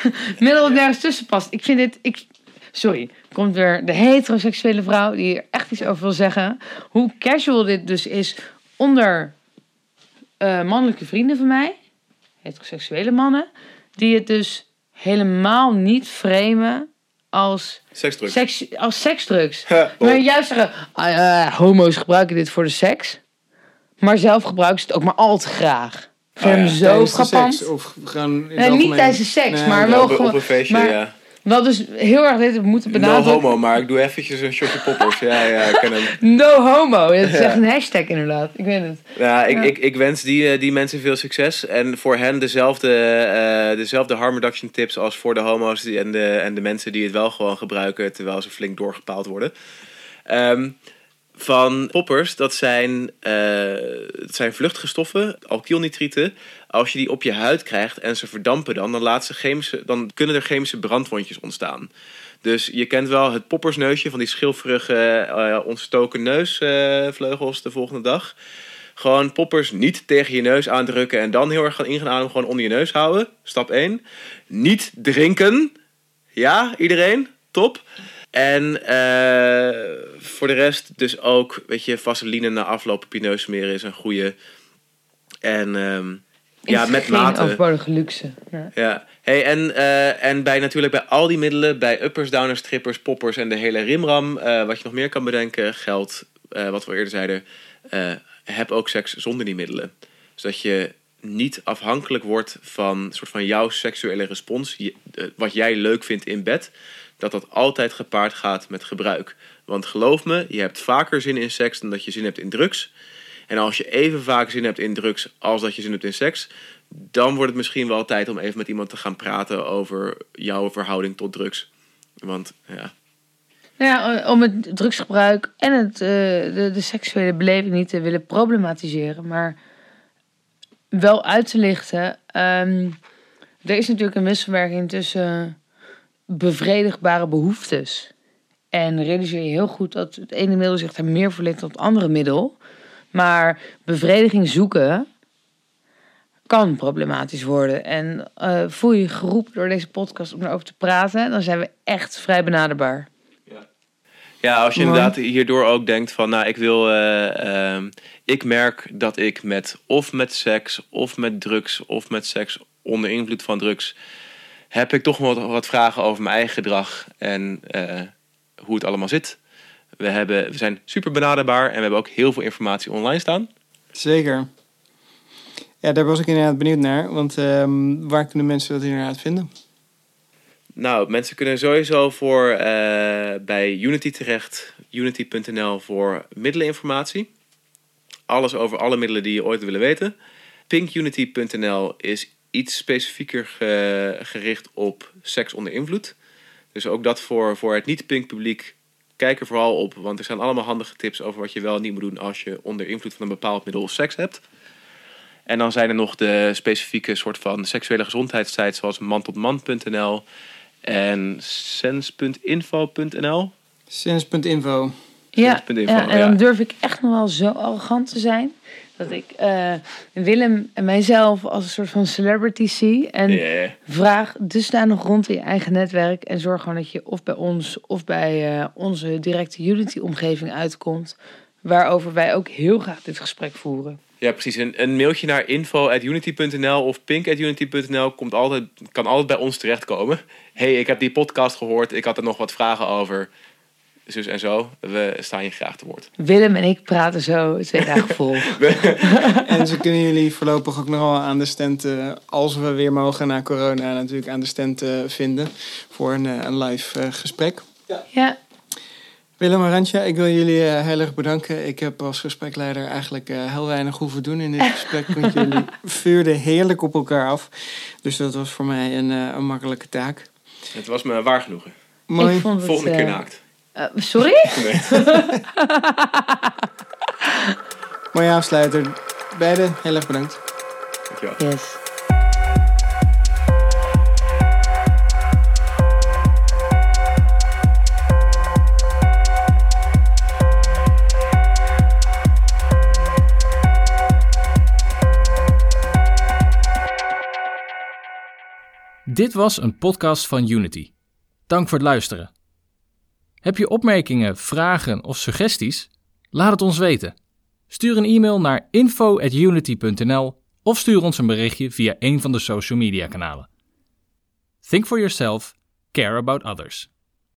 Speaker 4: [laughs]
Speaker 5: Middel dat nergens tussen past. Ik vind dit... Ik, sorry. Komt weer de heteroseksuele vrouw die er echt iets over wil zeggen. Hoe casual dit dus is onder eh, mannelijke vrienden van mij. Heteroseksuele mannen. Die het dus helemaal niet framen als
Speaker 4: Seksdrugs.
Speaker 5: Seks, als seksdrugs. Maar juist zeggen, ah, homo's gebruiken dit voor de seks. Maar zelf gebruiken ze het ook maar al te graag. Ik vind
Speaker 4: Oh,
Speaker 5: hem
Speaker 4: ja.
Speaker 5: zo
Speaker 3: Tijdens seks, of gewoon in
Speaker 5: Nee, niet tijdens de seks,
Speaker 3: Nee,
Speaker 5: maar wel
Speaker 4: op
Speaker 5: gewoon...
Speaker 4: een feestje,
Speaker 5: maar-
Speaker 4: ja.
Speaker 5: Wel dus heel erg dit moeten
Speaker 4: No
Speaker 5: benadrukken.
Speaker 4: homo, maar ik doe eventjes een shotje poppers. Ja, ja, ik ken hem.
Speaker 5: No homo. Dat is echt een hashtag inderdaad. Ik weet het.
Speaker 4: Ja, ik,
Speaker 5: Ja.
Speaker 4: Ik, ik wens die, eh, die mensen veel succes. En voor hen dezelfde, eh, dezelfde harm reduction tips als voor de homo's en de, en de mensen die het wel gewoon gebruiken terwijl ze flink doorgepaald worden. Ehm, van poppers, dat zijn, eh, dat zijn vluchtige stoffen, alkylnitrieten. Als je die op je huid krijgt en ze verdampen dan, dan, laat ze chemische, dan kunnen er chemische brandwondjes ontstaan. Dus je kent wel het poppersneusje van die schilferige, eh, ontstoken neusvleugels de volgende dag. Gewoon poppers niet tegen je neus aandrukken en dan heel erg gaan ingaan. Gewoon onder je neus houden. Stap 1. Niet drinken. Ja, iedereen? Top. En eh, voor de rest dus ook, weet je, vaseline na afloop op je neus smeren is een goede. En ehm, ja,
Speaker 5: Is
Speaker 4: met
Speaker 5: geen
Speaker 4: mate.
Speaker 5: overbodige luxe. Ja.
Speaker 4: Ja, hey, en, eh, en bij natuurlijk bij al die middelen, bij uppers, downers, trippers, poppers en de hele rimram, eh, wat je nog meer kan bedenken, geldt, eh, wat we eerder zeiden, eh, heb ook seks zonder die middelen. Zodat je niet afhankelijk wordt van, soort van jouw seksuele respons, je- wat jij leuk vindt in bed, dat dat altijd gepaard gaat met gebruik. Want geloof me, je hebt vaker zin in seks dan dat je zin hebt in drugs. En als je even vaak zin hebt in drugs als dat je zin hebt in seks, dan wordt het misschien wel tijd om even met iemand te gaan praten over jouw verhouding tot drugs. Want ja,
Speaker 5: Nou ja, om het drugsgebruik en het, eh, de, de seksuele beleving niet te willen problematiseren, maar wel uit te lichten. ehm, er is natuurlijk een wisselwerking tussen bevredigbare behoeftes. En realiseer je heel goed dat het ene middel zich er meer verleent dan het andere middel. Maar bevrediging zoeken kan problematisch worden. En eh, voel je geroepen door deze podcast om erover te praten, dan zijn we echt vrij benaderbaar.
Speaker 4: Ja, als je inderdaad hierdoor ook denkt van, nou, ik wil, eh, ehm, ik merk dat ik met of met seks, of met drugs, of met seks onder invloed van drugs, heb ik toch wat, wat vragen over mijn eigen gedrag en eh, hoe het allemaal zit. We, hebben, we zijn super benaderbaar en we hebben ook heel veel informatie online staan.
Speaker 3: Zeker. Ja, daar was ik inderdaad benieuwd naar. Want ehm, waar kunnen mensen dat inderdaad vinden?
Speaker 4: Nou, mensen kunnen sowieso voor eh, bij Unity terecht, unity.nl voor middeleninformatie. Alles over alle middelen die je ooit willen weten. Pinkunity.nl is iets specifieker ge- gericht op seks onder invloed. Dus ook dat voor, voor het niet-pink publiek. Kijk er vooral op, want er zijn allemaal handige tips over wat je wel en niet moet doen als je onder invloed van een bepaald middel seks hebt. En dan zijn er nog de specifieke soort van seksuele gezondheidssites zoals mantotman.nl en sens.info.nl.
Speaker 3: Sens.info.
Speaker 5: Ja, en
Speaker 4: ja.
Speaker 5: dan durf ik echt nog wel zo arrogant te zijn. Dat ik eh, Willem en mijzelf als een soort van celebrity zie. En
Speaker 4: Yeah.
Speaker 5: vraag dus daar nog rond in je eigen netwerk. En zorg gewoon dat je of bij ons of bij eh, onze directe Unity-omgeving uitkomt. Waarover wij ook heel graag dit gesprek voeren.
Speaker 4: Ja, precies. Een, een mailtje naar info.unity.nl of pink.unity.nl komt altijd, kan altijd bij ons terechtkomen. hey, ik heb die podcast gehoord, ik had er nog wat vragen over. Zus en zo, we staan je graag te woord.
Speaker 5: Willem en ik praten zo twee dagen vol.
Speaker 3: En ze kunnen jullie voorlopig ook nog wel aan de stand, eh, als we weer mogen na corona, natuurlijk aan de stand eh, vinden voor een, eh, een live gesprek.
Speaker 5: Ja,
Speaker 3: Willem en Rantje, ik wil jullie heel erg bedanken. Ik heb als gesprekleider eigenlijk heel weinig hoeven doen in dit [laughs] gesprek. Want jullie vuurden heerlijk op elkaar af. Dus dat was voor mij een, eh, een makkelijke taak.
Speaker 4: Het was me waar genoegen.
Speaker 3: Mooi.
Speaker 5: ik vond het...
Speaker 4: Volgende keer naakt.
Speaker 5: Eh, sorry? [laughs]
Speaker 4: Nee. [laughs]
Speaker 3: Mooie afsluiter. Beiden heel erg bedankt.
Speaker 4: Dankjewel.
Speaker 5: Yes.
Speaker 2: Dit was een podcast van Unity. Dank voor het luisteren. Heb je opmerkingen, vragen of suggesties? Laat het ons weten. Stuur een e-mail naar info@unity.nl of stuur ons een berichtje via een van de social media kanalen. Think for yourself, care about others.